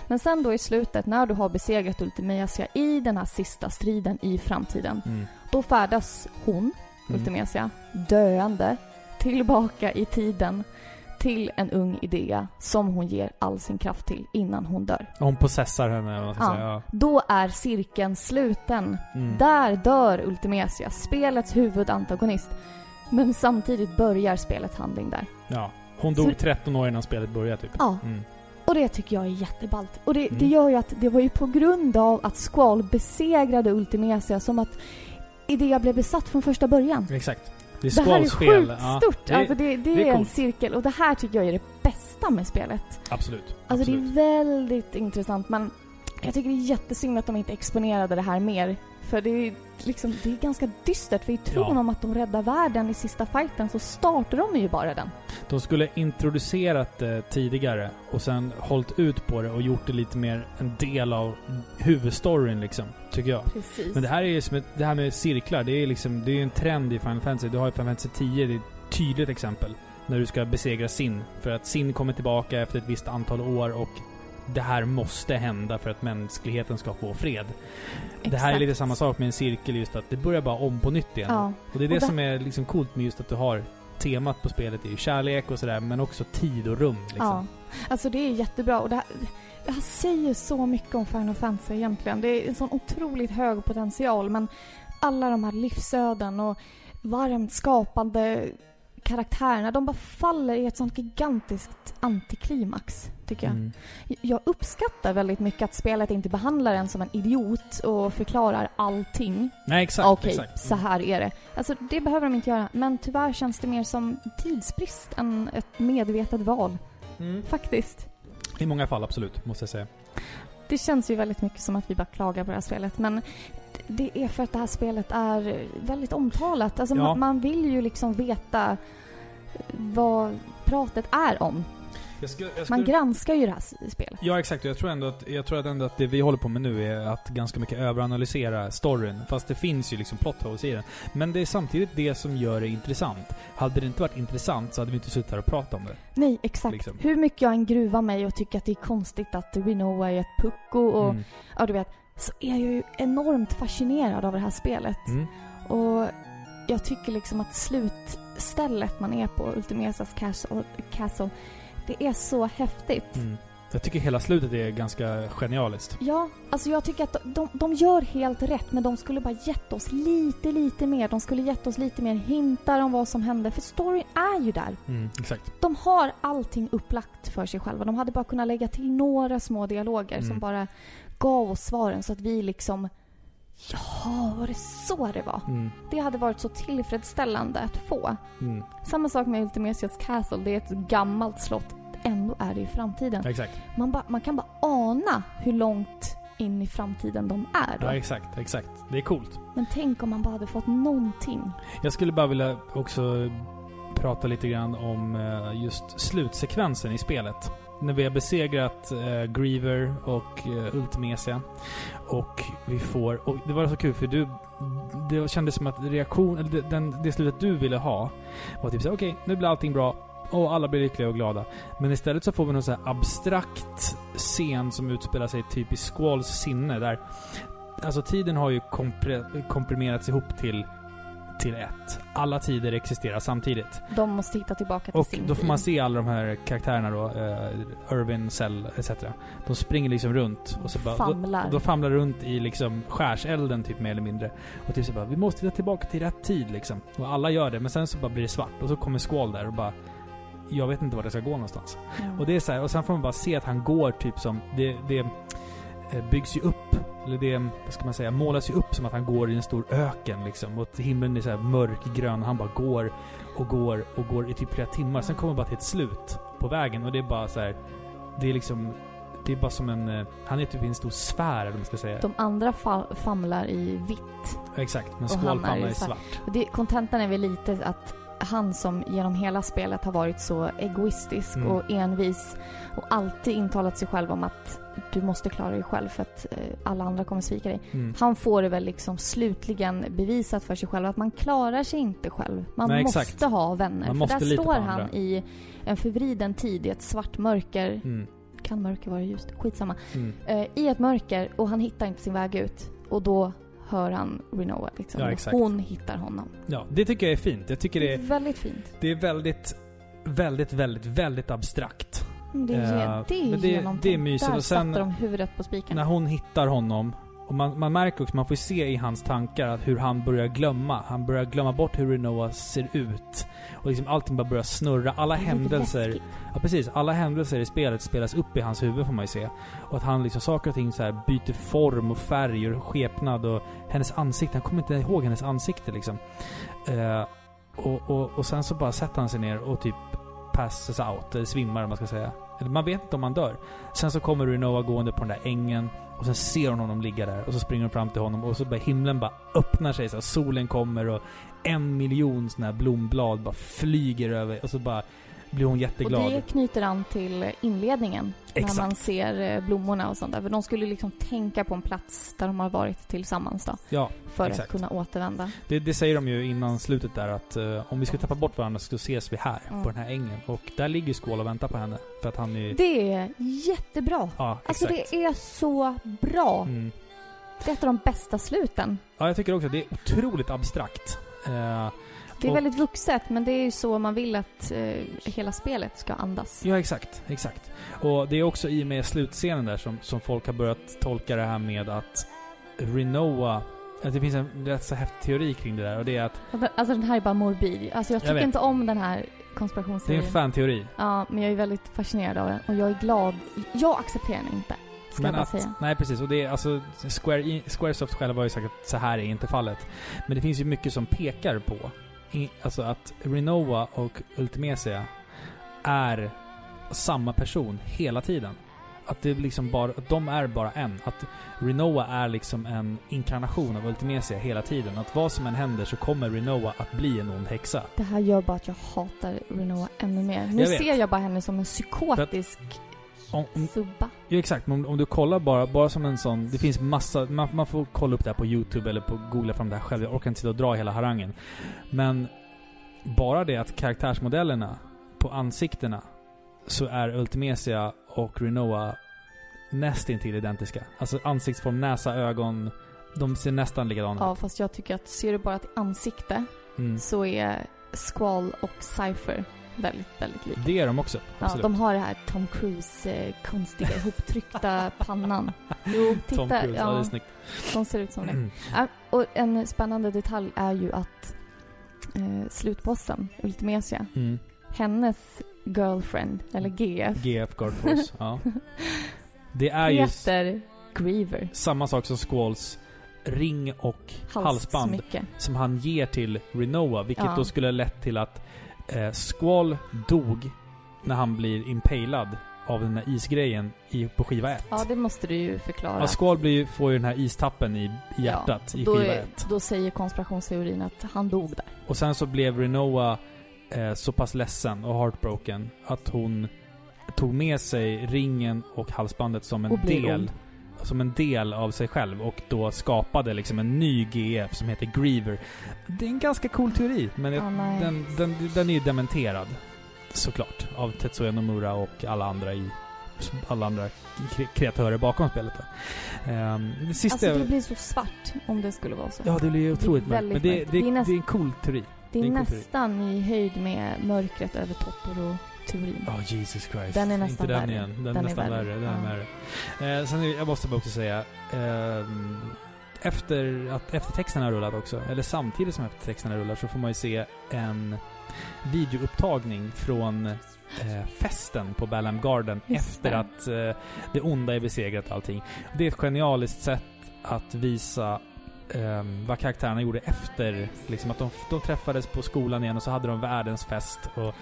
Men sen då i slutet, när du har besegrat Ultimecia i den här sista striden i framtiden, Mm. då färdas hon, Mm. Ultimecia, döende, tillbaka i tiden till en ung Idea som hon ger all sin kraft till innan hon dör. Hon possessar henne, vad Ja. säga. Ja. Då är cirkeln sluten. Mm. Där dör Ultimecia, spelets huvudantagonist. Men samtidigt börjar spelets handling där. Ja. Hon Så- dog 13 år innan spelet började typ. Ja, Mm. Och det tycker jag är jätteballt. Och det, Mm. det gör ju att det var ju på grund av att Squall besegrade Ultimecia som att Idea blev besatt från första början. Exakt. Det är Det här är sjukt Ja, stort. det alltså det, det, det är är en cirkel och det här tycker jag är det bästa med spelet. Absolut. Alltså Absolut. det är väldigt intressant men jag tycker det är jättesynd att de inte exponerade det här mer. För det är, liksom, det är ganska dystert för i tron Ja. om att de räddar världen i sista fighten så startar de ju bara den. De skulle introducerat det tidigare och sen hållit ut på det och gjort det lite mer en del av huvudstoryn liksom. Tycker jag. Precis. Men det här är ju som ett, det här med cirklar, det är liksom, det är ju en trend i Final Fantasy. Du har ju Final Fantasy 10, det är ett tydligt exempel. När du ska besegra Sin. För att Sin kommer tillbaka efter ett visst antal år och det här måste hända för att mänskligheten ska få fred. Det här är Exakt. lite samma sak med en cirkel, just att det börjar bara om på nytt igen. Ja. Och det är det, Och det- som är liksom coolt med just att du har temat på spelet är ju kärlek och sådär, men också tid och rum liksom. Ja, alltså det är jättebra och det här, det här säger så mycket om Final Fantasy egentligen. Det är en sån otroligt hög potential men alla de här livsöden och varmt skapande karaktärerna, de bara faller i ett sånt gigantiskt antiklimax, tycker jag. Mm. Jag uppskattar väldigt mycket att spelet inte behandlar en som en idiot och förklarar allting. Nej, exakt. Okej, exakt. så här är det. Alltså det behöver de inte göra, men tyvärr känns det mer som tidsbrist än ett medvetet val. Mm. Faktiskt. I många fall, absolut, måste jag säga. Det känns ju väldigt mycket som att vi bara klagar på det här spelet, men det är för att det här spelet är väldigt omtalat. Alltså Ja. man, man vill ju liksom veta vad pratet är om. Jag skulle, jag Man granskar ju det här spelet. Ja, exakt. Jag tror, ändå att, jag tror ändå att det vi håller på med nu är att ganska mycket överanalysera storyn. Fast det finns ju liksom plot holes i den. Men det är samtidigt det som gör det intressant. Hade det inte varit intressant så hade vi inte suttit här och pratat om det. Nej, exakt. Liksom. Hur mycket jag än gruvar mig och tycker att det är konstigt att Rinoa är ett pucko och Mm. ja, du vet, så är jag ju enormt fascinerad av det här spelet. Mm. Och jag tycker liksom att slutstället man är på, Ultimesas Castle, Castle det är så häftigt. Mm. Jag tycker hela slutet är ganska genialiskt. Ja, alltså jag tycker att de, de gör helt rätt men de skulle bara gett oss lite, lite mer. De skulle gett oss lite mer hintar om vad som hände. För storyn är ju där. Mm, exakt. De har allting upplagt för sig själva. De hade bara kunnat lägga till några små dialoger Mm. som bara gav oss svaren så att vi liksom Ja, var det så det var? Mm. Det hade varit så tillfredsställande att få. Mm. Samma sak med Ultimesias Castle. Det är ett gammalt slott. Ändå är det i framtiden. Exakt. Man, ba, man kan bara ana hur långt in i framtiden de är då. Ja, exakt. Exakt. Det är coolt. Men tänk om man bara hade fått någonting. Jag skulle bara vilja också prata lite grann om eh, just slutsekvensen i spelet. När vi har besegrat eh, Griever och eh, Ultimesia. Och vi får... Och det var så kul för du... Det kändes som att reaktion... Eller det, den, det slutet du ville ha var typ såhär, okej, nu blir allting bra. Och alla blir lyckliga och glada. Men istället så får vi någon så här abstrakt scen som utspelar sig typ i Squalls sinne där... Alltså tiden har ju kompre, komprimerats ihop till till ett. Alla tider existerar samtidigt. De måste hitta tillbaka till Och sin då får man se alla de här karaktärerna då, uh, Irvin, Cell etc. De springer liksom runt och så bara... Famlar. Då, då famlar runt i liksom skärselden typ mer eller mindre. Och typ så bara, vi måste hitta tillbaka till rätt tid liksom. Och alla gör det, men sen så bara blir det svart. Och så kommer Squall där och bara... Jag vet inte vart jag ska gå någonstans. Mm. Och det är så här, och sen får man bara se att han går typ som... Det, det eh, byggs ju upp, eller det, vad ska man säga, målas ju upp som att han går i en stor öken liksom. Och himlen är så här mörkgrön. Han bara går och går och går i typ flera timmar. Sen kommer han bara till ett slut på vägen och det är bara så här. Det är liksom... Det är bara som en... eh, Han är typ i en stor sfär, eller man ska säga. De andra fa- famlar i vitt. Exakt, men och Squall är famlar i svart. Och det, kontentan är väl lite att han som genom hela spelet har varit så egoistisk Mm. och envis och alltid intalat sig själv om att du måste klara dig själv för att eh, alla andra kommer svika dig. Mm. Han får det väl liksom slutligen bevisat för sig själv att man klarar sig inte själv. Man Nej, måste exakt. ha vänner. Man för där står han i en förvriden tid i ett svart mörker. Mm. Kan mörker vara ljust? Skitsamma. Mm. Eh, I ett mörker och han hittar inte sin väg ut. Och då hör han Renoa liksom. Ja, exakt. Hon hittar honom. Ja, det tycker jag är fint. Jag tycker det är, Väldigt fint. det är väldigt, väldigt, väldigt, väldigt abstrakt. Mm, Det är, Ja, det är det- det är mysigt. Där Och sen- satte de huvudet på spiken. När hon hittar honom Och man, man märker också, man får se i hans tankar att hur han börjar glömma. Han börjar glömma bort hur Renoa ser ut. Och liksom allting bara börjar snurra. Alla händelser... Ja precis. Alla händelser i spelet spelas upp i hans huvud får man ju se. Och att han liksom, saker och ting så här byter form och färg och skepnad och hennes ansikte. Han kommer inte ihåg hennes ansikte liksom. Eh, och, och, och sen så bara sätter han sig ner och typ passes out, eller svimmar om man ska säga. Eller man vet inte om han dör. Sen så kommer Renoa gående på den där ängen och sen ser hon honom ligga där och så springer hon fram till honom och så börjar himlen bara öppnar sig så solen kommer och en miljon såna här blomblad bara flyger över och så bara blir hon Och jätteglad. det knyter an till inledningen. När Exakt. man ser eh, blommorna och sånt där. För de skulle liksom tänka på en plats där de har varit tillsammans då. Ja, För Exakt. att kunna återvända. det, det säger de ju innan slutet där att eh, om vi ska tappa bort varandra så ses vi här, Mm. på den här ängen. Och där ligger Skål och väntar på henne. För att han är... Det är jättebra. ja, Alltså exakt. det är så bra. Mm. Det är ett av de bästa sluten. Ja, jag tycker också att det är otroligt abstrakt. Eh, Det är Och- väldigt vuxet, men det är ju så man vill att eh, hela spelet ska andas. Ja, exakt. Exakt. Och det är också i och med slutscenen där som, som folk har börjat tolka det här med att Renoa... Att det finns en rätt så häftig teori kring det där och det är att Alltså den här är bara morbid. Alltså jag tycker vet. inte om den här det är konspirationsteorin. en fanteori. Ja, men jag är väldigt fascinerad av den. Och jag är glad. Jag accepterar den inte. Ska jag bara att, säga. Nej, precis. Och det är alltså... Square, i- Squaresoft själva har ju sagt att så här är inte fallet. Men det finns ju mycket som pekar på i, alltså att Renoa och Ultimecia är samma person hela tiden. Att det liksom bara, att de är bara en. Att Renoa är liksom en inkarnation av Ultimecia hela tiden. Att vad som än händer så kommer Renoa att bli en ond häxa. Det här gör bara att jag hatar Renoa ännu mer. Nu Jag ser jag bara henne som en psykotisk Om, om, subba. ja, exakt, men om, om du kollar bara, bara som en sån... Det finns massa... Man, man får kolla upp det här på YouTube eller på googla fram det här själv. Jag orkar inte sitta och dra hela harangen. Men bara det att karaktärsmodellerna på ansiktena så är Ultimecia och Renoa nästintill identiska. Alltså ansiktsform, näsa, ögon. De ser nästan likadana Ja, ut. fast jag tycker att ser du bara till ansikte Mm. så är Squall och Cypher väldigt, väldigt lika. Det är de också. Ja, Absolut. de har det här Tom Cruise eh, ihoptryckta pannan. Jo, titta. Tom Cruise, ja, det ja, är snyggt. de ser ut som det. Mm. Ja, och en spännande detalj är ju att eh, slutbossen, Ultimecia, Mm. hennes girlfriend, eller GF, GF Guard Force, ja. Det är ju heter Griever. samma sak som Squalls ring och halsband Halssmycke. som han ger till Renoa, vilket Ja. då skulle ha lett till att eh, Squall dog när han blir impalad av den här isgrejen i, på skiva 1. Ja, det måste du ju förklara. Ja, Squall blir, får ju den här istappen i, i hjärtat i då, skiva är, 1. då säger konspirationsteorin att han dog där. Och sen så blev Renoa eh, så pass ledsen och heartbroken att hon tog med sig ringen och halsbandet som en Och del ond. Som en del av sig själv och då skapade liksom en ny GF som heter Griever. Det är en ganska cool teori, men nej. den, den, den är ju dementerad. Såklart. Av Tetsuya Nomura och alla andra i alla andra kre- kreatörer bakom spelet det sista... Alltså det blir så svart om det skulle vara så. Ja, det blir ju det otroligt mörkt. Men det, det, Det är det, näst- är en cool teori. det är det är en cool nästan i höjd med mörkret över Totoro-teorin. Ja, Jesus Christ. Den är nästan Inte den värre. igen. Den, Den är nästan värre. värre. Den är Ja. värre. Eh, sen jag måste bara också säga, ehm, efter att eftertexterna har rullat också, eller samtidigt som eftertexterna rullar, så får man ju se en videoupptagning från eh, festen på Ballam Garden Just efter det. att eh, det onda är besegrat och allting. Det är ett genialiskt sätt att visa ehm, vad karaktärerna gjorde efter. Liksom att de, de träffades på skolan igen och så hade de världens fest. Och,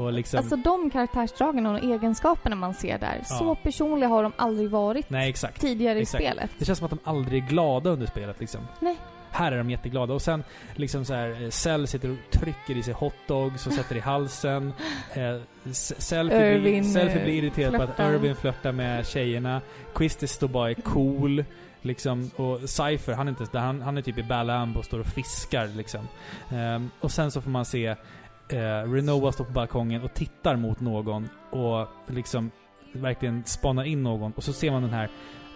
och liksom... Alltså de karaktärsdragen och egenskaperna man ser där, Ja. så personliga har de aldrig varit Nej, exakt. tidigare Exakt. i spelet. Det känns som att de aldrig är glada under spelet liksom. Nej. Här är de jätteglada. Och sen liksom så här, eh, Cell sitter och trycker i sig hotdogs och sätter i halsen. Eh, Selfie, blir, eh, irriterad på att flörtar. Irvin flörtar med tjejerna. Quistis står bara är cool. Liksom, och Cypher, han är inte. Han, han är typ i Balamb och står och fiskar liksom. Um, och sen så får man se uh, Renoa står på balkongen och tittar mot någon och liksom verkligen spanar in någon. Och så ser man den här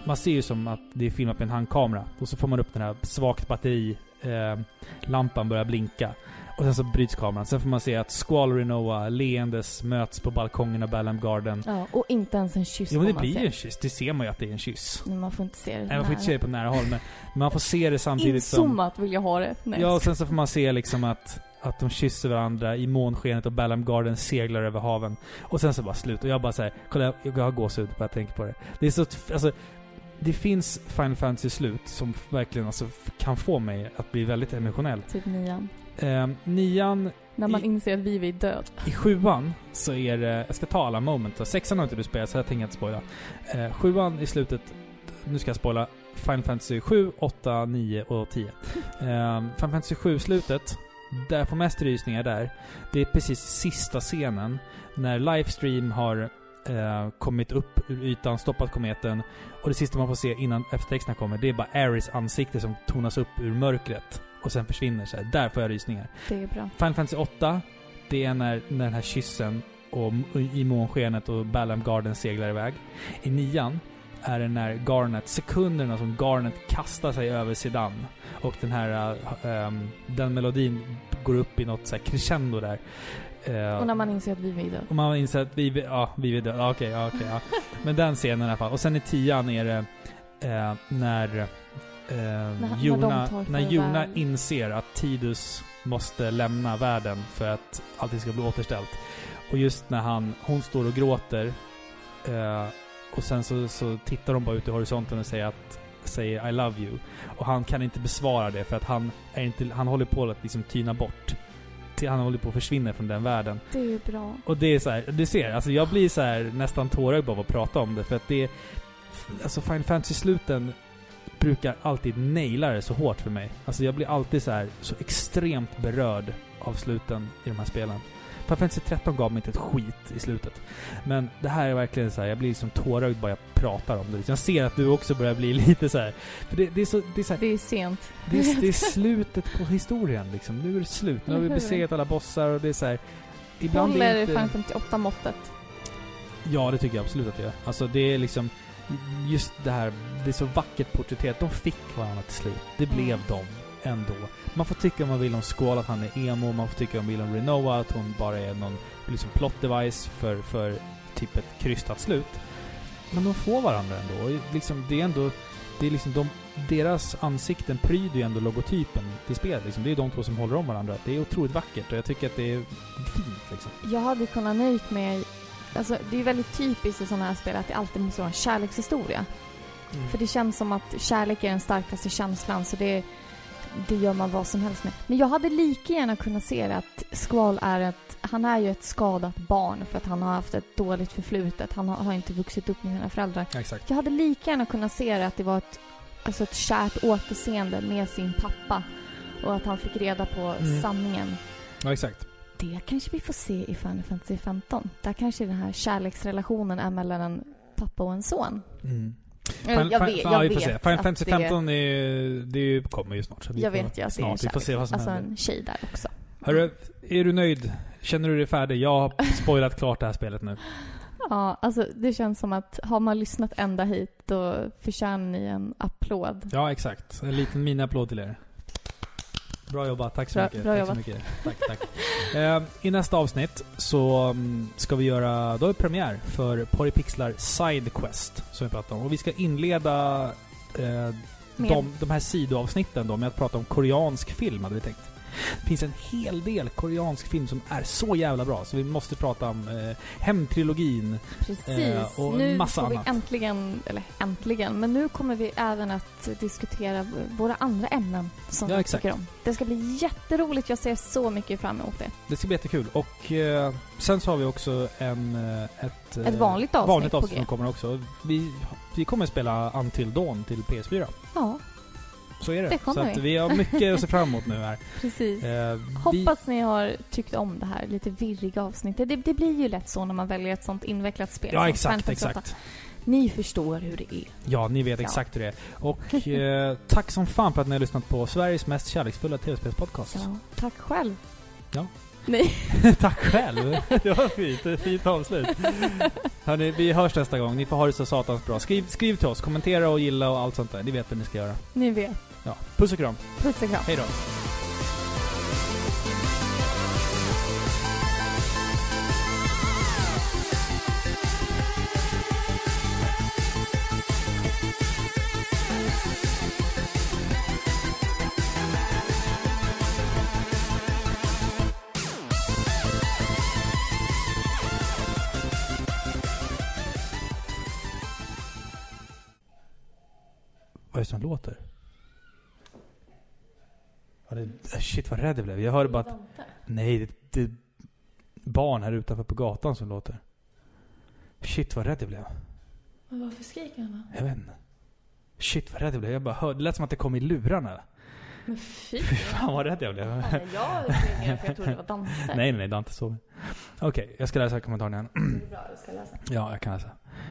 man ser ju som att det är filmat med en handkamera. Och så får man upp den här svagt batteri uh, lampan börjar blinka. Och sen så bryts kameran. Sen får man se att Squall och Rinoa leendes möts på balkongen av Balam Garden. Ja, och inte ens en kyss Jo men det blir ju en kyss. Det ser man ju att det är en kyss. Men man får inte se det Nej, man får inte se det på nära håll men man får se det samtidigt som... Inzoomat vill jag ha det. Nej. Ja, och sen så får man se liksom att, att de kysser varandra i månskenet och Balam Garden seglar över haven. Och sen så bara slut. Och jag bara säger kolla jag, har gåshud bara jag tänker på det. Det är så, alltså, det finns Final Fantasy-slut som verkligen alltså, kan få mig att bli väldigt emotionell. Typ nian. Ehm, nian, När man I- inser att Vivi är död. i sjuan så är det, jag ska ta alla moment. Sexan har inte du spelat så jag tänker inte spoila. Eh, sjuan i slutet, nu ska jag spoila. Final Fantasy 7, 8, 9 och 10. Ehm, Final Fantasy 7-slutet, där får mest rysningar där, det är precis sista scenen när Livestream har eh, kommit upp ur ytan, stoppat kometen och det sista man får se innan eftertexterna kommer, det är bara Aris ansikte som tonas upp ur mörkret och sen försvinner så här. Där får jag rysningar. Det är bra. Final Fantasy 8, det är när, när den här kyssen och i månskenet och Balam Garden seglar iväg. I nian är det när Garnet, sekunderna som Garnet kastar sig över Sedan och den här, ähm, den melodin går upp i något så här crescendo där. Eh, Och när man inser att Vivi är död. och man inser att vi, ja, vi är döda. Okej, ja, okej, ja. Men den scenen i alla fall. Och sen i tian är det eh, när, eh, när tar när farväl. Juna inser att Tidus måste lämna världen för att allting ska bli återställt. Och just när han, hon står och gråter eh, och sen så, så tittar de bara ut i horisonten och säger att säger I love you. Och han kan inte besvara det för att han är inte, han håller på att liksom tyna bort. Han håller på att försvinna från den världen. Det är bra. Och det är så här, du ser, alltså jag blir så här nästan tårögd av att prata om det för att det Alltså Final Fantasy-sluten brukar alltid naila det så hårt för mig. Alltså jag blir alltid så här så extremt berörd av sluten i de här spelen. Final Fantasy 13 gav mig inte ett skit i slutet. Men det här är verkligen så här, jag blir liksom tårögd bara jag pratar om det. Jag ser att du också börjar bli lite så här. För det, det är så, det är så här, Det är sent. det är, det är slutet på historien liksom. Nu är det slut. Nu har vi besegrat alla bossar och det är så här. Ibland är Håller inte... Final 58 måttet? Ja, det tycker jag absolut att det gör. Alltså det är liksom... Just det här, det är så vackert porträtterat. De fick varandra till slut. Det blev Mm. de ändå. Man får tycka om man vill om Squall att han är emo, man får tycka om vill om Renoa att hon bara är någon liksom plot device för, för typ ett krystat slut. Men de får varandra ändå. Och liksom, det är ändå... Det är liksom de, deras ansikten pryder ju ändå logotypen till spelet. Liksom. Det är de två som håller om varandra. Det är otroligt vackert och jag tycker att det är fint liksom. Jag hade kunnat nöjt mig... Alltså, det är väldigt typiskt i sådana här spel att det alltid måste vara en kärlekshistoria. För det känns som att kärlek är den starkaste känslan, så det, det gör man vad som helst med. Men jag hade lika gärna kunnat se det att Squall är ett... Han är ju ett skadat barn för att han har haft ett dåligt förflutet. Han har, har inte vuxit upp med sina föräldrar. Exakt. Jag hade lika gärna kunnat se det att det var ett, alltså ett kärt återseende med sin pappa. Och att han fick reda på Mm. sanningen. Ja, exakt. Det kanske vi får se i Final Fantasy 15. Där kanske den här kärleksrelationen är mellan en pappa och en son. Mm. jag jag vet, ja, jag vi får vet se. Final Fantasy det- 15 är, det är ju- kommer ju snart. Så vi Jag får, vet det är en snart. Vi får se vad som Alltså händer. en tjej där också. Hörru, är du nöjd? Känner du dig färdig? Jag har spoilat klart det här spelet nu. Ja, alltså det känns som att har man lyssnat ända hit då förtjänar ni en applåd. Ja, exakt. En liten miniapplåd till er. Bra jobbat. Tack så Bra- mycket. bra tack jobbat. Så mycket. Tack, tack. Eh, I nästa avsnitt så mm, ska vi göra, då är premiär för Porripixlar Side Quest som vi pratade om. Och vi ska inleda eh, de, de här sidoavsnitten då med att prata om koreansk film, hade vi tänkt. Det finns en hel del koreansk film som är så jävla bra, så vi måste prata om eh, Hemtrilogin. Precis. Eh, och nu massa får vi annat. äntligen, eller äntligen, men nu kommer vi även att diskutera våra andra ämnen som Ja, vi exakt. tycker om. Det ska bli jätteroligt. Jag ser så mycket fram emot det. Det ska bli jättekul. Och eh, sen så har vi också en, eh, ett, eh, Ett vanligt avsnitt vanligt avsnitt som kommer också. Vi, vi kommer spela Until Dawn till PS4. Ja, Så är det. Det så vi. vi har mycket att se fram emot nu här. precis. Eh, vi, Hoppas ni har tyckt om det här lite virriga avsnittet. Det, det blir ju lätt så när man väljer ett sånt invecklat spel. ja, exakt, Final Fantasy 8. exakt. Ni förstår hur det är. Ja, ni vet Ja. exakt hur det är. Och eh, tack som fan för att ni har lyssnat på Sveriges mest kärleksfulla tv-spelspodcast. Ja, tack själv. Ja. Nej. tack själv! Det var fint. Ett fint avslut. Hörni, vi hörs nästa gång. Ni får ha det så satans bra. Skriv, skriv till oss, kommentera och gilla och allt sånt där. Ni vet vad ni ska göra. Ni vet. Ja. Puss och kram. Puss och kram. Hej då. Vad är det som låter? Det, shit vad rädd jag blev. Jag hörde bara att... Nej, det, det är barn här utanför på gatan som låter. Shit vad rädd jag blev. Men varför skriker han då? Jag vet inte. Shit vad rädd jag blev. Jag bara hörde, det lät som att det kom i lurarna. Men fy! Fy fan vad rädd jag blev. Fan, jag springer för jag trodde det var Dante. Nej, nej, nej. Dante sov. Okej, jag ska läsa kommentaren igen. Det är bra, du ska läsa. Ja, jag kan läsa.